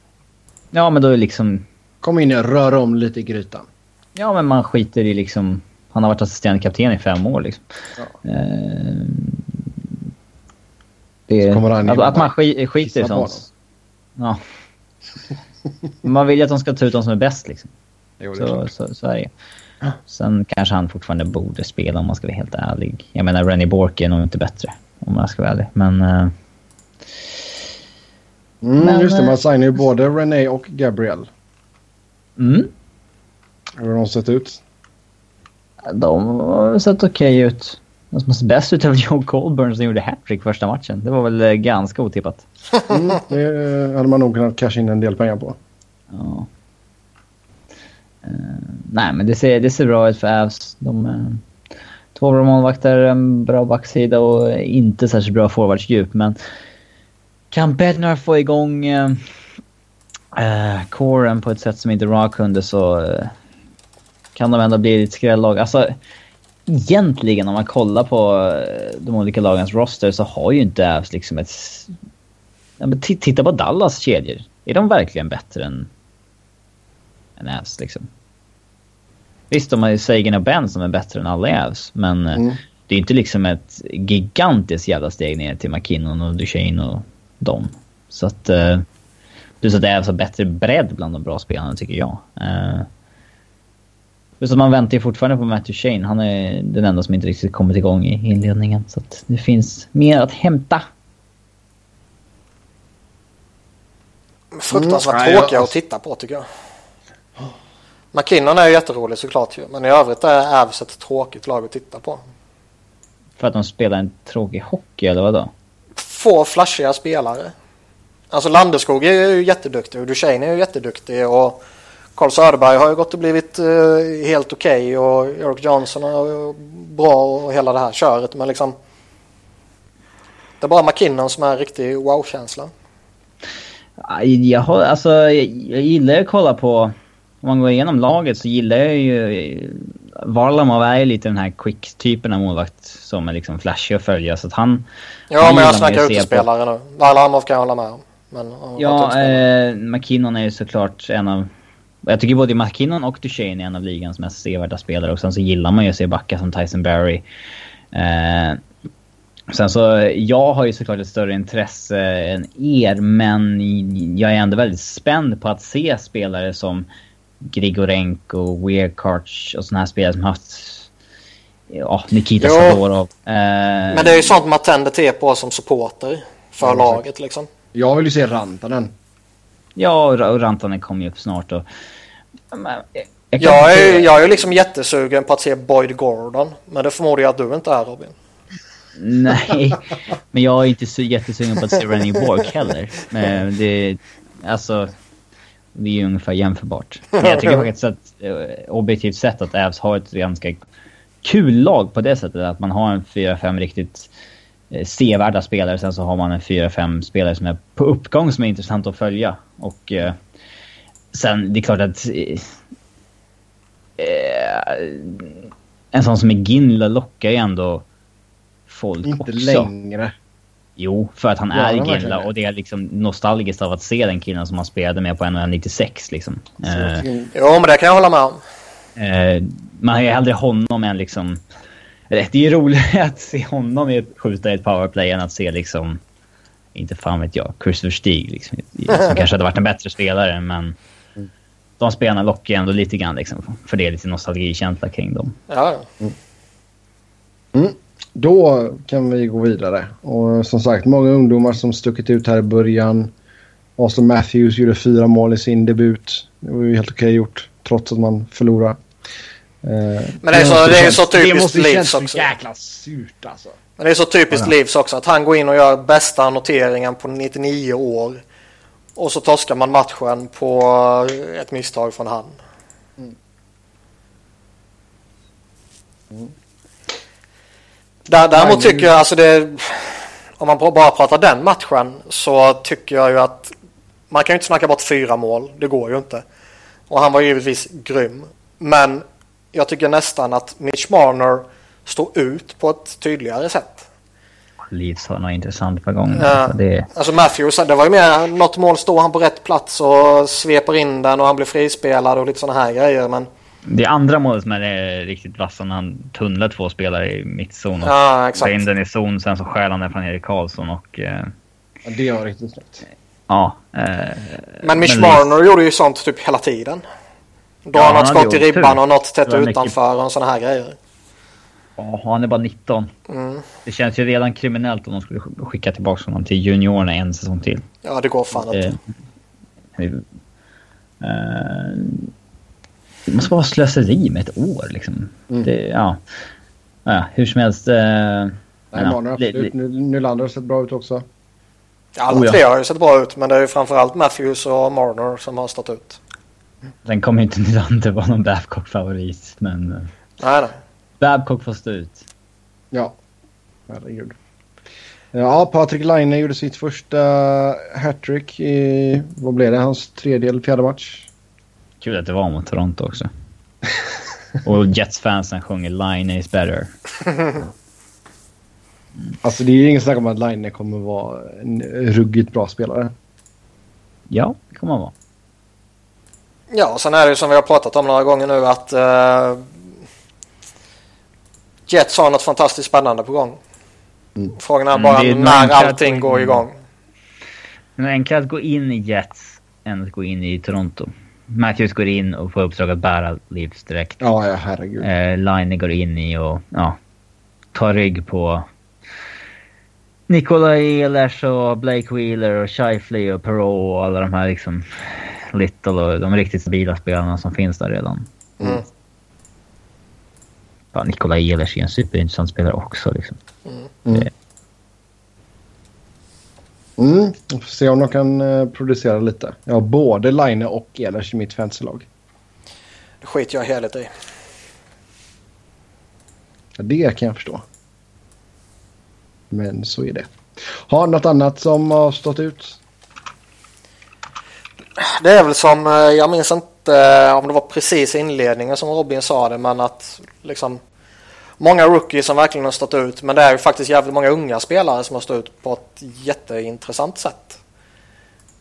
Ja, men då är liksom... Kom in och rör om lite i grytan. Ja, men man skiter i liksom... Han har varit assisterande kapten i fem år liksom. Ja. Eh, det är, att, att man skiter i sånt. Ja. man vill ju att de ska ta ut de som är bäst liksom. Jo, så, så, så är det Sen kanske han fortfarande borde spela om man ska vara helt ärlig. Jag menar, Rennie Bork är nog inte bättre om man ska vara ärlig. Men... Uh... Mm, men, just det, man signar ju både René och Gabriel. Mm. Hur har de sett ut? De har sett okej okay ut. De som ser bäst ut är Joe Colburn som gjorde hattrick första matchen. Det var väl eh, ganska otippat. Mm, det hade man nog kunnat casha in en del pengar på. Ja. Uh, nej, men det ser, det ser bra ut för Avs. De, uh, två bra målvakter, en bra backsida och inte särskilt bra forwardsdjup. Men kan Bednar få igång eh, uh, uh, coren på ett sätt som inte Rock kunde så uh, kan de ändå bli ett skrällag. Alltså, egentligen om man kollar på de olika lagens roster så har ju inte Avs liksom ett... Ja, men titta på Dallas kedjor. Är de verkligen bättre än än Avs liksom. Visst, de har ju Sagan och Ben som är bättre än alla Avs, men eh, mm. det är inte liksom ett gigantiskt jävla steg ner till McKinnon och Duchene och dem. Så att... Uh, plus att Avs har bättre bredd bland de bra spelarna, tycker jag. Uh, plus att man väntar ju fortfarande på Matt Duchene. Han är den enda som inte riktigt kommit igång i inledningen. Så att det finns mer att hämta. Fruktansvärt mm. tråkiga att titta på tycker jag. McKinnon är ju jätterolig såklart ju. Men i övrigt är Avs ett tråkigt lag att titta på. För att de spelar en tråkig hockey eller vadå? Få flashiga spelare. Alltså Landeskog är ju jätteduktig och Duchene är ju jätteduktig och Carl Söderberg har ju gått och blivit uh, helt okej okay och Eric Johnson är bra och hela det här köret men liksom det är bara McKinnon som är en riktig wow-känsla. Jag, har, alltså, jag, jag gillar att kolla på om man går igenom laget så gillar jag ju... Varlamov är ju lite den här quick-typen av målvakt som är liksom flashig att följa så att han... Ja han men jag snackar utespelare nu. Varlamov kan jag hålla med om. Men, ja, eh, McKinnon är ju såklart en av... Jag tycker både McKinnon och Duchene är en av ligans mest sevärda spelare och sen så gillar man ju att se backa som Tyson Barry. Eh, Sen så, jag har ju såklart ett större intresse än er, men jag är ändå väldigt spänd på att se spelare som Grigorenko, Weirkarch och såna här spelare som haft ja, Nikita jo, Sadorov. Eh, men det är ju sånt man tänder till på som supporter för ja, laget liksom. Jag vill ju se Rantanen. Ja, och Rantanen kommer ju upp snart och... Jag, jag, är, jag är ju liksom jättesugen på att se Boyd Gordon. Men det förmodar jag att du inte är Robin. [laughs] Nej, men jag är inte så jättesugen på att se Rennie Bork heller. Men det, alltså, det är ju ungefär jämförbart. [laughs] Men jag tycker faktiskt att eh, objektivt sett att Avs har ett ganska kul lag på det sättet. Att man har en fyra, fem riktigt eh, sevärda spelare. Sen så har man en fyra, fem spelare som är på uppgång som är intressant att följa. Och eh, sen, det är klart att... Eh, en sån som är Ginla lockar ju ändå folk Inte också. längre. Jo, för att han Ja, är är. och det är liksom nostalgiskt av att se den killen som han spelade med på NHL 96 liksom. Eh, Jo, men det kan jag hålla med om. Eh, man har ju hellre honom än liksom... Det är ju roligare [laughs] att se honom skjuta i ett powerplay än att se liksom... Inte fan vet jag. Christopher Stig liksom. Som kanske hade varit en bättre spelare men... De spelarna lockar ju ändå lite grann liksom. För det är lite nostalgikänsla kring dem. Ja, ja. Då kan vi gå vidare. Och som sagt, många ungdomar som stuckit ut här i början. Austin Matthews gjorde fyra mål i sin debut. Det var ju helt okej gjort, trots att man förlorade. Eh, Men det är så, det är så det typiskt så också. jäkla surt alltså. Men det är så typiskt Ja. Leafs också att han går in och gör bästa noteringen på 99 år. Och så torskar man matchen på ett misstag från han. Där, däremot tycker jag alltså det... Om man bara pratar den matchen så tycker jag ju att man kan ju inte snacka bort fyra mål. Det går ju inte. Och han var givetvis grym. Men jag tycker nästan att Mitch Marner står ut på ett tydligare sätt. Leeds har något intressant på gång. Ja. Alltså, det, Alltså Matthews, det var ju mer något mål står han på rätt plats och sveper in den och han blir frispelad och lite sådana här grejer. Men det är andra målet som är eh, riktigt vassa när han tunnlar två spelare i mittzon och ja, exakt. in den i zon. Sen så stjäl han den från Erik Karlsson och... Eh, Ja, det var riktigt snyggt. ja. Eh, Men Mitch Leeds- Marner gjorde ju sånt typ hela tiden. Då Ja, har han något skott i ribban tur. och något tätt var mycket- utanför och sådana här grejer. Ja, han är bara 19. Mm. Det känns ju redan kriminellt om de skulle skicka tillbaka honom till juniorerna en säsong till. Ja, det går fan inte. Eh, eh, det måste vara slöseri med ett år liksom. Mm. Det, ja. ja, hur som helst. Eh, Nej, ja, Marner li- absolut. Nu- Nylander har sett bra ut också. Alla Oh, ja. tre har ju sett bra ut men det är ju framförallt Matthews och Marner som har stått ut. Sen kommer ju inte [laughs] Nylander vara någon Babcock-favorit, men eh, Nej, nej. Babcock får stå ut. Ja, herregud. Ja, Patrik Laine gjorde sitt första hattrick i, vad blev det, hans tredje eller fjärde match? Kul att det var mot Toronto också. Och Jets-fansen sjunger “Line is better”. [laughs] Alltså det är ju ingen snack om att Laine kommer vara en ruggigt bra spelare. Ja, det kommer han vara. Ja, och sen är det ju som vi har pratat om några gånger nu att eh, Jets har något fantastiskt spännande på gång. Mm. Frågan är Mm, bara det är när allting att- går igång. Men det är enklare att gå in i Jets än att gå in i Toronto. Matthews går in och får uppdrag att bära Leafs direkt. Ja, ja herregud. Eh, Line går in i och ja, tar rygg på Nikolaj Ehlers och Blake Wheeler och Shifley och Perreault och alla de här liksom Little och de riktigt stabila spelarna som finns där redan. Mm. Ja, Nikolaj Ehlers är en superintressant spelare också liksom. Mm. Mm, får se om de kan eh, producera lite. Jag har både Line och Ehlers i mitt fantasylag. Det skiter jag helt i. Ja, det kan jag förstå. Men så är det. Har något annat som har stått ut? Det är väl som, eh, jag minns inte eh, om det var precis i inledningen som Robin sa det, men att liksom många rookies som verkligen har stått ut, men det är ju faktiskt jävligt många unga spelare som har stått ut på ett jätteintressant sätt.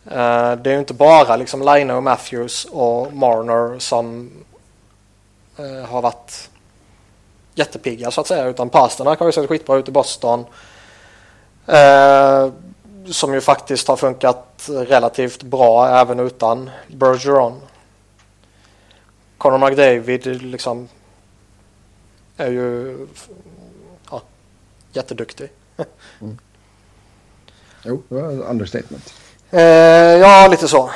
Uh, Det är ju inte bara liksom Line och Matthews och Marner som uh, har varit jättepigga så att säga, utan Pasternak har ju sett skitbra ut i Boston. Uh, som ju faktiskt har funkat relativt bra även utan Bergeron. Conor McDavid liksom är ju ja, jätteduktig. Jo, det var ett understatement. Eh, ja, lite så.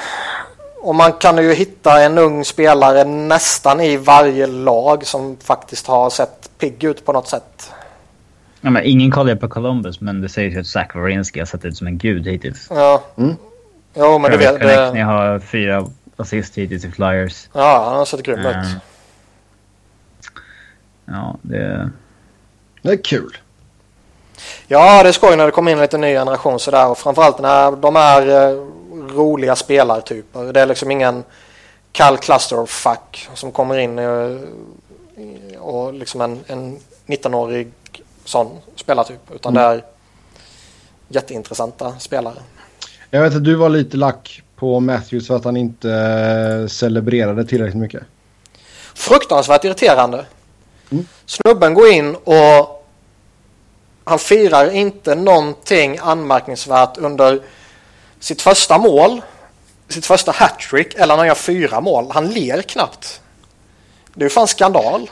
Och man kan ju hitta en ung spelare nästan i varje lag som faktiskt har sett pigg ut på något sätt. Ja, men ingen kollar på Columbus, men det sägs ju att Zach Werenski har sett ut som en gud hittills. Ja. Mm. Jo, men du Travis vet. Konechny Det, har fyra assist hittills i Flyers. ja, han har sett grym ut. Mm. Ja, det... Det är kul. Ja, det är skoj när det kommer in lite ny generation sådär och framförallt när de är eh, roliga spelartyper. Det är liksom ingen kall clusterfuck som kommer in eh, och liksom en, en 19-årig sån spelartyp. Utan mm. det är jätteintressanta spelare. Jag vet att du var lite lack på Matthews för att han inte eh, celebrerade tillräckligt mycket. Fruktansvärt irriterande. Mm. Snubben går in och han firar inte någonting anmärkningsvärt under sitt första mål, sitt första hattrick eller när han gör fyra mål. Han ler knappt. Det är fan skandal.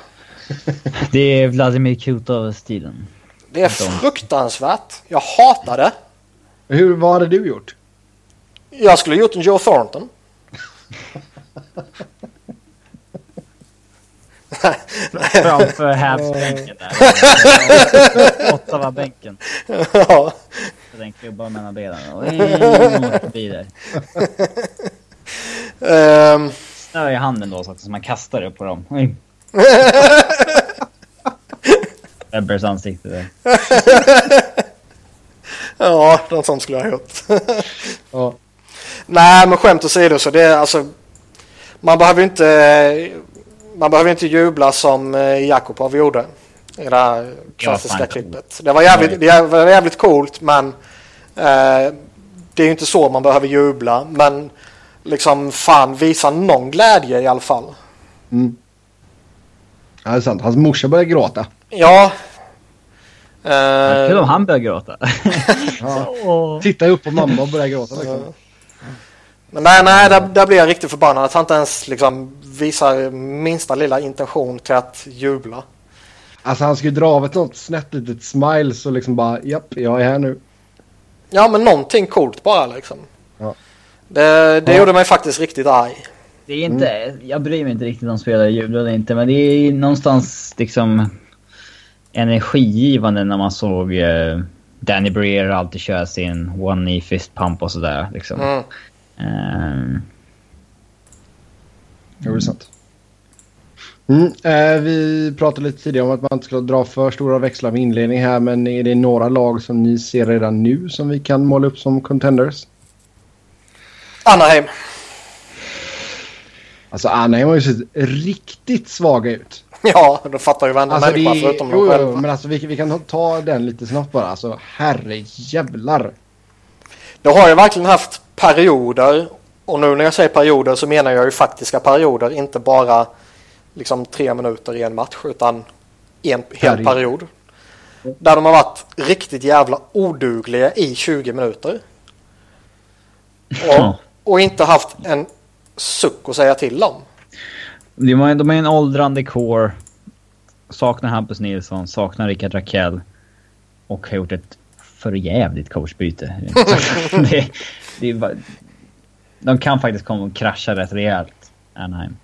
[laughs] Det är Vladimir Kutov-stilen. Det är fruktansvärt. Jag hatar det. Hur, vad hade du gjort? Jag skulle gjort en Joe Thornton. [laughs] Framför [laughs] Habs-bänken där. Ottawa-bänken. Ja. Den klubban mellan benen. Och förbi där. Um. Snö i handen då så att man kastar upp på dem. Ebbers ansikte där. [laughs] ja, något sånt skulle jag ha gjort. ja. Nej, men skämt åsido så det är alltså. Man behöver inte. Man behöver inte jubla som eh, Jakobov gjorde. I det här klassiska klippet. Det var, jävligt, det var jävligt coolt men. Eh, det är ju inte så man behöver jubla. Men liksom fan visa någon glädje i alla fall. Mm. Ja, det är sant. Hans morsa började gråta. Ja. Uh, Kul om han börjar gråta. [laughs] ja. Titta upp på mamma och börja gråta. Liksom. Men nej, nej där, där blir jag riktigt förbannad. Att han inte ens liksom visar minsta lilla intention till att jubla. Alltså han skulle dra av ett något snett litet smile så liksom bara japp, jag är här nu. Ja men någonting coolt bara liksom. Ja. Det, det ja. gjorde mig faktiskt riktigt arg. Det är inte, mm. jag bryr mig inte riktigt om spelare jublar eller inte men det är någonstans liksom energigivande när man såg eh, Danny Breer alltid köra sin one knee fist pump och sådär. Liksom. Mm. Um... Jo, det är sant. Mm, eh, vi pratade lite tidigare om att man inte ska dra för stora växlar med inledning här men är det några lag som ni ser redan nu som vi kan måla upp som contenders? Anaheim. Alltså Anaheim har ju sett riktigt svaga ut. Ja, då fattar ju varenda alltså, människa förutom de själva. men alltså vi, vi, kan ta den lite snabbt bara. Alltså herre jävlar. Det har ju verkligen haft perioder. Och nu när jag säger perioder så menar jag ju faktiska perioder. Inte bara liksom tre minuter i en match utan en hel period. Där de har varit riktigt jävla odugliga i 20 minuter. Och, och inte haft en suck att säga till om. De är, de är en åldrande core. Saknar Hampus Nilsson, saknar Rickard Rakell. Och har gjort ett förjävligt coachbyte. [laughs] det, det är bara, de kan faktiskt komma och krascha rätt rejält, Anaheim.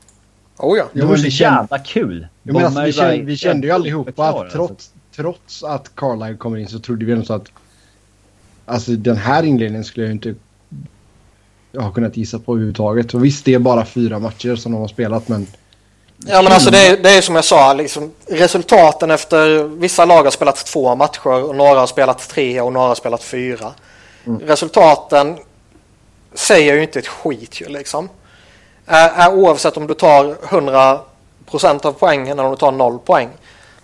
Oh ja. Det vore så jävla kul. Jo, men alltså, vi, kände, vi kände ju allihopa att trots, alltså. trots att Carlisle kommer in så trodde vi ändå så att Alltså den här inledningen skulle jag inte jag har kunnat gissa på överhuvudtaget. Och visst, det är bara fyra matcher som de har spelat, men... Ja, men alltså det är, det är som jag sa, liksom, resultaten efter... Vissa lag har spelat två matcher och några har spelat tre och några har spelat fyra. Mm. Resultaten säger ju inte ett skit ju liksom. Äh, äh, oavsett om du tar 100% av poängen eller om du tar noll poäng.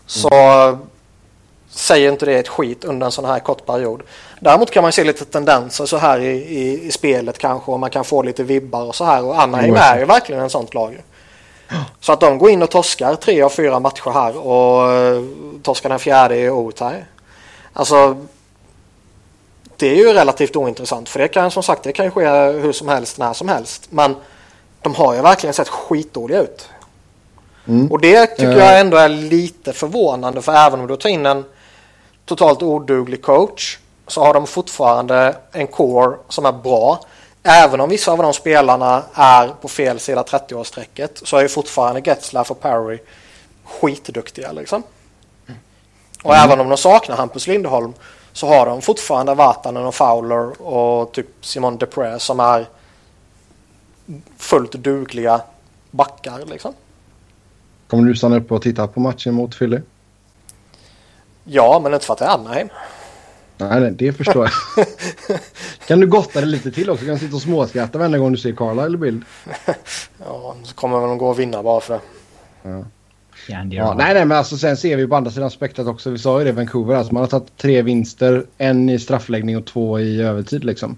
Så mm. säger inte det ett skit under en sån här kort period. Däremot kan man se lite tendenser så här i, i, i spelet kanske och man kan få lite vibbar och så här. Och Anaheim är ju verkligen en sånt lag. Så att de går in och torskar tre av fyra matcher här och uh, torskar den fjärde i overtime. Alltså det är ju relativt ointressant för det kan som sagt det kan ju ske hur som helst när som helst. Men de har ju verkligen sett skitdåliga ut. Mm. Och det tycker jag ändå är lite förvånande för även om du tar in en totalt oduglig coach så har de fortfarande en core som är bra. Även om vissa av de spelarna är på fel sida 30-årsstrecket så är ju fortfarande Getzlaff och Perry skitduktiga liksom. Och mm. även om de saknar Hampus Lindholm så har de fortfarande Vatanen och Fowler och typ Simon Deprez som är fullt dugliga backar liksom. Kommer du stanna upp och titta på matchen mot Philly? Ja, men inte för att det är Anaheim. Nej, nej, det förstår jag. [laughs] kan du gotta dig lite till också? Kan du sitta och småskratta varenda gång du ser Carlisle i bild? [laughs] ja, så kommer väl de gå och vinna bara för det. Ja. Ja, nej, nej, men alltså sen ser vi på andra sidan spektrat också. Vi sa ju det Vancouver. Alltså man har tagit tre vinster. En i straffläggning och två i övertid liksom.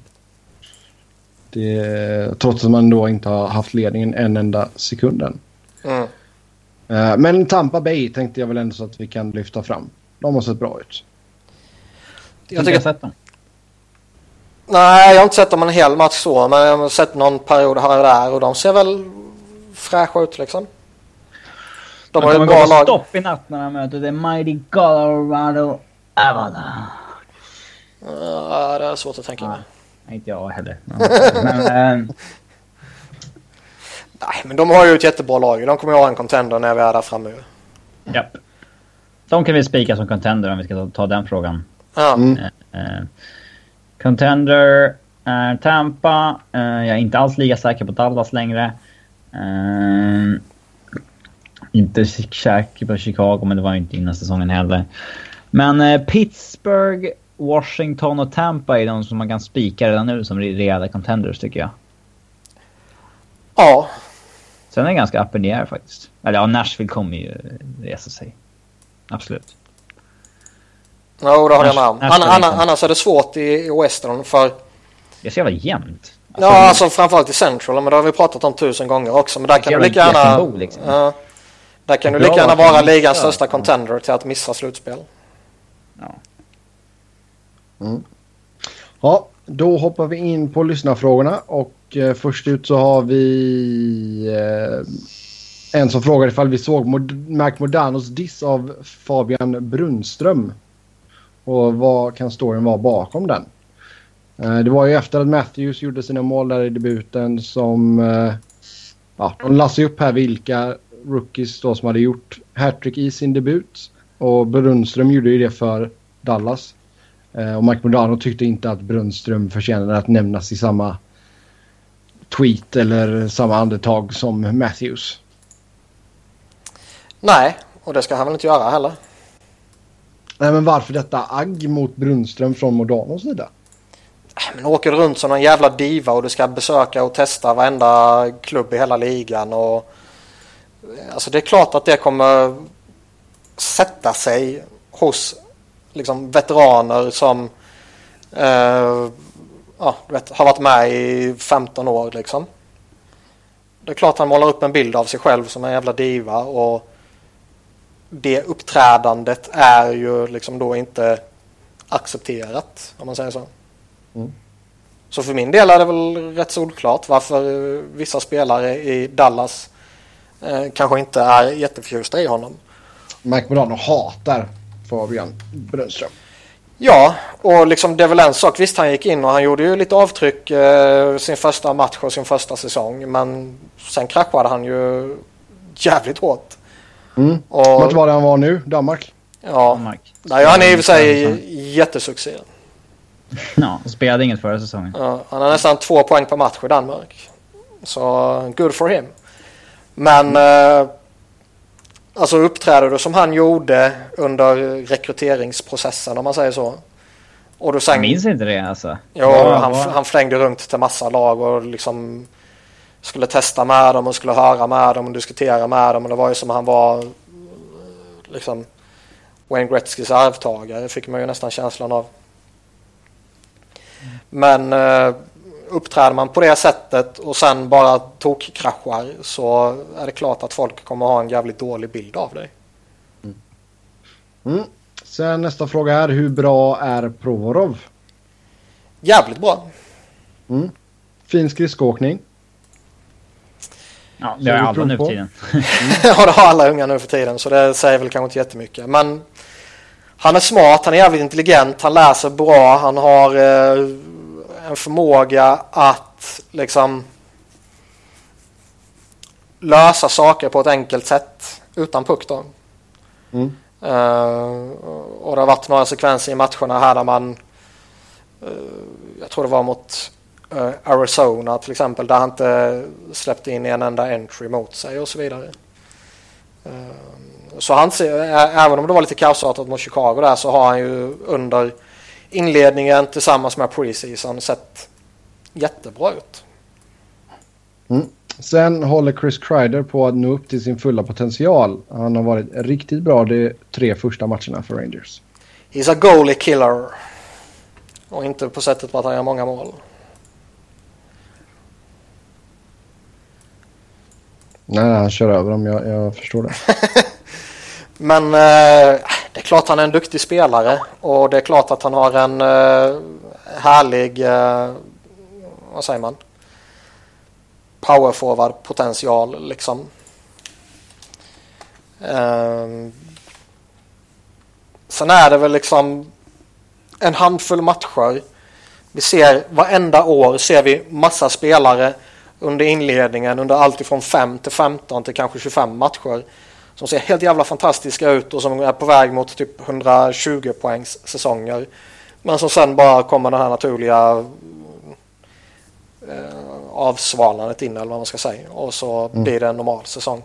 Det, trots att man då inte har haft ledningen en enda sekund än. Mm. Eh, Men Tampa Bay tänkte jag väl ändå så att vi kan lyfta fram. De har sett bra ut. Jag Jag tycker, sett dem. nej, jag har inte sett dem en hel match så, men jag har sett någon period här och där och de ser väl fräscha ut liksom. De De har ju ett bra lag. stopp i natt när de möter The Mighty Colorado Avalanche. Ja, det är svårt att tänka mig. Nej, inte jag heller. [laughs] Men, eh, Nej, men de har ju ett jättebra lag. De kommer ju ha en contender när vi är där framme. japp. De kan vi spika som contender om vi ska ta, ta den frågan. Ja. Mm. Eh, contender är Tampa. Eh, jag är inte alls lika säker på Dallas längre. Eh, inte säker på Chicago, men det var ju inte innan säsongen heller. Men eh, Pittsburgh, Washington och Tampa är de som man kan spika redan nu som re- rejäla contenders tycker jag. ja, Sen är det ganska up in the air faktiskt. Eller ja, Nashville kommer ju resa sig. Absolut. Jo, det håller jag med om. Nash- Anna, Nashville anna, liksom. annars är det svårt i, i Western för... Det är så jävla jämnt. Ja, alltså framförallt i Central, men det har vi pratat om tusen gånger också. Men där kan du lika gärna... liksom. Ja, där kan du lika gärna vara ligans största contender till att missa slutspel. Ja. Ja, då hoppar vi in på lyssnarfrågorna och eh, först ut så har vi eh, en som frågar ifall vi såg Mod- Mac Modanos diss av Fabian Brunström. Och vad kan storyn vara bakom den? Eh, det var ju efter att Matthews gjorde sina mål där i debuten som... Eh, ja, de lassade upp här vilka rookies då som hade gjort hattrick i sin debut. Och Brunström gjorde ju det för Dallas. Eh, och Mike Modano tyckte inte att Brunström förtjänade att nämnas i samma tweet eller samma andetag som Matthews. Nej, och det ska han väl inte göra heller. Nej, men varför detta agg mot Brunström från Modanos sida? Äh, men åker du runt som någon jävla diva och du ska besöka och testa varenda klubb i hela ligan och... Eh, alltså det är klart att det kommer sätta sig hos liksom veteraner som eh, ja, du vet, har varit med i 15 år liksom. Det är klart han målar upp en bild av sig själv som en jävla diva och det uppträdandet är ju liksom då inte accepterat om man säger så. Så för min del är det väl rätt solklart varför vissa spelare i Dallas eh, kanske inte är jätteförtjusta i honom. Modano hatar Fabian Brunström. Ja, och liksom det är väl en sak. Visst, han gick in och han gjorde ju lite avtryck eh, sin första match och sin första säsong. Men sen kraschade han ju jävligt hårt. Mm. Och, Vart var det han var nu? Danmark? ja, Mark. där gör han i och för sig jättesuccé. Ja, spelade inget förra säsongen. Ja, han har nästan två poäng per match i Danmark. Så good for him. Men eh, alltså uppträder du som han gjorde under rekryteringsprocessen om man säger så. Och du Jag sen, minns inte det alltså. jo, Vad- han, han flängde runt till massa lag och liksom skulle testa med dem och skulle höra med dem och diskutera med dem. Och det var ju som han var liksom Wayne Gretzkys arvtagare fick man ju nästan känslan av. Men eh, uppträder man på det sättet och sen bara tokkraschar så är det klart att folk kommer ha en jävligt dålig bild av dig. Mm. Sen nästa fråga är hur bra är Provorov? Jävligt bra. Mm. Fin skridskoåkning. Ja, Så det har alla nu för tiden. [laughs] ja, det har alla unga nu för tiden så det säger väl kanske inte jättemycket. Men han är smart, han är jävligt intelligent, han läser bra, han har eh, en förmåga att liksom lösa saker på ett enkelt sätt utan puck då. Mm. Eh, och det har varit några sekvenser i matcherna här där man eh, jag tror det var mot Arizona till exempel där han inte släppte in en enda entry mot sig och så vidare. Eh, så han ser, även om det var lite kaosartat mot Chicago där så har han ju under inledningen tillsammans med preseason sett jättebra ut. Mm. Sen håller Chris Kreider på att nå upp till sin fulla potential. Han har varit riktigt bra de tre första matcherna för Rangers. He's a goalie killer. Och inte på sättet att han gör många mål. Nej, han kör över dem. Jag, jag förstår det. [laughs] Men eh, det är klart han är en duktig spelare och det är klart att han har en eh, härlig, eh, vad säger man, powerforward potential liksom. Ehm, sen är det väl liksom en handfull matcher. Vi ser varenda år ser vi massa spelare under inledningen under allt ifrån 5 till 15 till kanske 25 matcher som ser helt jävla fantastiska ut och som är på väg mot typ 120 poängs säsonger. Men som sen bara kommer den här naturliga eh, avsvalnandet in eller vad man ska säga. Och så mm. blir det en normal säsong.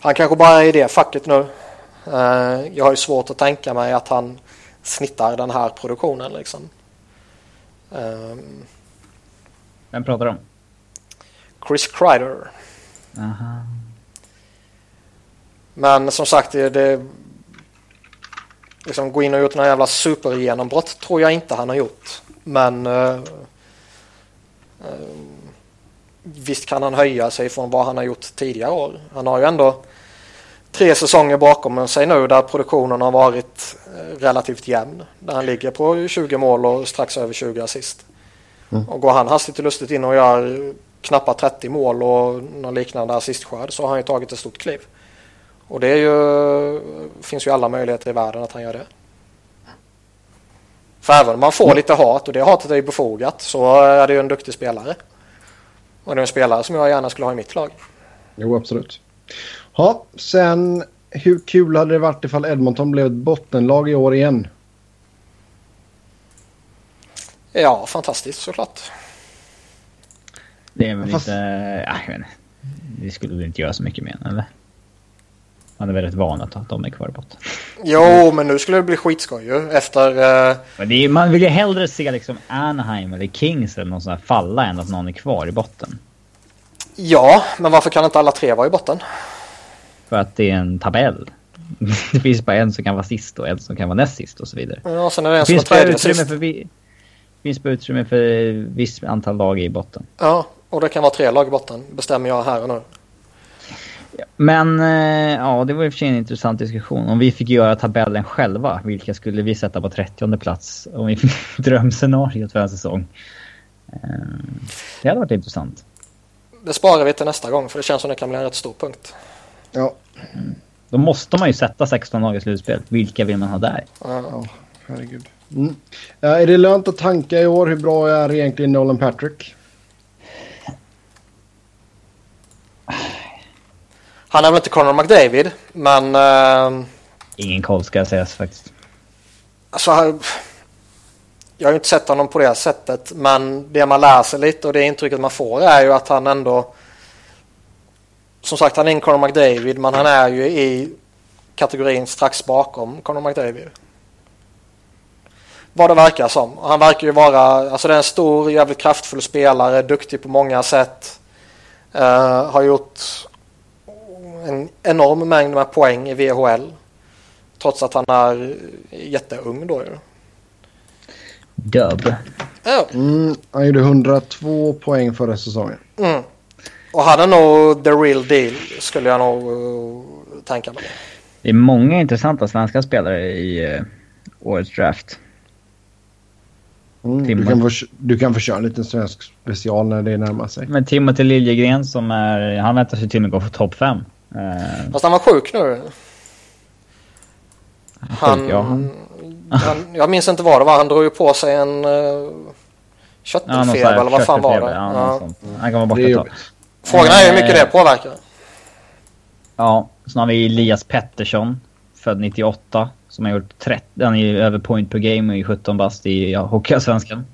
Han kanske bara är i det facket nu. Eh, jag har ju svårt att tänka mig att han snittar den här produktionen liksom. Eh, Vem pratar du om? Chris Kreider. Aha. Men som sagt, det, det liksom gå in och gjort några jävla supergenombrott tror jag inte han har gjort. Men uh, uh, visst kan han höja sig från vad han har gjort tidigare år. Han har ju ändå tre säsonger bakom sig nu där produktionen har varit uh, relativt jämn. Där han ligger på 20 mål och strax över 20 assist. Mm. Och går han hastigt och lustigt in och gör knappt 30 mål och någon liknande assistskörd så har han ju tagit ett stort kliv. Och det är ju, finns ju alla möjligheter i världen att han gör det. För även om man får lite hat och det hatet är ju befogat så är det ju en duktig spelare. Och det är en spelare som jag gärna skulle ha i mitt lag. Jo, absolut. Ja, sen hur kul hade det varit ifall Edmonton blev ett bottenlag i år igen? Ja, fantastiskt såklart. Det är väl Fast... lite... Ja, jag vet inte. Det skulle väl inte göra så mycket mer, eller? Man är väldigt van att de är kvar botten. Jo, men nu skulle det bli skitskoj ju efter... Uh... Är, man vill ju hellre se liksom Anaheim eller Kings eller någon sån här falla än att någon är kvar i botten. Ja, men varför kan inte alla tre vara i botten? För att det är en tabell. [laughs] det finns bara en som kan vara sist och en som kan vara näst sist och så vidare. Ja, sen är det en det som är tredje sist. För vi... Det finns bara utrymme för visst antal lag i botten. Ja, och det kan vara tre lag i botten, bestämmer jag här och nu. Men eh, ja, det var i och för sig en intressant diskussion. Om vi fick göra tabellen själva, vilka skulle vi sätta på 30 plats? Om vi fick [laughs] drömscenariot för en säsong. Eh, det hade varit intressant. Det sparar vi till nästa gång för det känns som det kan bli en rätt stor punkt. Ja. Då måste man ju sätta 16 lag i slutspel. Vilka vill man ha där? Ja, herregud. Mm. är det lönt att tanka i år? Hur bra är egentligen Nolan Patrick? Han är väl inte Conor McDavid, men... Uh, Ingen koll ska sägas faktiskt. Alltså, jag har ju inte sett honom på det sättet, men det man läser lite och det intrycket man får är ju att han ändå... Som sagt, han är en Conor McDavid, men han är ju i kategorin strax bakom Conor McDavid. Vad det verkar som. Han verkar ju vara, alltså det är en stor, jävligt kraftfull spelare, duktig på många sätt. Uh, har gjort en enorm mängd med poäng i VHL. Trots att han är jätteung då ju. Dub. Ja. Mm, han gjorde 102 poäng förra säsongen. Mm. Och han är nog the real deal skulle jag nog uh, tänka mig. Det är många intressanta svenska spelare i uh, årets draft. Mm, du, kan få, du kan få köra en liten svensk special när det närmar sig. Men Timothy Liljegren som är... Han väntar sig till och med gå för topp 5. Uh, Fast han var sjuk nu. Han, ja, han... han, jag minns inte vad det var. Han drog ju på sig en uh, köttfeber ja, eller vad fan var det? Ja, Han kan vara borta ett tag. Frågan är hur mycket det påverkar. Ja, sen har vi Elias Pettersson. Född 98. Som har gjort 30, han är över point per game i 17 bast i ja, Hockeyallsvenskan.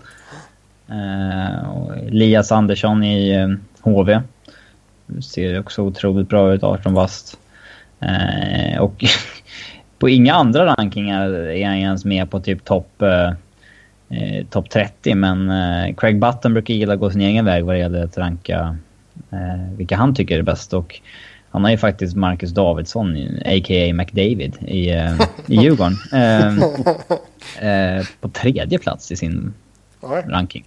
Uh, Elias Andersson i uh, HV. Ser också otroligt bra ut, 18 bast. Uh, och [laughs] på inga andra rankingar är han ens med på typ topp uh, eh, topp 30. Men eh, Craig Button brukar gilla att gå sin egen väg vad det gäller att ranka eh, vilka han tycker är bäst. Och han har ju faktiskt Marcus Davidsson, a.k.a. McDavid, i, eh, i [laughs] Djurgården. Eh, [laughs] eh, på tredje plats i sin ranking.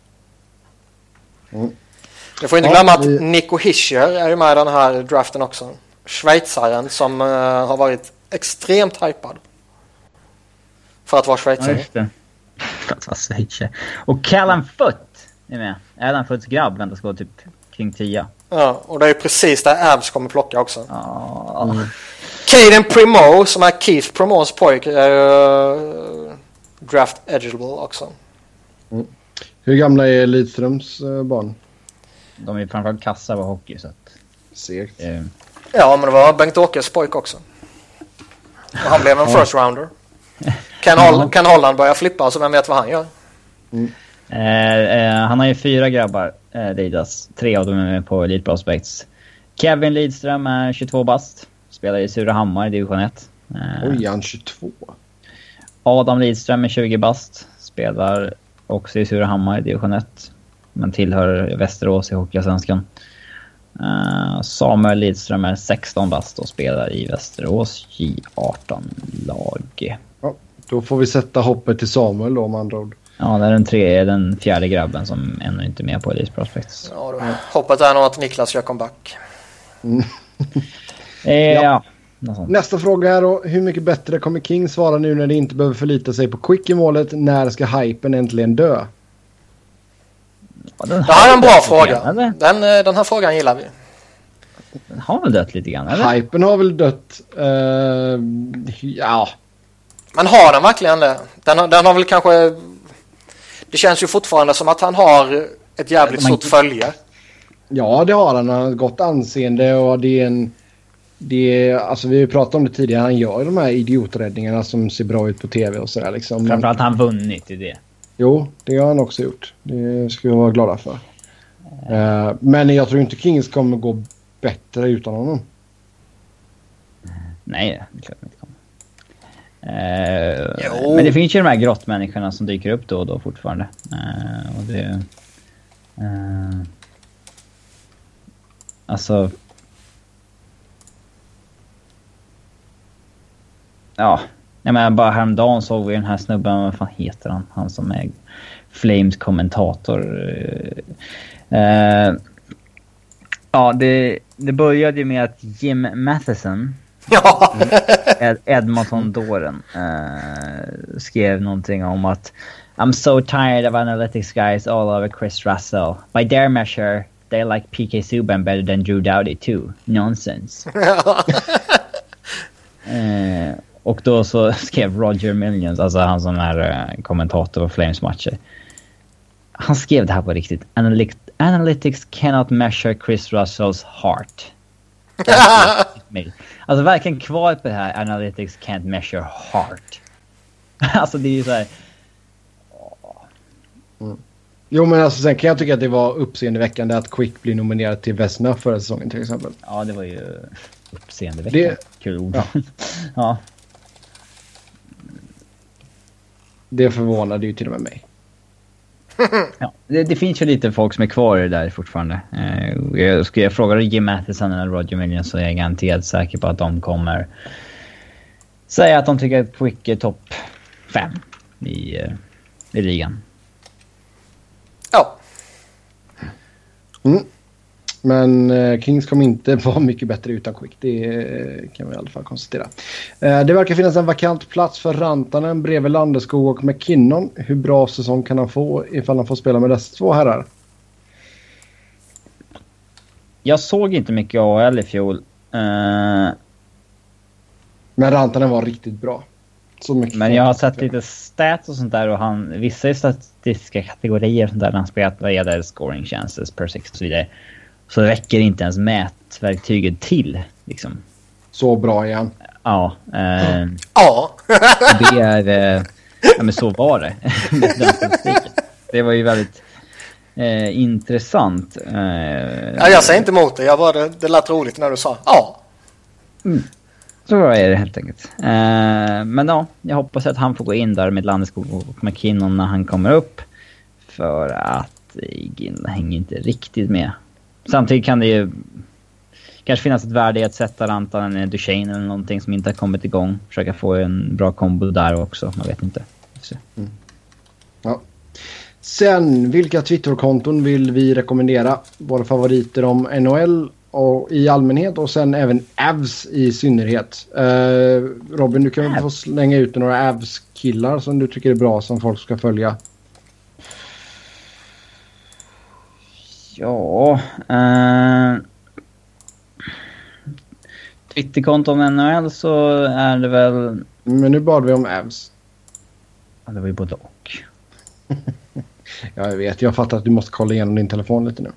Du får inte Ja, glömma att vi- Nico Hischier är ju med i den här draften också. Schweizaren som eh, har varit extremt hypad. För att vara Ja, schweizare. just det. För att vara schweizer. Och Callum Foot är med. Adam Foots grabb väntas gå typ kring 10. Ja, och det är precis där Abs kommer plocka också. Ja. Caden Primo som är Keith Primos pojke är ju draft eligible också. Hur gamla är Lidströms eh, barn? De är framförallt kassa på hockey så att... Segt. Eh, Ja, men det var Bengt-Åkes pojk också. Och han blev en first rounder. Kan, Holl- kan Holland börja flippa så vem vet vad han gör? eh, eh, han har ju fyra grabbar, eh, Lidas. Tre av dem är med på Elite Prospects. Kevin Lidström är 22 bast. Spelar i Surahammar i division 1. Eh, Oj, han 22? Adam Lidström är 20 bast. Spelar också i Surahammar i division 1. Men tillhör Västerås i Hockeyallsvenskan. Uh, Samuel Lidström är 16 bast och spelar i Västerås J18-lag. Ja, då får vi sätta hoppet till Samuel då med andra ord. Ja, det är den, tre, den fjärde grabben som ännu inte är med på Elite Prospects. Ja, då. Hoppet är nog att Niklas gör comeback. [laughs] Eh, ja. sånt. Nästa fråga här då. Hur mycket bättre kommer Kings vara nu när de inte behöver förlita sig på Quick i målet? När ska hypen äntligen dö? Ja, den Det här är en bra fråga. grann? Den, eh, den här frågan gillar vi. Den har väl dött lite grann, eller? Hypen har väl dött... eh, ja. Men har den verkligen det? Den har, den har väl kanske... Det känns ju fortfarande som att han har ett jävligt Man- stort följe. ja, det har han. Han har ett gott anseende och det är en... Det är, alltså vi har ju pratat om det tidigare. Han gör ju de här idioträddningarna som ser bra ut på tv och sådär liksom. Framförallt har han vunnit i det. Jo, det har han också gjort. Det ska vi vara glada för. Eh, men jag tror inte Kings kommer gå bättre utan honom. Nej, det är klart de inte kommer. Eh, Jo. men det finns ju de här grottmänniskorna som dyker upp då och då fortfarande. Eh, och det... Eh, alltså... Ja, jag menar bara häromdagen såg vi den här snubben, vad fan heter han? Han som är Flames kommentator. Eh, ja, det, det började ju med att Jim Matheson [laughs] Ja, Ed Edmonton-dåren eh, skrev någonting om att I'm so tired of analytics guys all over Chris Russell. By their measure, they like PK Subban better than Drew Doughty too. Nonsense. [laughs] eh, och då så [laughs] skrev Roger Millions, alltså han som är eh, kommentator på Flames matcher. Han skrev det här på riktigt. Analytics, cannot measure Chris Russells heart. [laughs] Alltså verkligen kvar på det här analytics can't measure heart. [laughs] alltså det är ju såhär... Jo men alltså sen kan jag tycka att det var uppseendeväckande att Quick blir nominerad till Vesna förra säsongen till exempel. Ja det var ju uppseendeväckande. Det- Kul ord. Ja. ja. Det förvånade ju till och med mig. [laughs] ja. Det, det finns ju lite folk som är kvar i det där fortfarande. Eh, jag, skulle jag fråga Jim Matheson eller Roger Millions så är jag garanterat säker på att de kommer säga att de tycker att Quick är topp fem i, eh, i ligan. ja. Mm. Men eh, Kings kommer inte [laughs] vara mycket bättre utan Quick. Det eh, kan vi i alla fall konstatera. Eh, det verkar finnas en vakant plats för Rantanen bredvid Landeskog och McKinnon. Hur bra säsong kan han få ifall han får spela med dessa två herrar? Jag såg inte mycket AHL i fjol. Eh, Men Rantanen var riktigt bra. Men jag har sett lite stats och sånt där och han, vissa statistiska kategorier och sånt där när han spelat vad gäller scoring chances per six och så vidare. Så räcker inte ens mätverktyget till liksom. Så bra igen. Ja, eh, Ja. det är... Eh, ja men så var det. [laughs] det var ju väldigt eh, intressant. Eh, ja. Jag säger inte emot det. Jag bara, det, det lät roligt när du sa ja. Så är det helt enkelt. Eh, men ja, jag hoppas att han får gå in där med Landeskog och McKinnon när han kommer upp. För att Gin hänger inte riktigt med. Samtidigt kan det ju kanske finnas ett värde i att sätta Rantanen eller Duchene eller någonting som inte har kommit igång. Försöka få en bra kombo där också, man vet inte. Mm. Ja. Sen, vilka Twitterkonton vill vi rekommendera? Våra favoriter om NHL och, i allmänhet och sen även Avs i synnerhet. Uh, Robin, du kan väl få slänga ut några Avs-killar som du tycker är bra som folk ska följa. Ja... Uh... Twitterkonto om NHL så är det väl... Men nu bad vi om Avs. Ja, det var ju både och. [laughs] ja, jag vet. Jag fattar att du måste kolla igenom din telefon lite nu.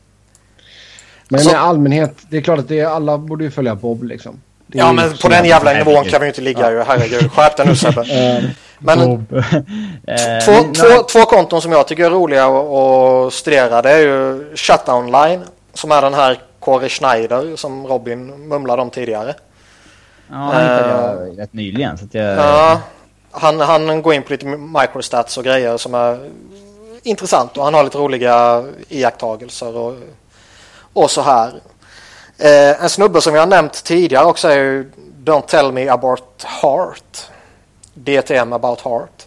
Men alltså, i allmänhet, det är klart att det är, alla borde ju följa Bob liksom. Ja, men på den jävla nivån kan vi ju inte ligga ju. Herregud, skärp dig nu Sebbe. [laughs] Eh, men [laughs] två, två, två konton som jag tycker är roliga att studera det är ju Shutdown Line som är den här Kåre Schneider som Robin mumlade om tidigare. Ja, han hittade jag uh, rätt nyligen. Så att jag... Ja, han, han går in på lite microstats och grejer som är intressant och han har lite roliga iakttagelser och, och så här. Eh, en snubbe som jag nämnt tidigare också är ju Don't tell me about heart. DTM about heart.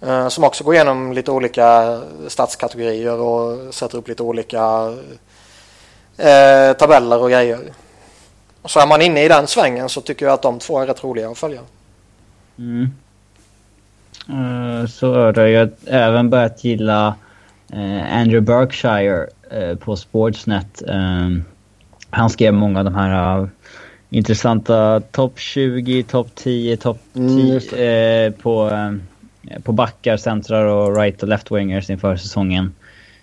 Eh, som också går igenom lite olika statskategorier och sätter upp lite olika eh, tabeller och grejer. Så är man inne i den svängen så tycker jag att de två är rätt roliga att följa. Mm. Uh, så har jag även börjat gilla uh, Andrew Berkshire uh, på Sportsnet han skrev många av de här intressanta topp 20, topp 10, topp 10 mm, på, på backar, centrar och right och left wingers inför säsongen.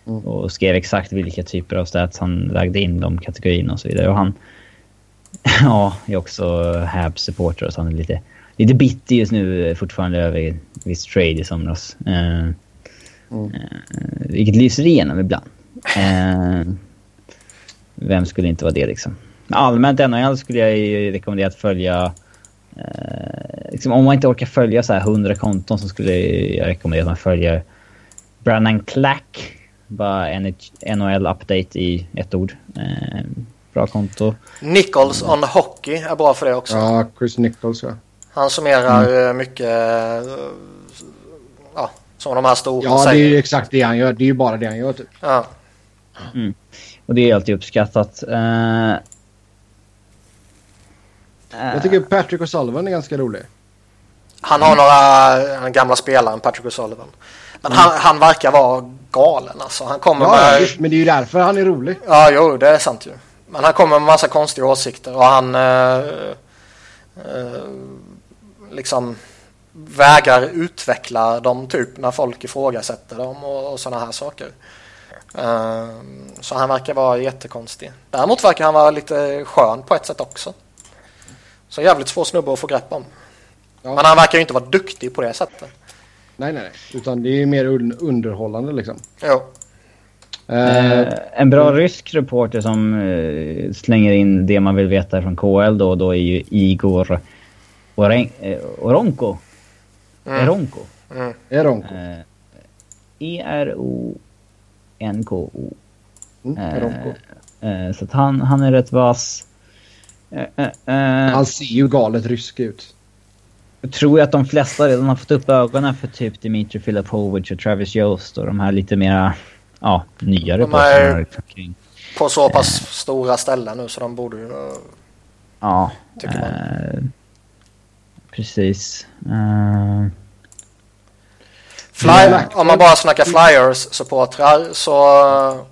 Mm. Och skrev exakt vilka typer av stats han lagde in de kategorierna och så vidare. Och han [laughs] ja, är också Habs-supporter så han är lite, lite bitter just nu fortfarande över viss trade i somras. Eh, mm. eh, vilket lyser igenom ibland. Vem skulle inte vara det liksom? Allmänt NHL skulle jag ju rekommendera att följa eh, liksom, om man inte orkar följa så här 100 konton så skulle jag rekommendera att man följer Brannan Clack bara NHL-update i ett ord. Eh, bra konto. Nichols on Hockey är bra för det också. Ja, Chris Nichols ja. Han summerar mm. Eh, mycket, eh, ja, som de här stora Ja, säger. det är ju exakt det han gör. Det är ju bara det han gör typ. Ja. Mm. Och det är alltid uppskattat. Uh, jag tycker Patrick O'Sullivan är ganska rolig. Han har några gamla spelare, Patrick O'Sullivan. Men mm. han, han verkar vara galen alltså. Han kommer ja, med... Men det är ju därför han är rolig. Ja, jo, det är sant ju. Men han kommer med massa konstiga åsikter och han eh, eh, liksom vägrar utveckla dem typ när folk ifrågasätter dem och, och sådana här saker. Eh, så han verkar vara jättekonstig. Däremot verkar han vara lite skön på ett sätt också. Så jävligt svår snubbe att få grepp om. Ja. Men han verkar ju inte vara duktig på det sättet. Nej, nej, nej. Utan det är mer un underhållande liksom. Ja. Uh, en bra rysk reporter som uh, slänger in det man vill veta från KL då, då är ju Igor Oren uh, Oronko. Mm. Eronko. Mm. Eronko. E-R-O-N-K-O. Mm, Eronko. så att han, han är rätt vass. han ser ju galet rysk ut. Jag tror att de flesta redan har fått upp ögonen för typ Dimitri Filipovic och Travis Jost och de här lite mera, ja, nyare de är på så pass eh. stora ställen nu så de borde ju... Ja. Tycker man. Eh, precis. Eh. Fly, om man bara snackar Flyers-supportrar så...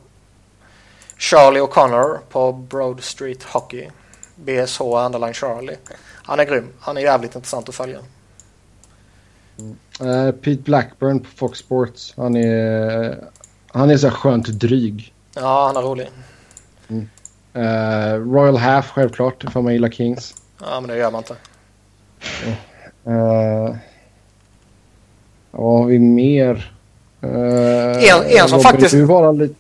Charlie O'Connor på Broad Street Hockey. BSH Underline Charlie. Han är grym. Han är jävligt intressant att följa. Uh, Pete Blackburn på Fox Sports. Han är, han är så skönt dryg. Ja, han är rolig. Mm. Uh, Royal Half självklart, för man gillar Kings. Ja, men det gör man inte. Uh, vad har vi mer? Uh, en, en som faktiskt... Lite...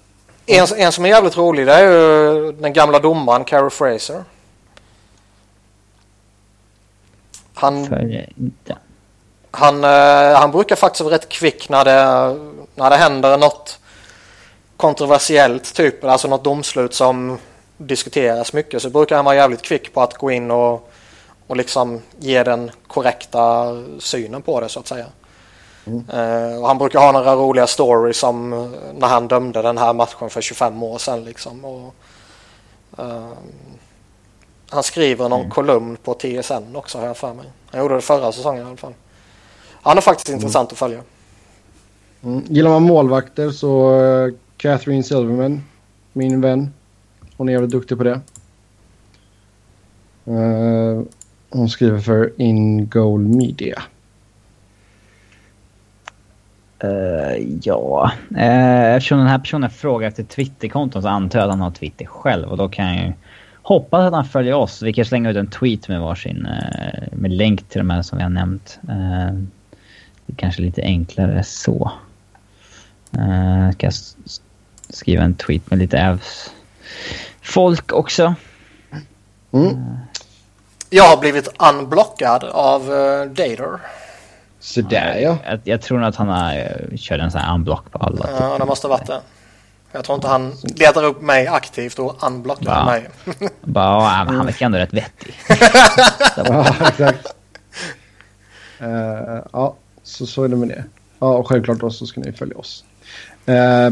En, en som är jävligt rolig det är ju den gamla domaren Carrie Fraser. Han, han, eh, han brukar faktiskt vara rätt kvick när det, när det händer något kontroversiellt, typ alltså något domslut som diskuteras mycket så brukar han vara jävligt kvick på att gå in och, och liksom ge den korrekta synen på det så att säga. Eh, och han brukar ha några roliga stories som eh, när han dömde den här matchen för 25 år sedan liksom. Och, eh, han skriver någon kolumn på TSN också har jag för mig. Han gjorde det förra säsongen i alla fall. Han är faktiskt intressant att följa. Mm. Gillar man målvakter så uh, Catherine Silverman, min vän. Hon är jävligt duktig på det. Eh, hon skriver för In Goal Media. Eh, ja, uh, eftersom den här personen frågar efter Twitterkonton så antar jag att han har Twitter själv och då kan jag ju hoppas att han följer oss. Vi kan slänga ut en tweet med varsin uh, med länk till de här som vi har nämnt. Uh, det är kanske lite enklare så. Uh, ska skriva en tweet med lite Ävs folk också. Mm. Jag har blivit unblockad av uh, Dator. Sådär ja. Jag, jag tror nog att han har uh, kört en sån här unblock på alla. Ja, det måste ha varit det. Jag tror inte han letar upp mig aktivt och unblockar [laughs] Ja. mig. Bara, ja, han verkar ändå rätt vettig. [laughs] ja, exakt. Eh, ja, så, så är det med det. Ja, och självklart då så ska ni följa oss. Eh,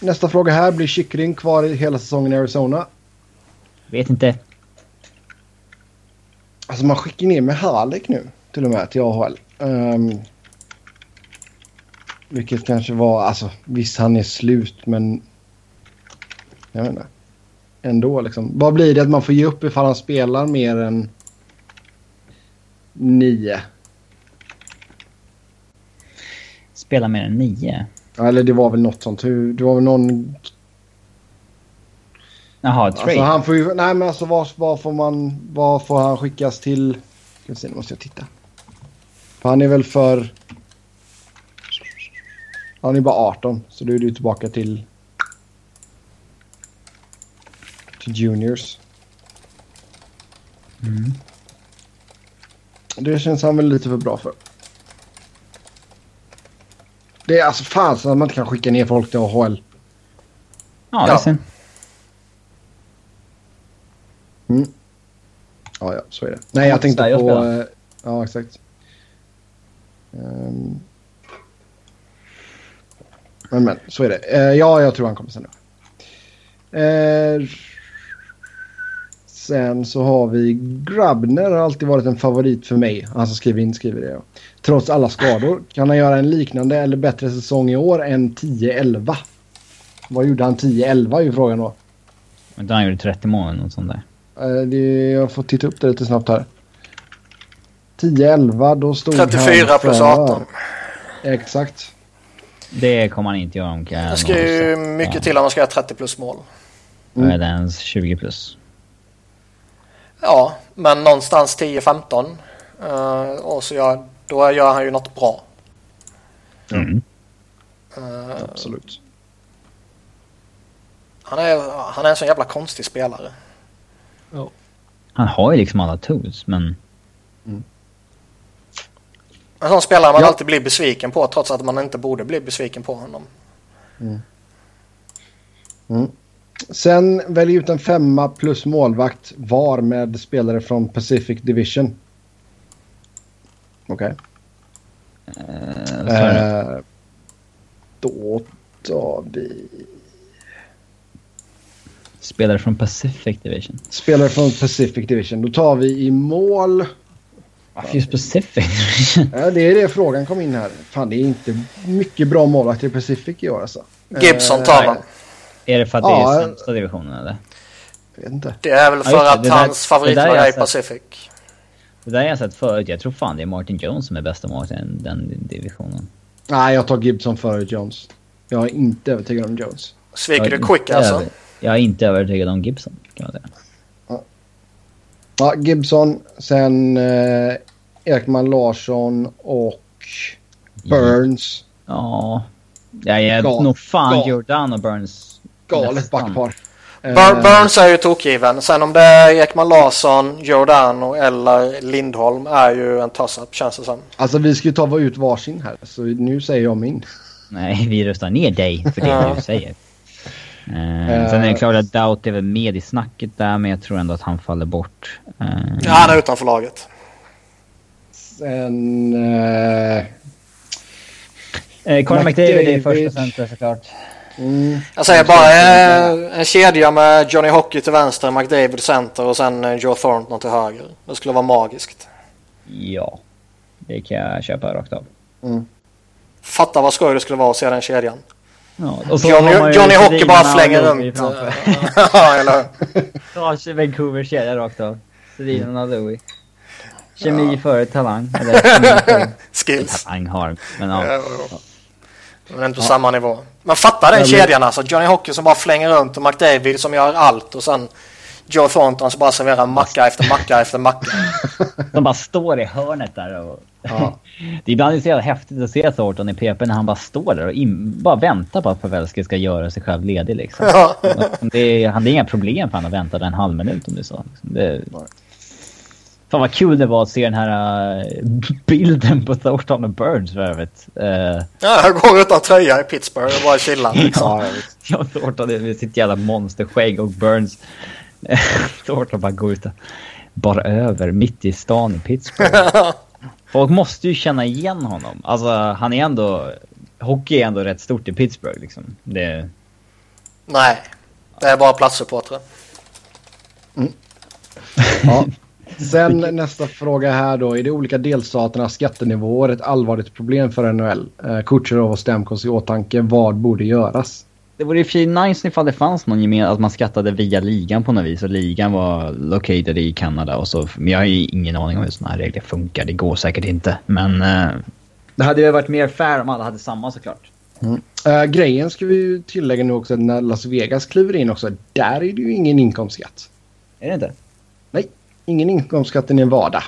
nästa fråga här. Blir Kyckling kvar i hela säsongen i Arizona? Vet inte. Alltså man skickar ner med Halek nu till och med till AHL. Um, vilket kanske var, alltså visst han är slut men jag vet inte. Ändå liksom. Vad blir det att man får ge upp ifall han spelar mer än nio? Spela mer än nio. Ja, Eller det var väl något sånt. Det var väl någon... Jaha, trade. Alltså han får ju... Nej men alltså vad, vad får man... Vad får han skickas till? Ska se, nu måste jag titta. För han är väl för... Han är bara 18. Så då är du tillbaka till... Till juniors. Mm. Det känns han väl lite för bra för. Det är alltså fan så att man inte kan skicka ner folk till AHL. Ja, det är Ja. synd. Mm. Ja, ja, så är det. Nej, jag tänkte på... eh, Ja, exakt. Ehm. Men, men, så är det. Eh, ja, jag tror han kommer sen nu. Eh, sen så har vi Grabner har alltid varit en favorit för mig. Han som skriver in skriver det. Trots alla skador. Kan han göra en liknande eller bättre säsong i år än 10-11? Vad gjorde han 10-11 är ju frågan då. Men han gjorde 30 mål eller något sånt där. Det, jag får titta upp det lite snabbt här. 10-11, då stod 34 han plus för- 18. Exakt. Det kommer han inte göra om kan Det ska ju mycket till om man ska göra 30 plus mål. Då är det ens 20 plus. Ja, men någonstans 10-15. Uh, och så gör, då gör han ju något bra. Mm. Eh, Absolut. han, är, han är en sån jävla konstig spelare. Han har ju liksom alla tools, men... En sån spelare man Ja. alltid blir besviken på trots att man inte borde bli besviken på honom. Sen välj ut en femma plus målvakt var med spelare från Pacific Division. Okej. Uh, sorry. Eh, då tar vi Spelare från Pacific Division. spelare från Pacific Division. Då tar vi i mål. Varför just Pacific? [laughs] Ja, det är det frågan kom in här. Fan, det är inte mycket bra målvakter i Pacific i år alltså. Gibson Eh, tar man. Är det för att Ja, det är eh, sämsta divisionen eller? Jag vet inte. Det är väl Ja, för det. att Det där- hans favoritlag är i Pacific. Det där har jag sett förut. Jag tror fan det är Martin Jones som är bästa målvakten i den divisionen. Nej, jag tar Gibson före Jones. Jag är inte övertygad om Jones. Sviker du quick alltså? över- Jag är inte övertygad om Gibson kan man säga. Ja, Gibson, sen eh, Ekman Larsson och Burns. Ja, jag är Gal- nog fan gal- Jordan och Burns. Galet backpar. Bur Burns är ju tokgiven. Sen om det är Ekman Larsson, Giordano eller Lindholm är ju en toss-up känns det som. Alltså vi ska ju ta ut varsin här så nu säger jag min. Nej, vi röstar ner dig för det du säger. Uh, sen är det klart att Doubt är väl med i snacket där, men jag tror ändå att han faller bort. Uh, ja, han är utanför laget. Sen... Uh, uh, Conor McDavid är första center såklart. Mm. Jag säger bara en kedja med Johnny Hockey till vänster, McDavid center och sen Joe Thornton till höger. Det skulle vara magiskt. Ja, det kan jag köpa rakt av. Mm. Fatta vad skoj det skulle vara att se den kedjan. Ja, Johnny, Johnny Hockey bara flänger runt. [laughs] ja, eller hur? Vancouver kedja rakt av. Sedin och Louis. Kemi ja. före talang. [laughs] Eller Skills. Talang har, men ja. ja. Men inte på ja. samma nivå. Men fatta den kedjan alltså. Johnny Hockey som bara flänger runt och McDavid som gör allt och sen Joe Thornton som bara serverar macka efter macka efter macka. [laughs] De bara står i hörnet där och... Ja. [laughs] det är ibland så jävla häftigt att se Thornton i PP när han bara står där och in, bara väntar på att Pavelski ska göra sig själv ledig liksom. Ja. Det, är, det är inga problem för honom att vänta en halv minut om det är så. Det, Fan vad kul det var att se den här uh, bilden på Thornton och Burns för övrigt. Uh, ja, han går utan tröja i Pittsburgh och bara chillar. [laughs] Liksom. ja, Thornton med sitt jävla monsterskägg och Burns. [laughs] Thornton bara går ut bara över mitt i stan i Pittsburgh. [laughs] Folk måste ju känna igen honom. Alltså han är ändå... Hockey är ändå rätt stort i Pittsburgh liksom. Det... Nej, det är bara platssupportrar. Mm. Ja. Sen nästa fråga här då. Är de olika delstaternas skattenivåer ett allvarligt problem för NHL? Eh, Kutjerov och Stamkos i åtanke. Vad borde göras? Det vore ju nice ifall det fanns någon gemen, att man skattade via ligan på något vis och ligan var located i Kanada och så. Men jag har ju ingen aning om hur sådana här regler funkar. Det går säkert inte. Men uh, det hade ju varit mer fair om alla hade samma såklart. Mm. Uh, grejen ska vi tillägga nu också när Las Vegas kliver in också. Där är det ju ingen inkomstskatt. Är det inte? Ingen inkomstskatt i Nevada.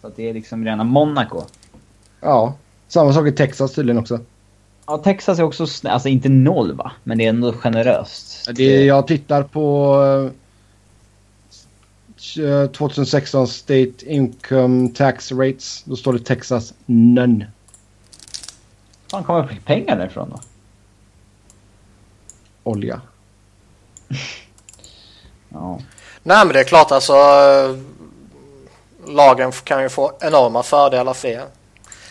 Så det är liksom rena Monaco? Ja, samma sak i Texas tydligen också. Ja, Texas är också, alltså inte noll va? Men det är ändå generöst. Det, jag tittar på 2016 eh, State Income Tax Rates. Då står det Texas none. Var kommer pengar därifrån då? Olja. [laughs] ja. Nej men det är klart alltså. Lagen kan ju få enorma fördelar för er.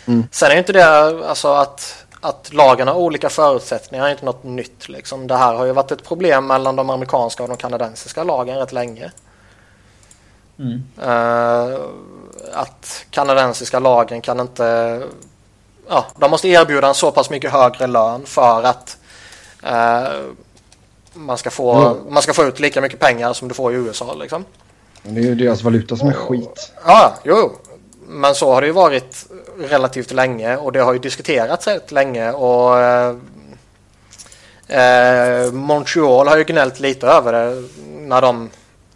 Mm. Sen är inte det alltså att att lagen har olika förutsättningar är inte något nytt. Liksom. Det här har ju varit ett problem mellan de amerikanska och de kanadensiska lagen rätt länge. Mm. Uh, att kanadensiska lagen kan inte... Ja, de måste erbjuda en så pass mycket högre lön för att uh, man, ska få, mm. man ska få ut lika mycket pengar som du får i USA. Liksom. Men det är ju deras valuta som är skit. Ja, jo. Men så har det ju varit relativt länge och det har ju diskuterats rätt länge och eh, eh, Montreal har ju gnällt lite över det när de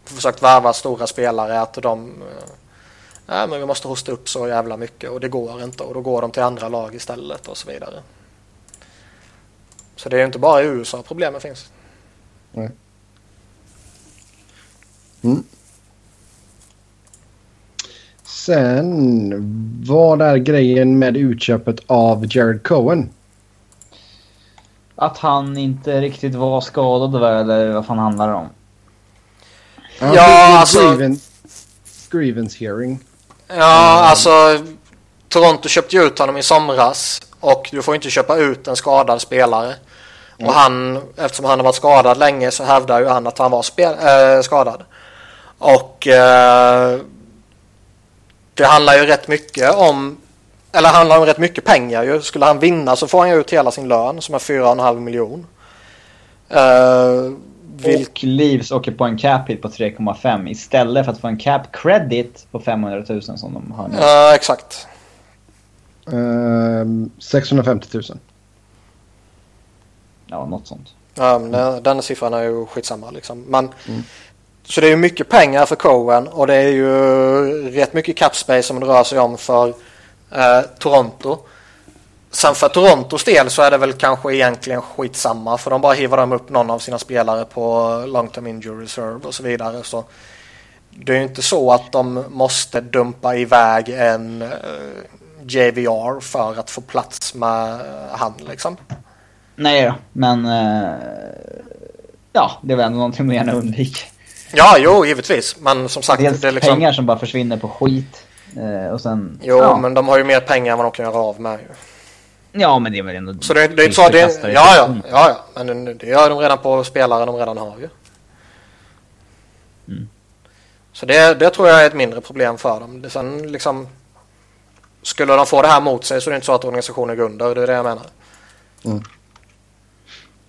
försökt värva stora spelare att de eh, men vi måste hosta upp så jävla mycket och det går inte och då går de till andra lag istället och så vidare. Så det är ju inte bara i USA problemen finns. Nej. Mm. Sen, vad är grejen med utköpet av Jared Cohen? Att han inte riktigt var skadad eller vad fan handlar det om? Ja, ja alltså... Grievance, grievance hearing. Ja, mm. alltså Toronto köpte ut honom i somras och du får inte köpa ut en skadad spelare. Mm. Och han, eftersom han har varit skadad länge så hävdar ju han att han var spel, äh, skadad. Och äh, det handlar ju rätt mycket om eller handlar om rätt mycket pengar ju. Skulle han vinna så får han ju ut hela sin lön som är 4,5 miljon. Uh, vilk... Och Leaves åker på en cap hit på 3,5 istället för att få en cap credit på 500 000 som de har nu. Uh, exakt. Uh, 650 000. Ja, något sånt. Ja, men den, den siffran är ju skitsamma liksom. Men mm. Så det är mycket pengar för Cohen och det är ju rätt mycket cap space som det rör sig om för eh, Toronto. Sen för Torontos del så är det väl kanske egentligen skitsamma för de bara hivar de upp någon av sina spelare på long term injury reserve och så vidare. Så det är ju inte så att de måste dumpa iväg en uh, JVR för att få plats med han liksom. Nej då, men uh, ja, det väl ändå någonting man gärna undviker. Ja, jo, givetvis. Men som sagt. Dels det är liksom... pengar som bara försvinner på skit. Uh, och sen, jo, ja. men de har ju mer pengar än vad de kan göra av med. Ja, men det är väl ändå... Så det, det är inte så det... Ja, ja, ja, ja. Men det gör de redan på spelare de redan har ju. Mm. Så det, det tror jag är ett mindre problem för dem. Det sen liksom... Skulle de få det här mot sig så är det inte så att organisationen går under. Det är det jag menar. Mm.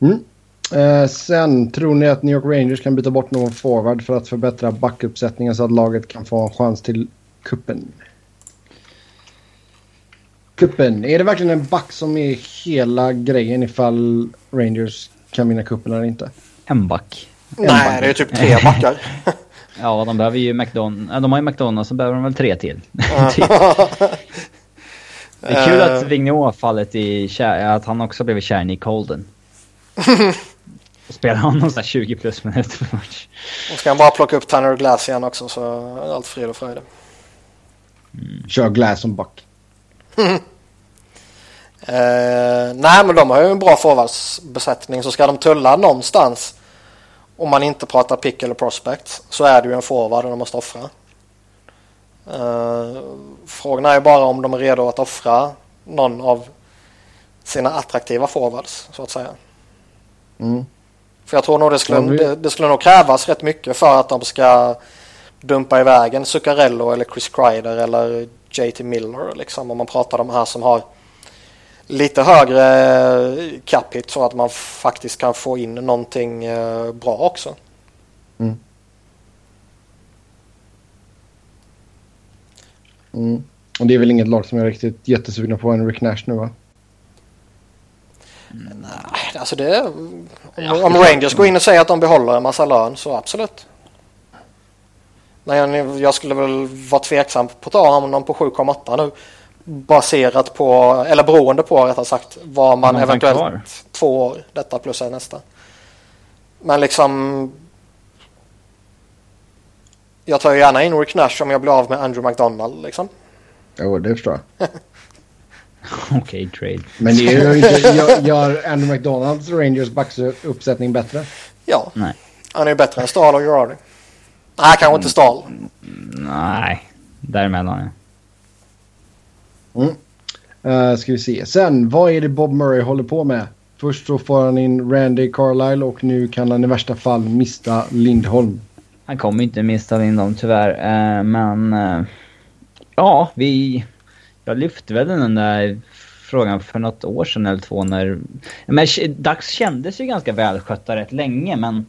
Mm. Eh, sen tror ni att New York Rangers kan byta bort någon forward för att förbättra backuppsättningen så att laget kan få en chans till kuppen? Kuppen. Är det verkligen en back som är hela grejen ifall Rangers kan vinna kuppen eller inte? En back. Nej, back. det är typ tre [laughs] backar. ja, de behöver ju McDonald's. De har ju McDonald's så behöver de väl tre till. [laughs] typ. Det är kul att eh. Vigneault fallit i kär, att han också blivit kär i Colden. [laughs] Spelar honom sådär 20 plus minuter per match. Och ska han bara plocka upp Tanner Glass igen också så är allt frid och fröjd. Mm. Kör Glass som back. uh, [laughs] nej men de har ju en bra forwardsbesättning så ska de tulla någonstans om man inte pratar pick eller prospect så är det ju en forward de måste offra. Uh, frågan är ju bara om de är redo att offra någon av sina attraktiva forwards så att säga. Mm. För jag tror nog det skulle, det, det, skulle nog krävas rätt mycket för att de ska dumpa iväg en Zuccarello eller Chris Kreider eller JT Miller liksom. Om man pratar om de här som har lite högre cap hit så att man faktiskt kan få in någonting eh, bra också. Mm. Mm. Och det är väl inget lag som är riktigt jättesugna på en Rick Nash nu va? Nej, alltså det... Om, ja, om Rangers går in och säger att de behåller en massa lön så absolut. Men jag skulle väl vara tveksam på att ta honom på 7,8 nu. Baserat på, eller beroende på rättare sagt, vad man eventuellt kvar. två år, detta plus nästa. Men liksom... Jag tar ju gärna in Rick Nash om jag blir av med Andrew McDonald liksom. Jo, det förstår jag. [laughs] [laughs] Okej, okay, trade. Men det gör, [laughs] gör, gör Andrew McDonalds Rangers backuppsättning bättre? Ja. Nej. Han är ju bättre än Stahl och Girardi. Nej, kanske inte Stahl. Nej, däremellan ja. Mm. Uh, ska vi se. Sen, vad är det Bob Murray håller på med? Först så får han in Randy Carlisle och nu kan han i värsta fall mista Lindholm. Han kommer inte mista Lindholm tyvärr, uh, men... Uh, ja, vi jag lyfte väl den där frågan för något år sedan eller två när... Men Dags kändes ju ganska välskötta rätt länge men...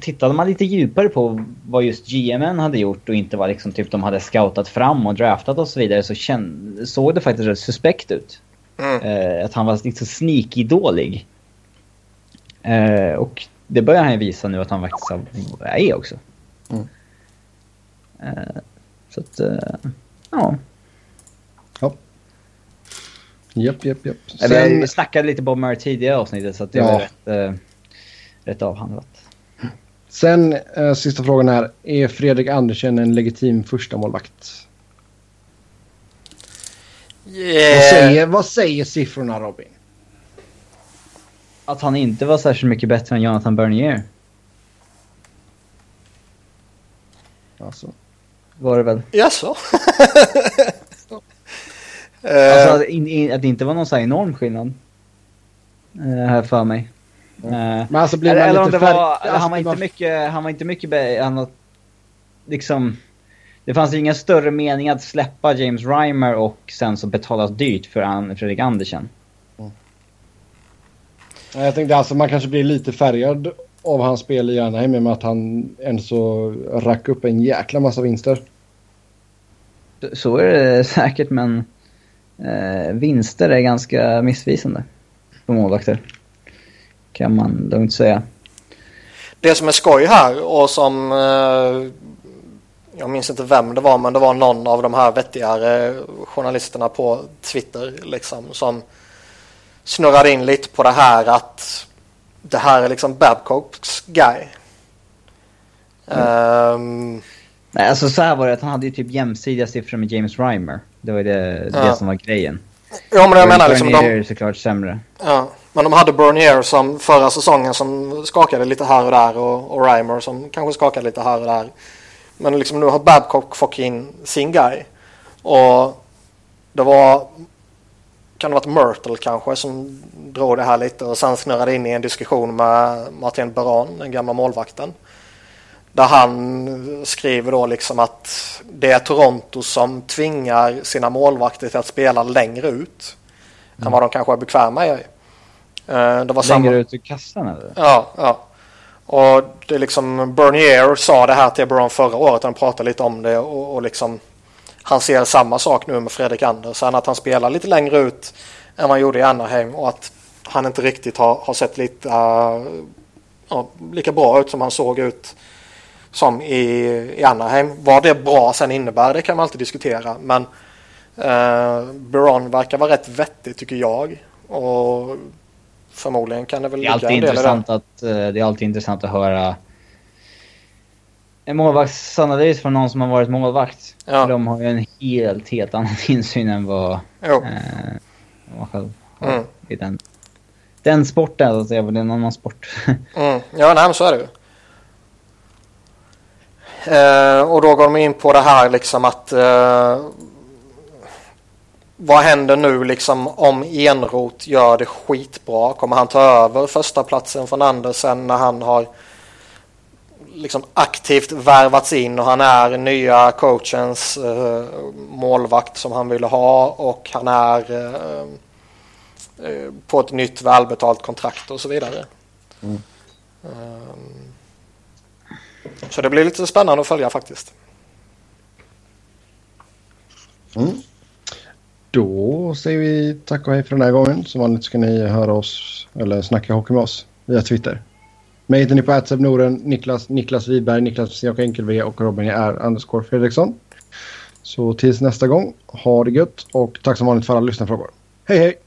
Tittade man lite djupare på vad just GMN hade gjort och inte vad liksom typ de hade scoutat fram och draftat och så vidare så känd, såg det faktiskt rätt suspekt ut. Mm. Eh, att han var lite sneaky dålig. Eh, och det börjar han ju visa nu att han faktiskt är också. Mm. Eh, så att, ja. Japp, japp, japp. Sen... Vi snackade lite Bob Murray tidigare i avsnittet så att det ja. var rätt, äh, rätt avhandlat. Sen äh, sista frågan här. Är Fredrik Andersen en legitim första målvakt? Yeah. Vad, säger, vad säger siffrorna Robin? Att han inte var särskilt mycket bättre än Jonathan Bernier. Alltså. Var det väl? Jaså? [laughs] Alltså att, in, in, att det inte var någon så enorm skillnad. Uh, här för mig. Uh, Men alltså blir man eller, lite eller var, alltså, han var inte mycket, han var inte mycket, han var, liksom. Det fanns inga större mening att släppa James Reimer och sen så betalas dyrt för an, Fredrik Andersen. Mm. Jag tänkte alltså man kanske blir lite färgad av hans spel i Anaheim med att han ändå så rack upp en jäkla massa vinster. Så är det säkert men eh, vinster är ganska missvisande på målvakter. Kan man lugnt säga. Det som är skoj här och som eh, jag minns inte vem det var men det var någon av de här vettigare journalisterna på Twitter liksom som snurrade in lite på det här att det här är liksom Babcocks guy. Mm. Um, Nej, alltså så här var det att han hade ju typ jämsidiga siffror med James Reimer. Det var ju det, ja. det som var grejen. Ja men jag menar liksom de... är såklart sämre. Ja, men de hade Bernier som förra säsongen som skakade lite här och där och, och Reimer som kanske skakade lite här och där. Men liksom nu har Babcock fått in sin guy. Och det var kan det varit Myrtle kanske som drog det här lite och sen snurrade in i en diskussion med Martin Beran, den gamla målvakten. Där han skriver då liksom att det är Toronto som tvingar sina målvakter till att spela längre ut mm. än vad de kanske är bekväma i. Eh, det var längre samma... ut ur kassan eller? Ja, ja. Och det är liksom Bernier sa det här till Brown förra året. Han pratade lite om det och, och liksom han ser samma sak nu med Fredrik Andersen. Att han spelar lite längre ut än vad han gjorde i Anaheim och att han inte riktigt har, har sett lite uh, ja, lika bra ut som han såg ut som i, i Anaheim. Vad det bra sen innebär det kan man alltid diskutera. Men uh, Baron verkar vara rätt vettig tycker jag. Och förmodligen kan det väl det är alltid intressant att uh, Det är alltid intressant att höra en målvaktsanalys från någon som har varit målvakt. Ja. För de har ju en helt, helt annan [laughs] insyn än vad eh, man själv har mm. i den, den sporten. Alltså, det är en annan sport. [laughs] mm. Ja, nej, men så är det ju. Eh, och då går de in på det här liksom att eh, vad händer nu liksom om Enrot gör det skitbra? Kommer han ta över första platsen från Andersen när han har liksom aktivt värvats in och han är nya coachens eh, målvakt som han ville ha och han är eh, eh på ett nytt välbetalt kontrakt och så vidare. Mm. Um, så det blir lite spännande att följa faktiskt. Mm. Då säger vi tack och hej för den här gången. Som vanligt ska ni höra oss eller snacka hockey med oss via Twitter. Mig hittar ni på Atseb Noren, Niklas, Niklas Wiberg, Niklas Jakob Enkel-V och Robin är underscore Fredriksson. Så tills nästa gång, ha det gött och tack som vanligt för alla lyssnarfrågor. Hej hej!